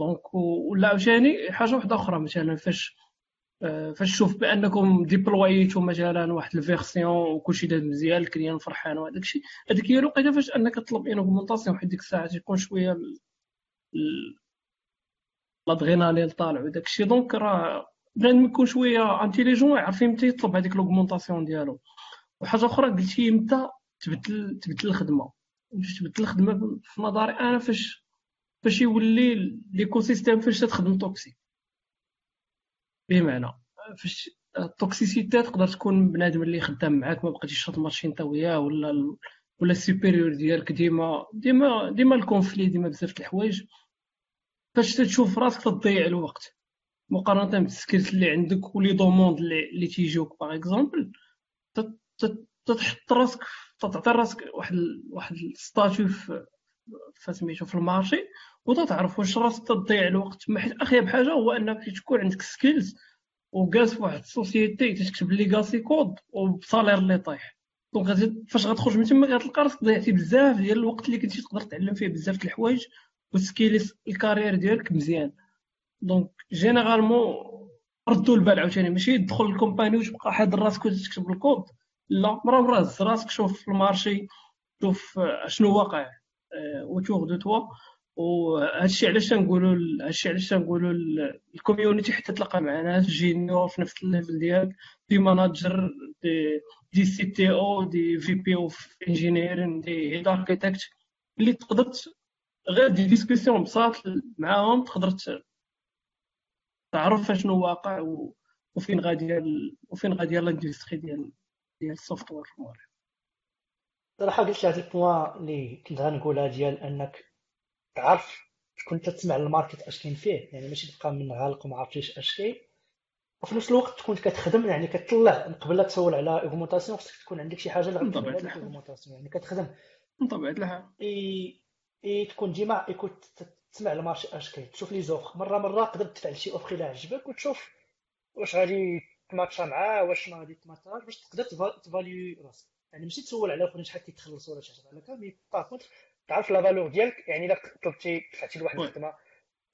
donc ولا عاوتاني حاجة واحدة أخرى مثلا فاش آه، فاش تشوف بأنكم déployيتو مثلا واحد ال version وكلشي داز مزيان ال client فرحان وهذاك الشيء هذيك هي الوقيتة فاش أنك تطلب une augmentation واحد ديك الساعة تيكون شوية l'adrénaline طالع وداك الشيء donc راه بنادم يكون شوية intelligent يعرف إمتى يطلب هذيك l'augmentation ديالو. وحاجة أخرى قلتي إمتى تبدل تبدل الخدمة. تبدل الخدمة في نظري أنا فاش فاش يولي ليكو سيستيم فاش تخدم توكسي بمعنى فاش التوكسيسيتي تقدر تكون بنادم اللي خدام معاك ما بقيتيش تشرط مارشي انت وياه ولا ولا السوبيريور ديالك ديما ديما ديما الكونفلي ديما بزاف الحوايج. فاش تشوف راسك تضيع الوقت مقارنة بالسكيلز اللي عندك ولي دوموند اللي تيجيوك باغ اكزومبل تحط راسك تعطي راسك واحد واحد ال statut فسميتو في ال marché وتعرف واش راسك تضيع الوقت. ما حيت أخيب حاجة هو أنك تكون عندك skills وجالس في واحد ال société تكتب legacy code وب salaire اللي طايح. donc فاش غتخرج من تما غتلقى راسك ضيعتي بزاف ديال الوقت اللي كنتي تقدر تعلم فيه بزاف د الحوايج و scaleي ال carrière ديالك مزيان. donc généralement ردوا البال عاوتاني. ماشي تدخل ال company وتبقى حاضر راسك وتكتب الكود. لا مرة هز راسك شوف في ال marché شوف شنو واقع و autour de toi وهادشي علاش تنقولوا هادشي علاش تنقولوا ال community حتى تلقى مع ناس junior في نفس ال level ديالك. des manager des des CTO des VP of engineering des head architect اللي تقدر غير des discussions بساط معاهم تقدر تعرف شنو واقع وفين غادي وفين غادي ال industry ديال ديال ال software صراحة قلت هاد ال point اللي كنت غنقولها ديال أنك تعرف تكون تسمع ال market اش كاين فيه يعني ماشي تبقى من غالق وما عرفتيش اش كاين. وفي نفس الوقت تكون كتخدم يعني كتطلع قبل لا تسول على augmentation خصك تكون عندك شي حاجة اللي غتطلع على augmentation يعني كتخدم. من طبيعه الحال تكون ديما écoute تسمع ال marché أش كاين. تشوف les offres مرة مرة تقدر تفعل شي offre الا عجبك وتشوف واش غادي تماتشا معاه واش ما غادي تماتشاش باش تقدر تفاليو راسك. يعني ماشي تسول على أخرين شحال كيتخلصوا ولا شي حاجة بحال هكا مي باغ كونتر تعرف لا فالور ديالك يعني إلا طلبتي دفعتي لواحد الخدمة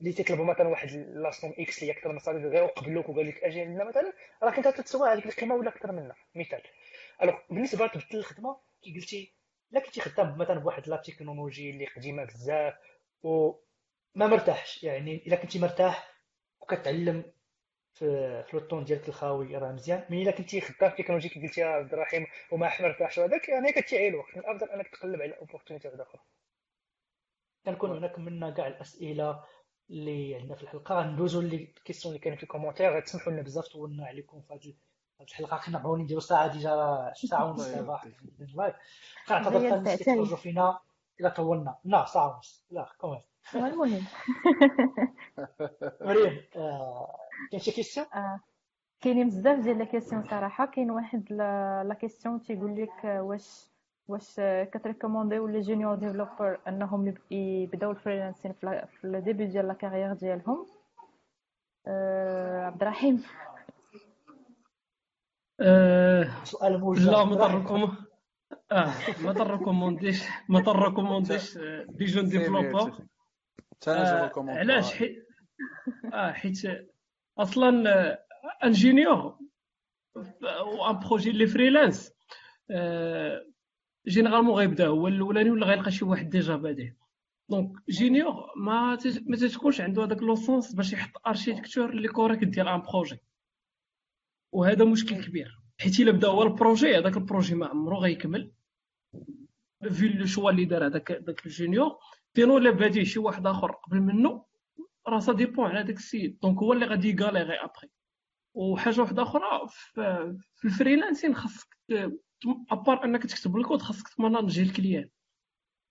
اللي تيطلبوا مثلا واحد لاصوم إكس اللي أكثر من صافي غير وقبلوك وقال لك أجي لنا مثلا راك أنت تتسوى هذيك القيمة ولا أكثر منها؟ مثال. الوغ بالنسبة تبدل الخدمة كي قلتي الا كنتي خدام مثلا بواحد لا تكنولوجي اللي قديمة بزاف وما مرتاحش. يعني إلا كنتي مرتاح وكتعلم في في الطون ديالك الخاوي راه مزيان. mais إلا كنتي خدام في تكنولوجي كي قلتي عبد الرحيم وما مرتاحش وهذاك يعني كتضيع الوقت. من الأفضل أنك تقلب على opportunité أخرى كنكونو هنا كملنا كاع الأسئلة اللي عندنا في الحلقة. ندوزو les questions اللي كاينين في les commentaires تسمحوا لنا بزاف. طولنا عليكم في هذه الحلقة كنا بغاو نديرو ساعة déjà ساعة ونص *laughs* دابا كنعتذر الناس اللي تفرجوا فينا الا طولنا. لا ساعة ونص. لا كمان المهم. *laughs* مريم آه، كاين شي question آه، كاينين بزاف ديال les questions صراحة. كاين واحد la question تيقول لك واش واش كت recommander يو les junior developers أنهم يبداو ال freelancing في ال début ديال la carrière ديالهم؟ عبد الرحيم. أه سؤال موجه لا ما آه ما تركومونديش ما تركومونديش دي جون ديفلوبر علاش؟ آه حيت أصلا انجينيور وان بروجي لي فريلانس جينيرالمون غيبدا. هو الأولاني ولا غيلقى شي واحد ديجا بادئ دونك جينيور ما ما تكونش عنده هذاك لوسونس باش يحط اركيتكتور اللي كوريكت ديال ان بروجي وهذا مشكل كبير. حيت إلا بدأ هو البروجي هذاك البروجي ما عمرو غيكمل. في لو شوا اللي دار هذاك داك الجونيور تينو الا بادي شي واحد آخر قبل منه راه سا ديبون على داك السيد. دونك هو اللي غادي يغاليغي ابخي وحاجة واحدة أخرى في الفريلانسين خاصك ابار أنك تكتب الكود خاصك تماناجي الكليان.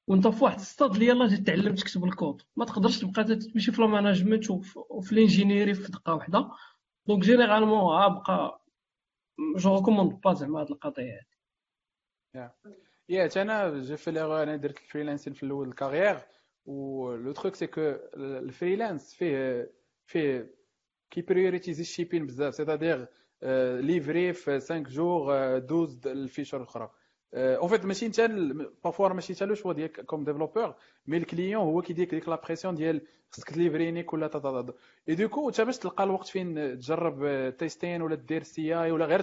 وأنت في واحد الستاد اللي يلاه تعلم تكتب الكود. ما تقدرش تبقى تمشي في الماناجمنت وفي الانجينيري في دقة واحدة. دونك جينيرالمون ها بقى جو ريكوموند با زعما هاد القضية هادي. يا أنا جو في ليغ أنا درت الفريلانسين في الأول الكارير و لو تروك سي كو الفريلانس فيه فيه كي بريوريتيزي الشيبين بزاف سيتادير ليفري في 5 جور 12 الفيشر الاخرى اون فيت ماشي انت بافوا ماشي انت لو شوا ديالك كوم ديفلوبور mais ال client هو كيديك ديك la pression ديال خصك ت livrer ني quel que soit دوكو انت باش تلقى الوقت فين تجرب testing ولا دير CI ولا غير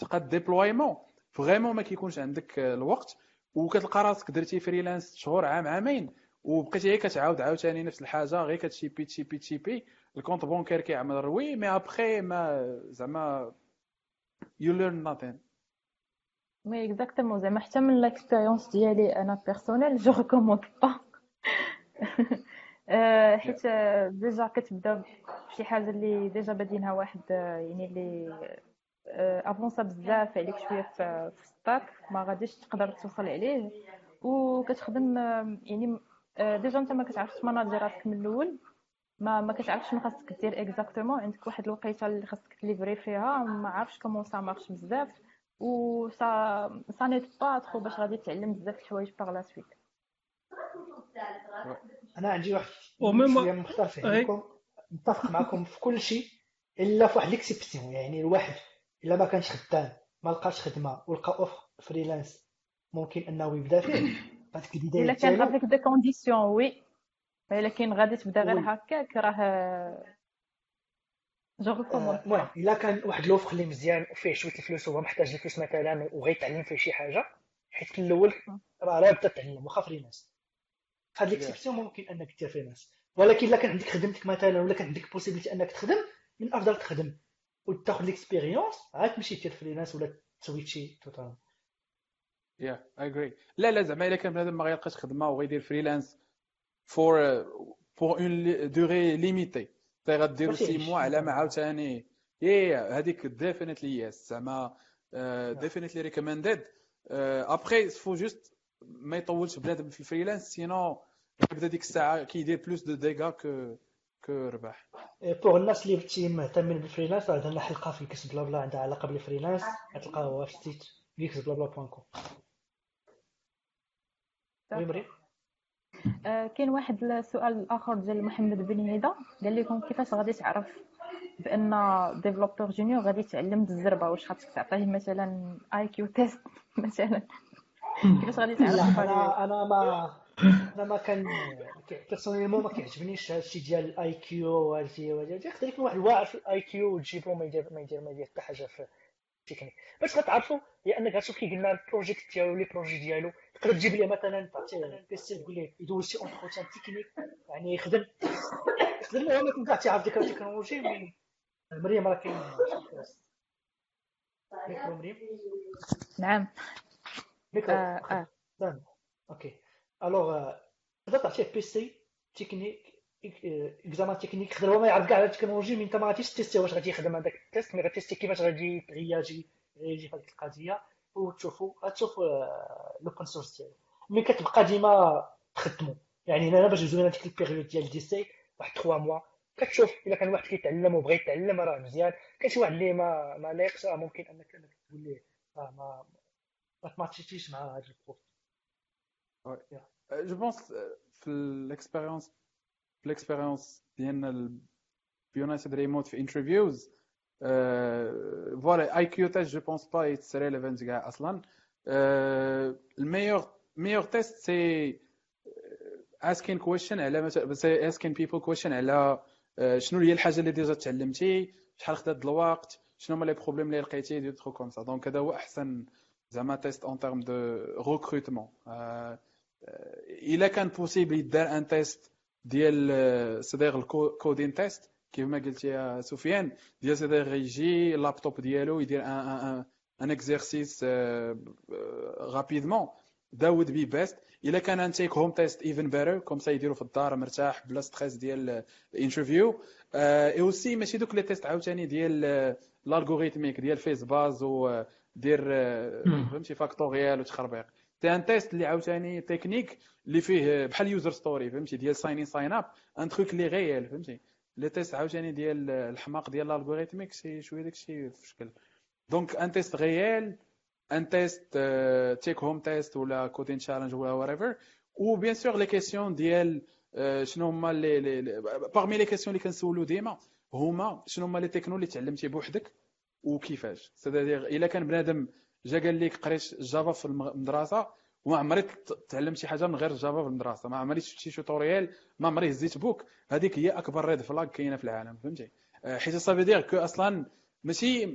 تلقى ال déploiement vraiment ما كيكونش عندك الوقت وكتلقى راسك درتي freelance شهور عام عامين وبقيتي غير كتعاود عاوتاني نفس الحاجة غير كتشيبي تشيبي تشيبي الكونت بونكير كيعمل روي mais après ما زعما you learn nothing oui exactement زعما حتى من l'expérience ديالي أنا personnel je recommande pas حيت déjà كتبدا بشي حاجة اللي déjà بادينها واحد يعني اللي avancé بزاف عليك شوية في stack ما غاديش تقدر توصل عليه. وكتخدم يعني ديجا أنت ما كتعرفش ت manager راسك من الأول. ما ما كتعرفش شنو خاصك دير exactement عندك واحد الوقيتة اللي خاصك ت livrer فيها. ما عارفش comment ça marche بزاف. و ça ça n'aide pas trop باش غادي تعلم بزاف الحوايج par la suite أنا عندي واحد شوية مختلف عليكم. متفق معكم في كل شيء إلا في واحد l'exception يعني الواحد إلا ما كانش خدام ما لقاش خدمة ولقى offre freelance ممكن أنه يبدأ فيه parce que البداية إلا كان avec des conditions oui ولكن غادي تبدأ غير هكاك راه je recommande المهم الا كان واحد l'offre اللي مزيان وفيه شوية الفلوس وهو محتاج الفلوس مثلا وغيتعلم فيه شي حاجة. حيت في الأول راه لا بدا تعلم واخا freelance هاد l'exception ممكن أنك دير freelance ولكن إلا كان عندك خدمتك مثلا ولا كان عندك possibilité أنك تخدم من الأفضل تخدم. وتاخذ l'expérience عاد تمشي دير freelance ولا ت switch ي total yeah I agree لا لا زعما إلا كان بنادم ما غيلقاش خدمة وغيدير freelance فور فور اون دوغي ليميتي تي غديرو سي موا على ما عاوتاني يا هذيك ديفينيتلي يس زعما ديفينيتلي ريكومندد ابخي فو جوست ما يطولش بنادم في الفريلانس سينو يبدا ديك الساعة كيدير بلوس دو ديغا كو كو ربح بوغ الناس اللي بتي مهتمين بالفريلانس عندنا حلقه في كيس بلا بلا عندها علاقه بالفريلانس غتلقاوها في السيت كيس بلا بلا بوان كوم oui مريم كاين واحد السؤال اخر ديال محمد بن هيدا قال لكم كيفاش غادي تعرف بأن développeur junior غادي يتعلم بالزربه واش خاصك تعطيه مثلا IQ test مثلا؟ كيفاش غادي تعرف؟ أنا أنا ما أنا ما كان personnellement ما كيعجبنيش هادشي ديال ال IQ وهادشي وهادشي يقدر يكون واحد واعر في ال IQ وتجيبو ما يدير ما يدير ما يدير حتى حاجة في التكنيك باش غتعرفوا هي انك غتشوف كي قلنا ال project ديالو les projets ديالو تقدر تجيب ليه مثلا تعطيه PC تقول ليه يدوز شي entretien technique يعني يخدم يخدم هو ما كاع تيعرف ديك ال technologie mais مريم راه كاين ميكرو مريم. نعم. ميكرو. آه آه. OK. alors تقدر تعطيه PC technique examen technique يقدر هو ما يعرف كاع ال technologie mais أنت ما غاديش test ي واش غادي يخدم هذاك ال test mais غات test ي كيفاش غادي ترياجي يجي في هذيك القضية. وتشوفوا غتشوف l'open source ديالو mais كتبقى ديما تخدموا يعني هنا باش نجيو هذيك ال période ديال d'ici واحد 3 mois كتشوف. إلا كان واحد كيتعلم وبغى يتعلم راه مزيان. كاين شي واحد اللي ما ما لايقش راه ممكن أنك تقول ليه راه ما ما تماتشيتيش مع هذا ال prof je pense في ال expérience في ال expérience ديالنا ال United Remote في interviews voilà IQ test je pense pas it's relevant كاع أصلا ال meilleur meilleur test c'est asking question على مثلا asking people question على شنو هي الحاجة اللي déjà تعلمتي شحال خدات الوقت؟ شنو هما les problèmes اللي لقيتي؟ des trucs comme ça donc هذا هو أحسن زعما test en termes de recrutement إلا كان possible يدار un test ديال c'est-à-dire ال coding test كيف ما قلتي يا سفيان ديال c'est-à-dire يجي اللابتوب ديالو يدير ان un un exercice rapidement that would be best إلا كان un take home test even better comme ça يديرو في الدار مرتاح بلا stress ديال ال interview. et aussi ماشي دوك les tests عاوتاني ديال ال algorithmique ديال FizzBuzz و دير فهمتي factorielle وتخربيق c'est un test اللي عاوتاني تكنيك اللي فيه بحال user story فهمتي ديال sign in sign up un truc اللي réel فهمتي. les tests عاوتاني ديال الحماق ديال ال algorithmique c'est شوية داكشي في شكل. donc un test réel un test take home test ولا coding challenge ولا whatever و bien sûr les questions ديال شنو هما les parmi les questions اللي كنسولو ديما هما شنو هما les technos اللي تعلمتي بوحدك وكيفاش c'est-à-dire إلا كان بنادم جا قال لك قريت Java في المدرسة وما عمري تعلمت شي حاجة من غير Java في المدرسة. ما عمري شفت شي tutoriel ما عمري هزيت book هذيك هي أكبر red flag كاينة في العالم فهمتي؟ حيت صافي دير كو أصلا ماشي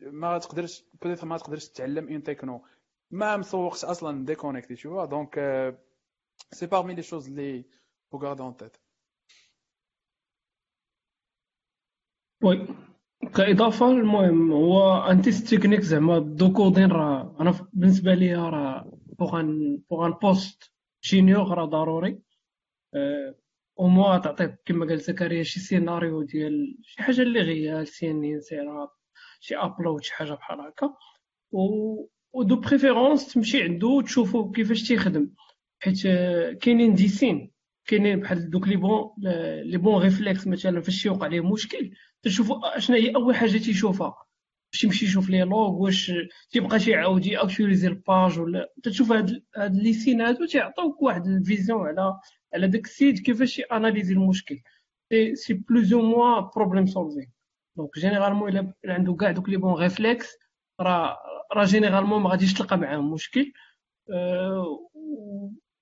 ما تقدرش peut-être ما تقدرش تتعلم une techno ما مسوقش أصلا déconnecté tout donc c'est parmi les choses اللي faut garder en tête oui كإضافة المهم هو un test technique زعما de coding راه أنا بالنسبة لي راه pour un pour un poste junior ضروري. أو موا تعطيك كما قال زكريا شي سيناريو ديال شي حاجة اللي réel c'est un un سيراب شي upload شي حاجة بحال هكا. و de préférence تمشي عنده وتشوفو كيفاش تيخدم. حيت كاينين des signes كاينين بحال دوك les bons les bons réflexes مثلا فاش يوقع ليه مشكل تشوفوا شنو هي أول حاجة تيشوفها. باش يمشي يشوف les logs واش تيبقى يعاود actualiser ال page ولا تشوف هاد هاد les signes هادو تيعطيوك واحد ال vision على على داك السيد كيفاش analyser المشكل. c'est c'est plus ou moins problem solving donc généralement الا عنده كاع دوك les bons réflexes راه راه généralement ما غاديش تلقى معاه مشكل أه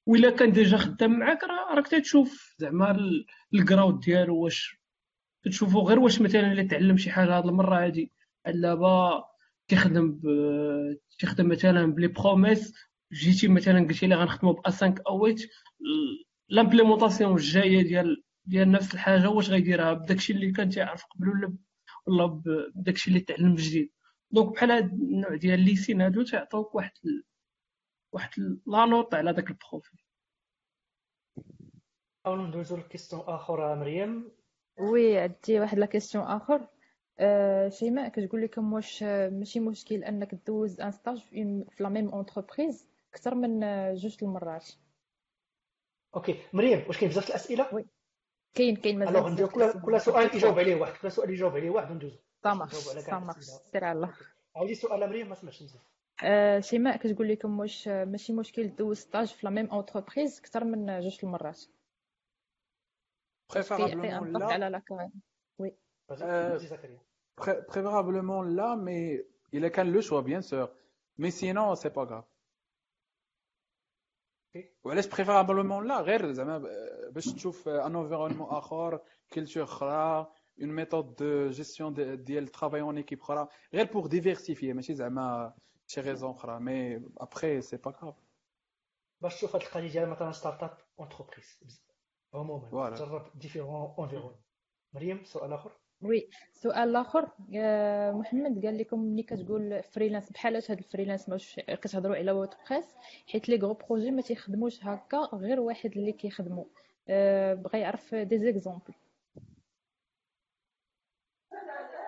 وإلا كان déjà خدام معاك راه راك تشوف زعما ال growth ديالو واش تشوفو غير واش مثلا الا تعلم شي حاجة هاد المره هادي اللعبه تخدم ب... تخدم مثلا ب les promises جيتي مثلا قلتي لي غنخدمو ب 5 أو 8 l'implémentation الجاية ديال ديال نفس الحاجة واش غيديرها؟ بداكشي اللي كان تيعرف قبل ولا ولا بداكشي اللي تعلم جديد. دونك بحال هاد النوع ديال les signes هادو تيعطيوك واحد ال... واحد la note على داك ال profil. نحاولوا ندوزو la question آخر مريم. oui عندي واحد la question آخر. أه شيماء كتقول لكم واش ماشي مشكل انك دوز un stage في la même entreprise أكثر من جوج المرات OK مريم واش كاين بزاف الاسئله oui كاين كاين مازال ندير كل كل سؤال يجاوب عليه واحد كل سؤال يجاوب عليه واحد وندوزو صامخ صامخ سير على الله عاودي السؤال مريم ما سمعتش مزيان أه شيماء كتقول لكم واش ماشي مشكل دوز stage في la même entreprise أكثر من جوج المرات لا. Oui. Euh, pré préférablement لا, mais il a quand le choix, bien sûr. Mais sinon, c'est pas grave. وعلاش préférablement لا غير زعما باش تشوف un environnement اخر culture أخرى une méthode de gestion ديال ال travail une équipe أخرى غير pour diversifier ماشي زعما شي raison أخرى mais après c'est pas grave باش تشوف هاد القضية ديال مثلا startup entreprise عموما جرب différents environnements مريم سؤال اخر oui سؤال الآخر محمد قال لكم ملي كتقول freelance بحال هاد ال freelance واش كتهضروا على WordPress حيت les gros projets ما تيخدموش هكا غير واحد اللي كيخدموا بغى يعرف des exemples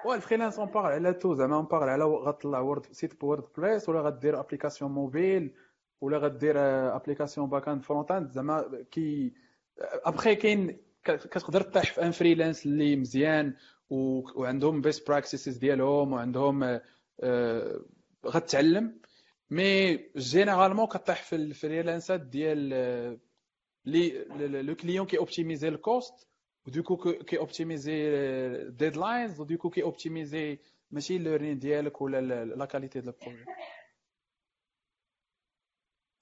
و ال freelance on parle على tout زعما on parle على غطلع Word site WordPress ولا غدير application mobile ولا غدير application back-end front-end زعما كي ابخي كاين كتقدر تطيح في un freelance اللي مزيان وعندهم best practices ديالهم وعندهم آه، غتعلم mais généralement كطيح في الفريلانسات ديال آه، لي le client كي optimisé ال cost ودوكو كي optimisé deadlines ودوكو كي optimisé ماشي learning ديالك ولا la qualité ديال ال projet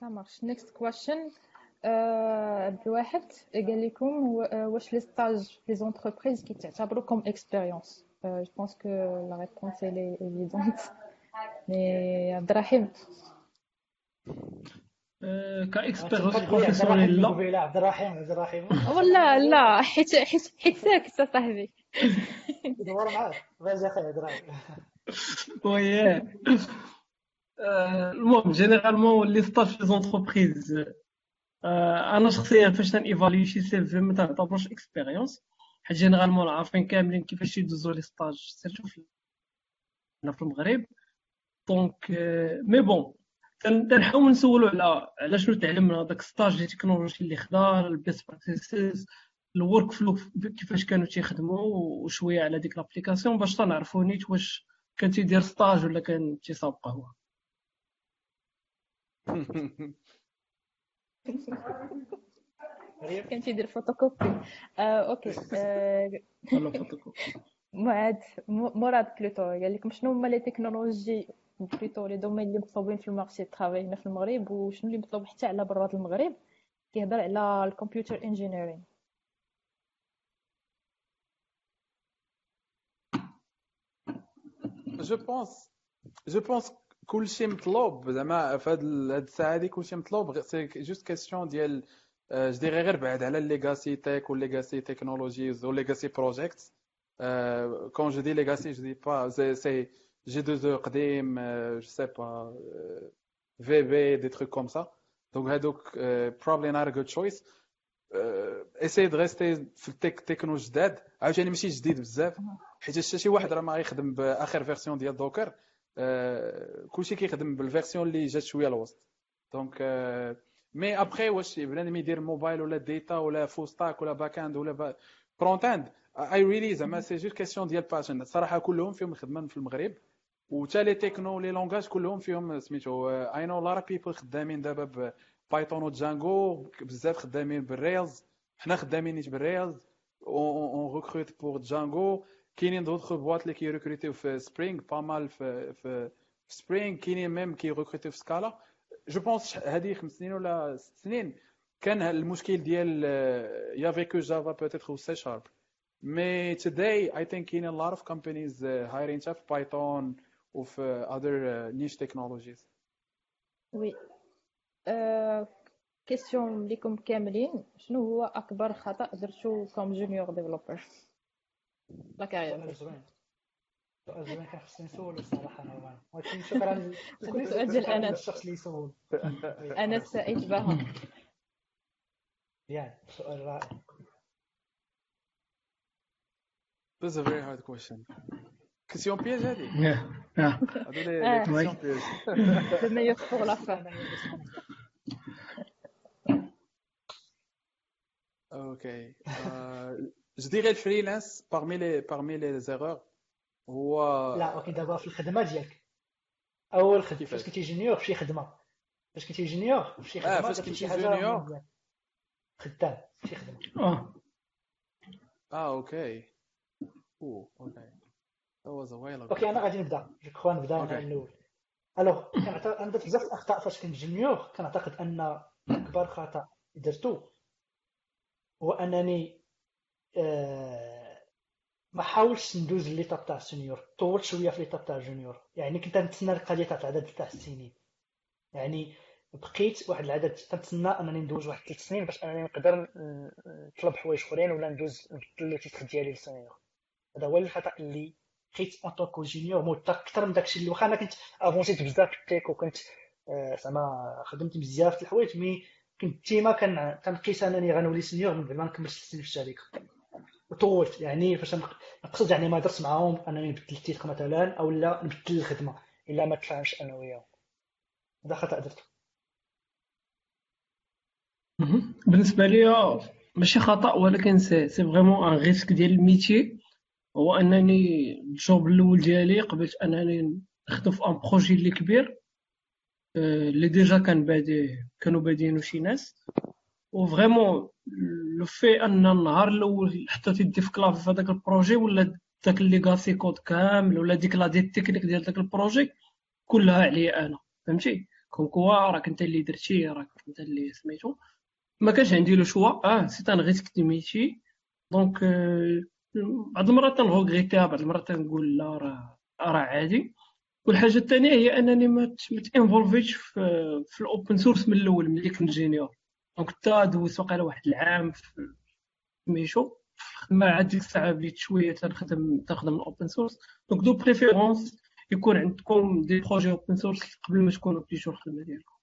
Ça. Next question. عبد الواحد قال لكم واش les stages les entreprises كيتعتبروا comme expérience je pense que la réponse est évidente mais عبد الرحيم ك expérience professionnelle لا عبد الرحيم عبد الرحيم ولا لا حيت حيت حيت ساكت صاحبي دور معاك فازي أخي عبد الرحيم oui المهم généralement les stages في entreprises أنا شخصيا فاش تن évaluer يو شي CV ما تعتبروش expérience حيت généralement عارفين كاملين كيفاش يدوزو les stages surtout في المغرب. donc mais bon تنحاول نسولو على على شنو تعلمنا داك stage ديال التكنولوجي اللي خدا ال best practices ال workflow كيفاش كانوا تيخدموا وشوية على ديك l'application باش تنعرفوا نيت واش كان تيدير stage ولا كان تيسابق هو. *laughs* كان تيدير فوتوكوبي. آه، okay. آه، *laughs* معاد مراد plutôt. قال لكم شنو هما les technologies plutôt les domaines اللي مطلوبين في ال marché travail هنا في المغرب وشنو اللي مطلوب حتى على برات المغرب؟ كيهضر على ال computer engineering je pense je pense كلشي مطلوب. زعما في هاد الساعة هادي كلشي مطلوب. c'est juste question ديال je dirais غير بعد على ال legacy tech وال legacy technologies وال legacy project كون جو دي ليغاسي جو دي با سي جي دو أو قديم جو سي با في بي دي تروك كوم سا دونك هادوك بروبلي نار جود تشويس اساي دو ريستي في التك تكنو جداد. عاوتاني ماشي جديد بزاف. حيت شي واحد راه ما غيخدم بآخر فيرسيون ديال دوكر كلشي كيخدم بالفيرسيون اللي جات شوية الوسط دونك مي ابخي واش بنادم يدير موبايل ولا ديتا ولا فول ستاك ولا باك اند ولا front end I really زعما c'est juste question ديال passion الصراحه كلهم فيهم خدمه في المغرب وتا les techno les langages كلهم فيهم سميتو I know a lot of people خدامين دابا Python و Django بزاف خدامين بال Rails حنا خدامين نيت بال Rails on recrute pour Django كاينين d'autres boîtes اللي كي recrutent يو في Spring pas mal في في Spring كاينين même كي recrutent يو في Scala je pense هذه خمس سنين ولا ست سنين كان المشكل ديال y avait que Java peut-être و C sharp mais today I think كاين a lot of companies hiring في Python وفي other niche technologies. oui question ليكم كاملين شنو هو أكبر خطأ درتو comme junior developer la carrière سؤال زوين كان خصني نسولو الصراحه أنا ولكن شكرا سؤال ديال انس الشخص اللي يسول انس سعيد بها يا سؤال رائع This is a very hard question. question piège هادي هادو لي آه. question piège le meilleur pour la fin. okay je dirais ال freelance parmi les parmi les erreurs هو لا okay دابا في الخدمة ديالك. أول خدمه؟ فاش كنتي junior في شي خدمة. فاش كنتي junior في شي آه، خدمة فاش كنتي junior. خدام في شي خدمة. آه. okay. أوه okay. That was a while ago. okay أنا غادي نبدأ. je crois نبدأ. أنا الأول. alors كنعت- أنا درت بزاف الأخطاء فاش كنت junior كنعتقد أن أكبر خطأ درتو هو أنني آه، ما حاولتش ندوز l'étape تاع ال senior طولت شوية في l'étape تاع ال junior. يعني كنت نتسنى القضية تاع العدد تاع السنين. يعني بقيت واحد العدد تنتسنى أنني ندوز واحد ثلاث سنين باش أنني نقدر نطلب حوايج أخرين ولا ندوز نبدل le titre ديالي لل senior هذا هو الخطأ اللي بقيت en tant que junior موتا أكثر من داكشي اللي واخا. أنا كنت avancé يت بزاف في ال tech وكنت آه، زعما خدمت بزاف د الحوايج mais كنت ديما كنقيس أنني غنولي senior من بعد ما نكمل ست سنين في الشركة وطولت يعني فاش نق- نقصد يعني ما درت معاهم انني نبدل ال titre مثلا أو لا نبدل الخدمة إلا ما تفاهمش أنا وياهم. هذا خطأ درته. بالنسبة لي ماشي خطأ ولكن c'est c'est vraiment un risque ديال ال métier. هو أنني ال job الأول ديالي قبلت أنني نخدم في un projet اللي كبير آه، اللي ديجا كان بادي كانوا بادينو شي ناس. وفريمون لو في ان النهار الأول حتى تدي في كلاف في هذاك البروجي ولا داك الليغاسي كود كامل ولا ديك لا ديال التكنيك ديال داك البروجي كلها عليا أنا فهمتي كون كوا راك انت اللي درتي راك انت اللي سميتو ما كانش عندي لو شوا آه سي ان ريسك دو ميتي دونك بعض المرات تنغوغريتيها بعض المرات تنقول لا راه راه عادي. والحاجة الثانية هي أنني ما تإنفولفيتش في, في ال open source من الأول ملي كنت junior donc حتى دوزت واقيلا واحد العام في ميشو ما عاد ديك الساعة بديت شوية تنخدم تنخدم ال open source donc de préférence يكون عندكم des projets open source قبل ما تكونوا بديتو الخدمة ديالكم.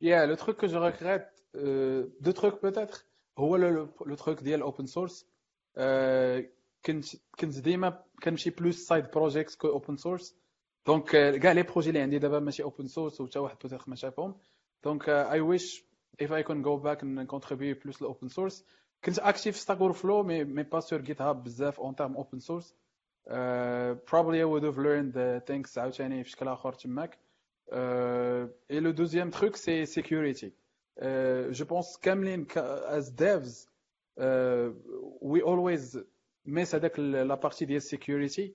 يا le truc que je regrette deux trucs peut-être هو le truc ديال ال open source كنت ديما كنمشي plus side project que open source donc كاع les projets اللي عندي دابا ماشي open source وتا واحد peut-être ما شافهم. donc I wish if I can go back and contribute to open source كنت actif في Stack Overflow mais mais pas sur GitHub بزاف en termes open source probably I would have learned the things عاوتاني في شكل اخر تماك uh, le deuxième truc c'est security uh, je pense كاملين devs uh, we always miss هذاك la partie ديال security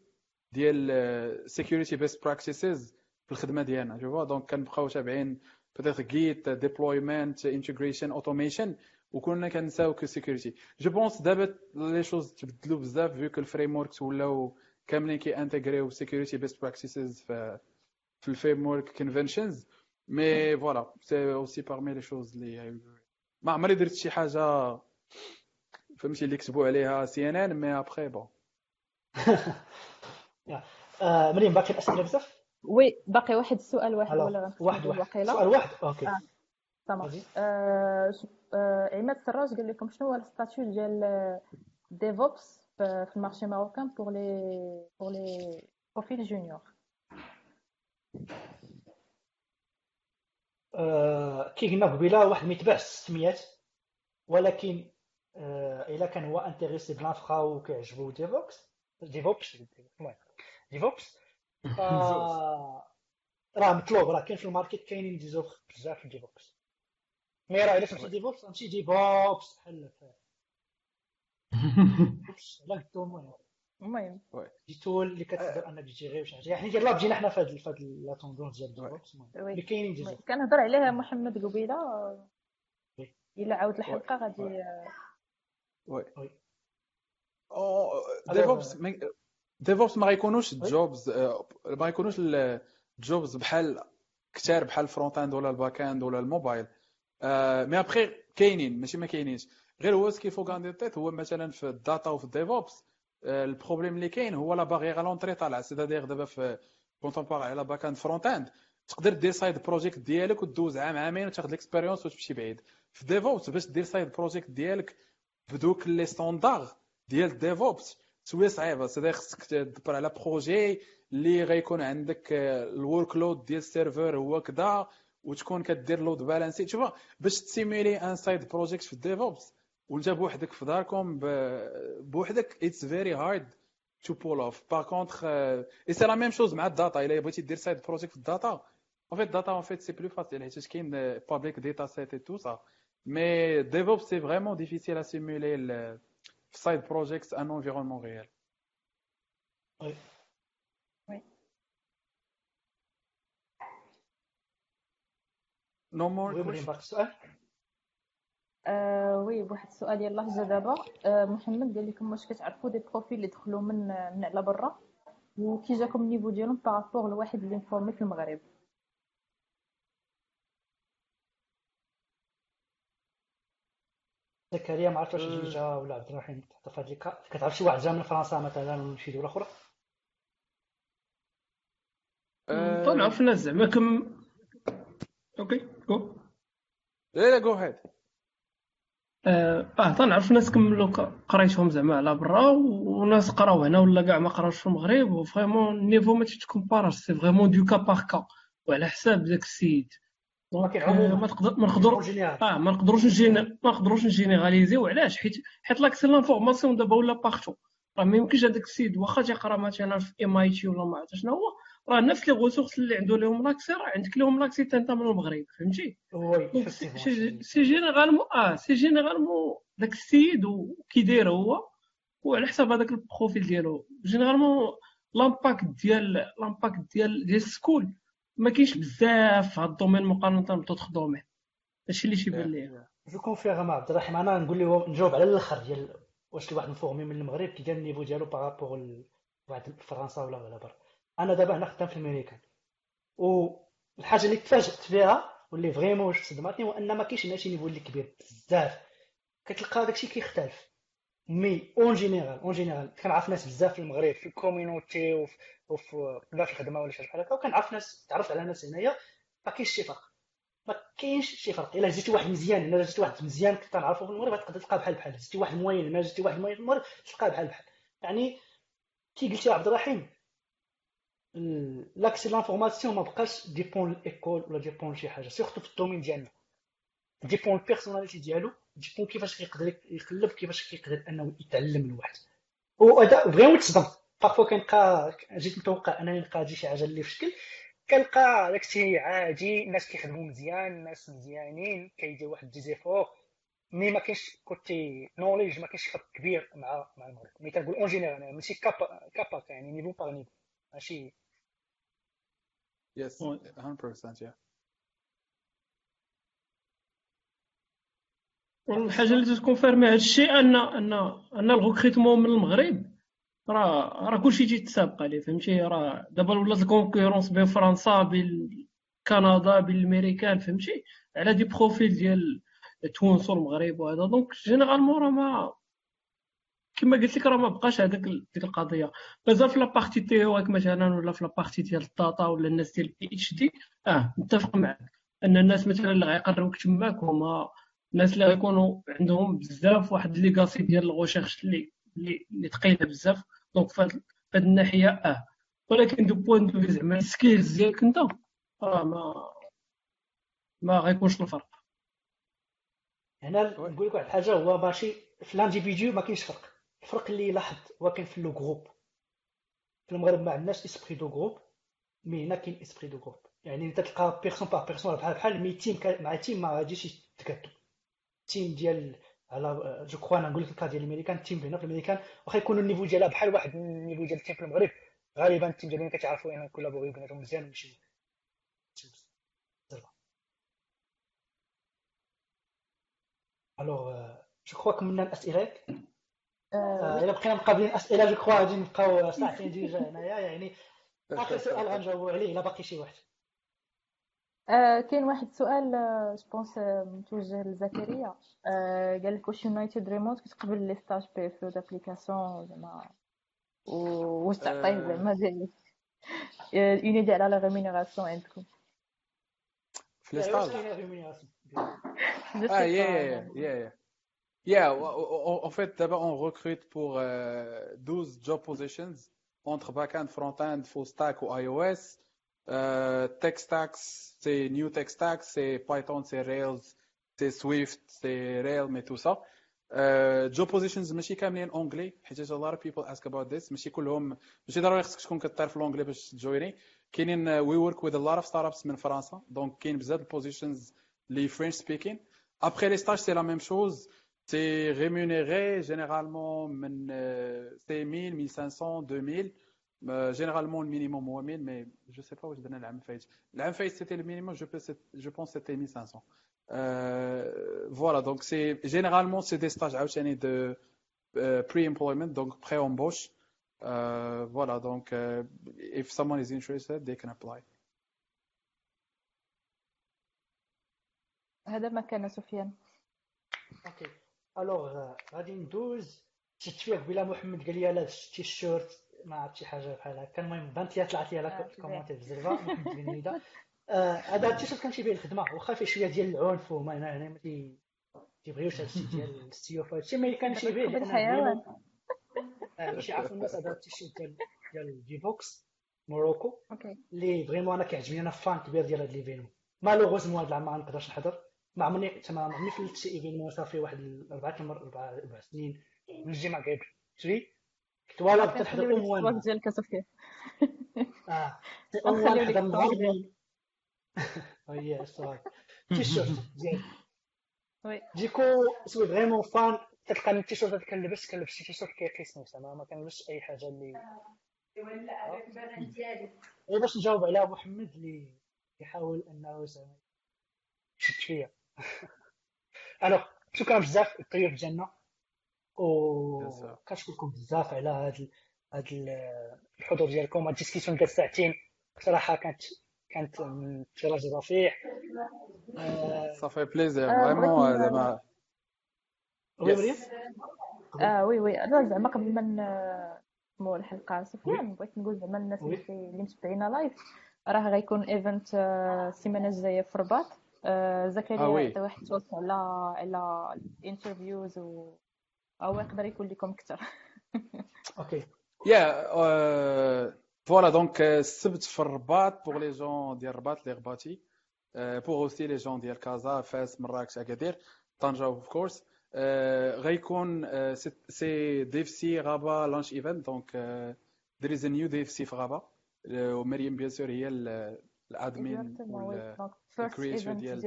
ديال security best practices في الخدمه ديالنا je donc كنبقاو تابعين peut-être Git, integration, automation وكنا كنساو que security je pense دابا les choses تبدلوا بزاف vu ال frameworks ولاو كاملين كي انتغريو security best practices في في ال framework conventions mais voilà c'est aussi parmi les choses اللي ما عمري درت شي حاجة فهمتي اللي كتبوا عليها سي ان ان mais après bon مريم باقي الاسئله بزاف oui باقي واحد السؤال واحد ولا واحد واحد. سؤال واحد. okay. آه. تمام. آه آه عماد سراج قال لكم شنو هو ال statut ديال DevOps في ال marché marocain pour les pour les profils juniors كي قلنا قبيلة واحد ما يتبعش السميات ولكن آه إلا كان هو intéressé ب l'infra وكيعجبو DevOps DevOps؟ DevOps. راه مطلوب راه كاين في ال market كاينين des offres بزاف في DevOps mais راه الا سمعتي DevOps غنمشي DevOps بحال *laughs* لا قلتو المهم. المهم des tools اللي كتقدر أنك تجي غير شي حاجة. يعني يلاه بجينا حنا في هاد la tendance ديال DevOps اللي كاينين des offres. كنهضر عليها محمد قبيلة. إلا عاود الحلقة غادي oui. DevOps DevOps ما غيكونوش jobs ما غيكونوش ال jobs بحال كثار بحال ال front-end ولا ال back-end ولا الموبايل مي ابخي كاينين ماشي ما كاينينش غير هو سكي فوق عندي تيت هو مثلا في الداتا وفي الديفوبس البروبليم اللي كاين هو لا باغي لونتري طالعه سيتادير دابا في كونت اون بار على باك اند فرونت اند تقدر دير سايد بروجيكت ديالك وتدوز عام عامين وتاخذ ليكسبيريونس وتمشي بعيد في ديفوبس باش دير سايد بروجيكت ديالك بدوك لي ستوندار ديال ديفوبس شوية صعيبه سيدي خصك تدبر على بروجي اللي غيكون عندك الورك لود ديال السيرفر هو كذا وتكون كدير load balancing تشوف باش تسيميلي un side project في ال DevOps وانت بوحدك في داركم بوحدك it's very hard to pull off par contre et c'est la même chose مع ال data. إلا بغيتي دير side project في ال data en fait data en fait c'est plus facile. حيت كاين data set et tout ça. Mais DevOps c'est vraiment difficile à simuler le side projects un environnement réel. Oui. Oui. Non mais oui, السؤال آه oui واحد السؤال يلاه جا دابا آه محمد قال لكم واش كتعرفوا des profils اللي دخلوا من من على برا وكي جاكم ال niveau ديالهم par rapport لواحد اللي مفورمي في المغرب زكريا ما عرفتش واش جا ولا عبد الرحيم تحط في هذيك كتعرف شي واحد جا من فرنسا مثلا ولا شي دولة أخرى؟ تنعرف الناس زعما. كم okay go لا لا go ahead آه تنعرف ناس كملوا قريتهم زعما على برا وناس قراو هنا ولا كاع ما قراوش في المغرب و vraiment ال niveau ما تتكومباراش c'est vraiment du cas par cas وعلى حساب داك السيد. donc ما تقدر ما نقدروا آه ما نقدروش نجينا ما نقدروش نجينيراليزيو علاش حيت حيت l'accès l'information دابا ولا partout راه ما يمكنش هذاك السيد واخا تيقرا مثلا في MIT ولا ما عرفت شنو هو راه نفس les ressources اللي عنده لهم l'accès راه عندك لهم l'accès انت من المغرب فهمتي؟ c'est généralement آه c'est généralement داك السيد وكي داير هو وعلى حساب هذاك ال profil ديالو. généralement l'impact ديال l'impact ديال ديال ال school ما كاينش بزاف في هذا ال domaine مقارنة ب d'autres domaines. هادشي اللي تيبان ليا. je confirme عبد الرحيم أنا نقول له نجاوب على الآخر ديال واش واحد مفورمي من المغرب كي داير ال niveau ديالو par rapport واحد فرنسا ولا ولا برا. أنا دابا هنا خدام في الميريكان. والحاجة اللي تفاجأت بها واللي vraiment صدمتني هو أن ما كاينش هنا شي niveau اللي كبير بزاف. كتلقى داكشي كيختلف. mais en général en général. كنعرف ناس بزاف في المغرب في ال community وفي في الخدمة ولا شي بحال هكا وكنعرف ناس تعرفت على ناس هنايا ما كاينش شي فرق. ما كاينش شي فرق. إلا جيتي واحد مزيان إلا جيتي واحد مزيان كنت في المغرب تقدر تلقاه بحال بحال. جيتي واحد moyen إلا جيتي واحد moyen في المغرب تلقاه بحال بحال. يعني كي قلتي عبد الرحيم l'accès l'information ما بقاش dépend ال école ولا dépend شي حاجة. surtout في ال domaine ديالنا. dépend ال personnalité ديالو. dépend كيفاش كيقدر يقلب كيفاش كيقدر انه يتعلم الواحد. وهذا vraiment تصدمت parfois كنلقى جيت متوقع انني نلقى شي حاجة اللي في شكل كنلقى داكشي عادي الناس كيخدموا مزيان الناس مزيانين كيدير واحد des efforts mais ما كاينش côté knowledge ما كاينش فرق كبير مع مع المغرب. mais كنقول en général ماشي cas par cas يعني niveau par niveau ماشي. yes 100% yeah الحاجة اللي ت confirmer هذا الشيء ان ان أن ال recrutement من المغرب راه راه كلشي تيتسابق عليه فهمتي؟ راه دابا ولات ال concurrence بين فرنسا بين كندا بين الامريكان فهمتي؟ على des profils ديال تونس والمغرب وهذا. donc généralement راه ما كما قلت لك راه ما بقاش هذاك ديك القضية. مازال في la partie théorique مثلا ولا في la partie ديال ال data ولا الناس ديال ال PhD آه متفق معك أن الناس مثلا اللي غيقربوك تماك هما الناس اللي غيكونوا عندهم بزاف واحد legacy ديال ال recherche اللي اللي ثقيله بزاف. donc في هذه الناحية آه. ولكن du point de زعما ال skills ديالك انت راه ما ما غيكونش الفرق. هنا نقول لك واحد الحاجة هو ماشي في l'individu ما كاينش فرق. الفرق اللي لاحظت هو كاين في le groupe في المغرب ما عندناش اسبري دو جروب مي هنا كاين اسبري دو جروب يعني انت تلقى بيرسون باغ بيرسون بحال بحال مي تيم مع تيم ما غاديش يتكاتو. تيم ديال على جو كخوا أنا نقول لك الكا ديال الميريكان تيم هنا في الميريكان واخا يكونوا النيفو ديالها بحال واحد النيفو ديال التيم في المغرب. غالبا التيم ديالنا كتعرفوا ان كولابوري بيناتهم مزيان ويمشي الوغ جو كخوا كملنا الاسئله إلا بقينا مقابلين اسئله je crois غادي نبقاو ساعتين déjà هنايا يعني. آخر سؤال غنجاوبوا عليه إلا باقي شي واحد. آه كاين واحد السؤال je pense متوجه لزكريا. آه قال لك واش United Remote كتقبل les stages PFE d'application زعما؟ واش تعطيه زعما ديال une idée على la rémunération عندكم. في les stages آه يا يا يا en fait d'abord on recrute pour euh, 12 job positions entre backend, front-end, full stack ou iOS. Euh, tech stacks, c'est New Tech Stack, c'est Python, c'est Rails, c'est Swift, c'est Rails, mais tout ça. Uh, job positions ماشي كاملين اونجلي حيت a lot of people ask about this. ماشي كلهم ماشي ضروري خصك تكون كتعرف الانجلي باش تجويني كاينين وي ورك with a lot of startups من فرنسا دونك كاين بزاف البوزيشنز اللي فرنش سبيكين ابخي لي ستاج سي لا ميم شوز سي ريمونيري جينيرالمون من سي 1000 1500 2000 généralement le minimum هو 1000 mais je sais pas واش درنا العام الفايت العام الفايت c'était le minimum je pense je pense c'était 1500 euh, voilà donc c'est généralement c'est des stages عاوتاني de uh, pre-employment donc pré-embauche uh, voilà donc uh, if someone is interested they can apply هذا ما كان سفيان اوكي الوغ غادي ندوز شفت فيه قبيله محمد قال لي لا شتي الشورت ما عرفت شي حاجة بحال هكا. المهم بانت طلعت لي على الزربة محمد بن هيدا هذا التيشيرت كان تيبان الخدمة واخا فيه شوية ديال العنف وما هنا هنا ما تيبغيوش هذا الشيء ديال *laughs* السيوف هذا الشيء مي كان تيبان الحيوان باش يعرفوا الناس هذا التيشيرت ديال ديال ديفوكس موروكو اللي فريمون أنا كيعجبني أنا فان كبير ديال هذا ليفينمون مالوغوزمون هذا العام ما نقدرش نحضر. ما عمرني تما ما عمرني فلت شي إيفينمون صافي واحد أربعة أربع أربع سنين. من الجامعة قريب تري كنت والله نحضر أم وان ديالك صافي آه. أم نحضر المغرب هي السؤال تيشيرت. ديال وي. ديكو سوي فريمون فان التيشيرت كنلبس كنلبس شي تيشيرت كيقيسني زعما ما كنلبسش أي حاجة اللي غير باش نجاوب على محمد اللي كيحاول أنه زعما يشد فيا alors شكرا بزاف الطيور في الجنه و كنشكركم بزاف على هاد هاد الحضور ديالكم. هاد ال discussion ديال ساعتين بصراحة كانت كانت من طراز رفيع. صافي plaisir vraiment زعما oui مريم آه oui oui. أنا زعما قبل ما نسمو الحلقة سفيان بغيت نقول زعما الناس اللي متبعينا live راه غيكون event السيمانة الجاية في الرباط زكريا عطى واحد talk على على ال interviews و أو يقدر يكون لكم أكثر. *laughs* Okay. Yeah voilà donc السبت في الرباط pour les gens ديال الرباط les رباطي pour aussi les gens ديال كازا فاس مراكش اكادير طنجة of course غيكون c'est DevC Rabat launch event donc there is a new DevC في Rabat ومريم bien sûr هي ال admin وال creator ديال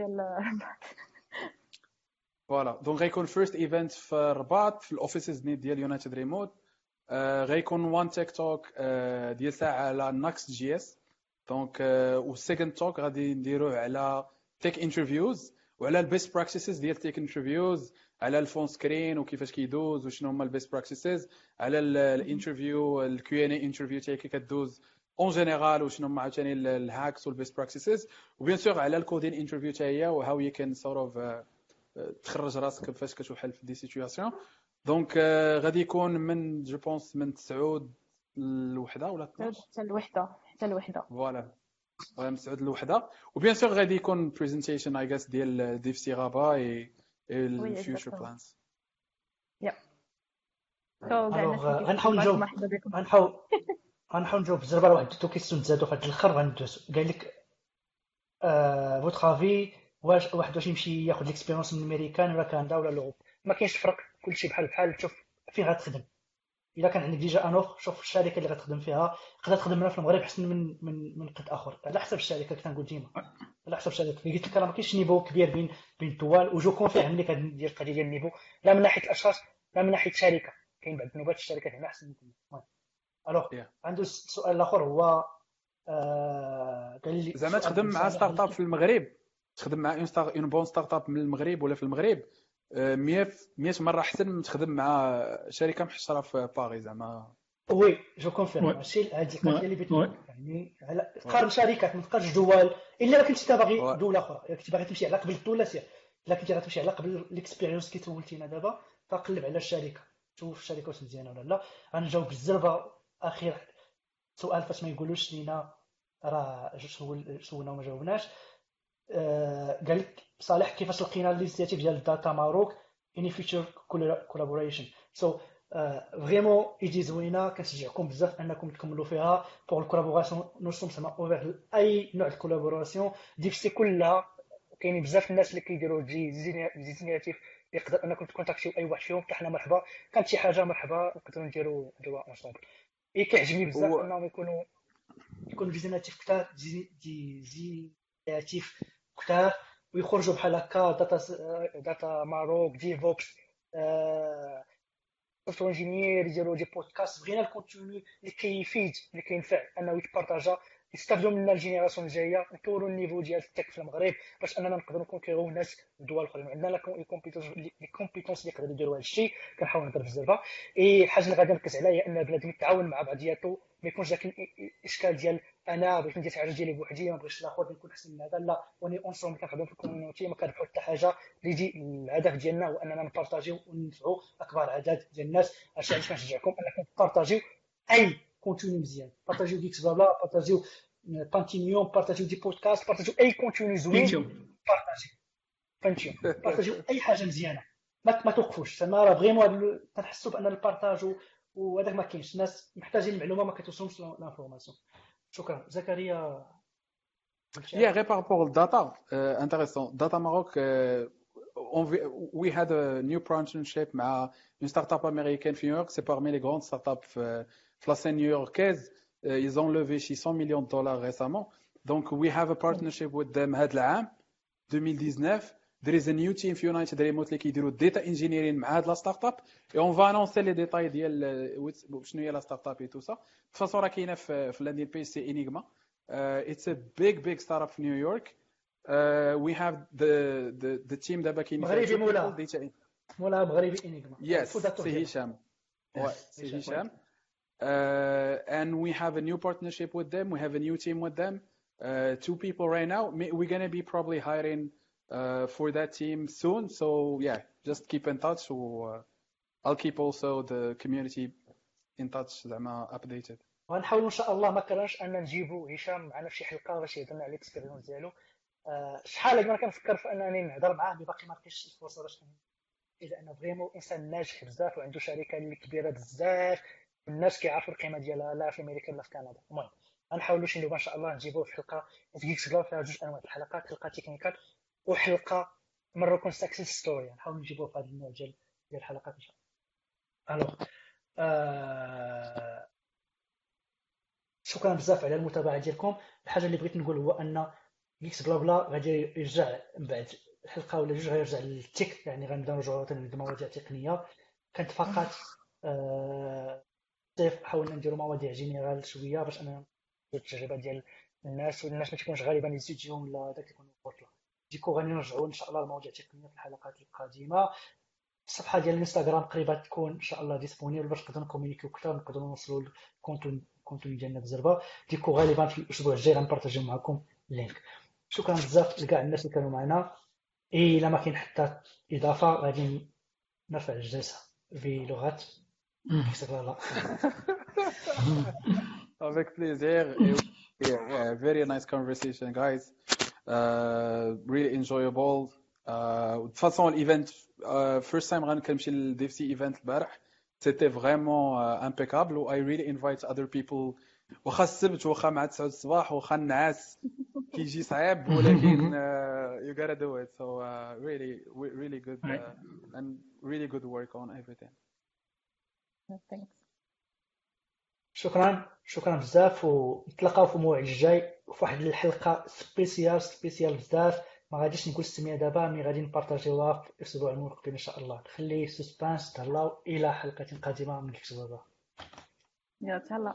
voilà. Donc غيكون first event في الرباط في ال offices ديال United Remote غيكون one tech talk ديال ساعة على Next.js donc وال second talk غادي نديروه على tech interview ز وعلى ال best practices ديال tech interview ز على ال phone screen وكيفاش كيدوز وشنو هما ال best practices على الانترفيو الكيو ان اي انترفيو تاعي كي كدوز اون جينيرال وشنو هما عاوتاني الهاكس والبيست براكتيسز وبيان سور على الكودين انترفيو تا هي وهاو يو كان سورت اوف تخرج راسك فاش كتوحل في دي سيتوياسيون. دونك غادي يكون من جو بونس من 9 الوحده ولا 12 حتى الوحده حتى الوحده فوالا. من 9 الوحده وبيان سور غادي يكون بريزنتيشن اي جاس ديال ديف سي غابا اي الفيوتشر بلانز يا غنحاول نجاوب غنحاول غنحاول نجاوب بزاف واحد تو كيسيون تزادوا في هذا الآخر غندوز قال لك فوتر افي واش واحد واش يمشي ياخذ ليكسبيرونس من الأمريكان ولا كندا ولا لوروب ما كاينش فرق كلشي بحال بحال. تشوف فين غتخدم؟ إلا كان عندك ديجا انوف شوف الشركة اللي غتخدم فيها تقدر تخدم منها في المغرب أحسن من من من قد آخر. على حسب الشركة كنقول ديما. على حسب الشركة. اللي قلت لك راه ما كاينش niveau كبير بين بين الدول و je confirme لك ديال القضية ديال ال niveau. لا من ناحية الأشخاص لا من ناحية الشركة. كاين بعض النوبات الشركات هنا أحسن من alors عنده السؤال الآخر هو آه قال لي زعما تخدم مع start up في المغرب. تخدم مع une start une bonne start up من المغرب ولا في المغرب 100 100 مرة أحسن من تخدم مع شركة محشره في باغي زعما. oui je confirme ماشي هذه القضية اللي بيت يعني على قارن شركات ما تبقاش دول. إلا ما كنتي باغي دولة أخرى. إلا كنتي باغي تمشي على قبل الدولة سير. إلا كنتي غتمشي على قبل ال expérience كي تولتينا دابا فقلب على الشركة. شوف الشركة واش مزيانة ولا لا. غنجاوب الزربة أخير. سؤال فاش ما يقولوش لينا راه سولنا وما جاوبناش. قال لك صالح كيفاش لقينا ال initiative ديال Data Maroc any future collaboration so vraiment idée زوينه كنشجعكم بزاف أنكم تكملوا فيها. pour ال collaboration nous sommes سما ouverts أي نوع de collaboration DevC كلها كاينين بزاف الناس اللي كيديروا des initiatives يقدر أنكم تكونتاكتيو أي واحد فيهم حتى حنا مرحبا. كانت شي حاجة مرحبا نقدروا نديروا نديروا ensemble et كيعجبني بزاف إنهم يكونوا يكونوا des initiatives كثار des initiatives كثار ويخرجوا بحال هكا Data Data Maroc DevOps software engineer يديروا des podcasts. بغينا ال contenu اللي كيفيد اللي كينفع أنه يتبارطاجا يستافدوا منا ال génération الجاية نطوروا ال niveau ديال ال tech في المغرب باش أننا نقدروا نكونكيرونسيو الدول الأخرين. عندنا les compétences les compétences اللي يقدروا يديروا هذا الشيء كنحاول نهضر بزاف. اي الحاجة اللي غادي نركز عليها هي أن بنادم يتعاون مع بعضياتو ما يكونش ذاك الاشكال ديال أنا بغيت ندير حاجة ديالي بوحدي ما بغيتش الآخر نكون أحسن من هذا لا. on est ensemble كنخدموا في ال community ما كنربحوا حتى حاجة. اللي يجي الهدف ديالنا هو أننا نبارطاجيو وننفعوا أكبر عدد ديال الناس. عشان كنشجعكم أنكم تبارطاجيو أي contenu مزيان بارطاجيو GeeksBlabla بارطاجيو بانتينيوم بارطاجيو des podcasts بارطاجيو أي contenu زوين بارطاجيو بانتيوم بارطاجيو اي حاجة مزيانه ما ما توقفوش أنا راه vraiment كنحسوا بان ال partage وهذاك ما كاينش الناس محتاجين المعلومه ما كتوصلهمش l'information شكرا زكريا Yeah, غير intéressant. Data Maroc, uh, on, we had a new partnership مع une startup américaine في نيويورك, c'est parmi les grandes startups في la scène new-yorkaise. Uh, ils ont levé 600 millions de dollars récemment. Donc, we have a partnership with them هذا العام 2019. there is a new team في United Remote اللي كيديروا data engineering مع هاد la start up et on va annoncer les détails ديال شنو هي la start up et tout ça de toute façon راه كاينة في في ال landing page c'est Enigma it's a big big start up في نيويورك we have the the the team دابا كاين مغربي مولا مولا مغربي Enigma yes سي هشام سي هشام and we have a new partnership with them. We have a new team with them. Uh, two people right now. We're going to be probably hiring uh, for that team soon. So yeah just keep in touch. Uh, I'll keep also the community in touch زعما updated. غنحاولوا إن شاء الله ما كرهناش أن نجيبوا هشام. معنا في شي حلقة باش يهضر لنا على ال expérience ديالو. أه شحال أنا كنفكر في أنني نهضر معاه. mais باقي ما لقيتش الفرصة باش الا انه vraiment إنسان ناجح بزاف وعنده شركة اللي كبيرة بزاف. الناس كيعرفوا القيمة ديالها لا في أمريكا لا في كندا. المهم غنحاولوا شي ان شاء الله نجيبوه في حلقة GeeksBlabla فيها جوج أنواع الحلقات حلقة technical وحلقه مره كون success story نحاول نجيبوه في هذا النوع ديال الحلقات إن شاء الله. alors آه شكرا بزاف على المتابعة ديالكم. الحاجة اللي بغيت نقول هو أن GeeksBlabla غادي يرجع من بعد حلقه ولا جوج غيرجع لل tech يعني غنبدا نرجعوا للمواضيع التقنية. كانت فقط آه حاولنا نديروا مواضيع général شوية باش أنا التجربة ديال الناس والناس ما تكونش غالبا يزيديهم ولا داك يكون بورتلا du coup غادي نرجعوا إن شاء الله المواضيع التقنيه في الحلقات القادمة. الصفحة ديال الإنستغرام قريبة تكون إن شاء الله disponible باش نقدروا نكومونيكيو أكثر نقدروا نوصلوا ال contenu ديالنا بزربة. du coup غالبا في الأسبوع الجاي غنبارطاجيو معكم ال link شكرا بزاف لكاع الناس اللي كانوا معنا. إلا ما كاين حتى إضافة غادي نرفع الجلسة بلغات *laughs* Avec plaisir. yeah, very nice conversation, guys. Uh, really enjoyable. Uh, de toute façon, l'event, uh, first time غنمشي للديف سي ايفنت البارح c'était vraiment uh, impeccable و I really invite other people واخا السبت واخا مع 9 الصباح واخا النعاس كيجي صعيب ولكن uh, *laughs* you gotta do it so uh, really really good uh, and really good work on everything Thanks. شكرا. شكرا بزاف. ونتلاقاو في الموعد الجاي في واحد الحلقة spéciale spéciale بزاف. ما غاديش نقول السمية دابا mais غادي نبارطاجيوها في الأسبوع المقبل إن شاء الله. نخلي suspense تهلاو إلى حلقة قادمة من Geeks يا تهلا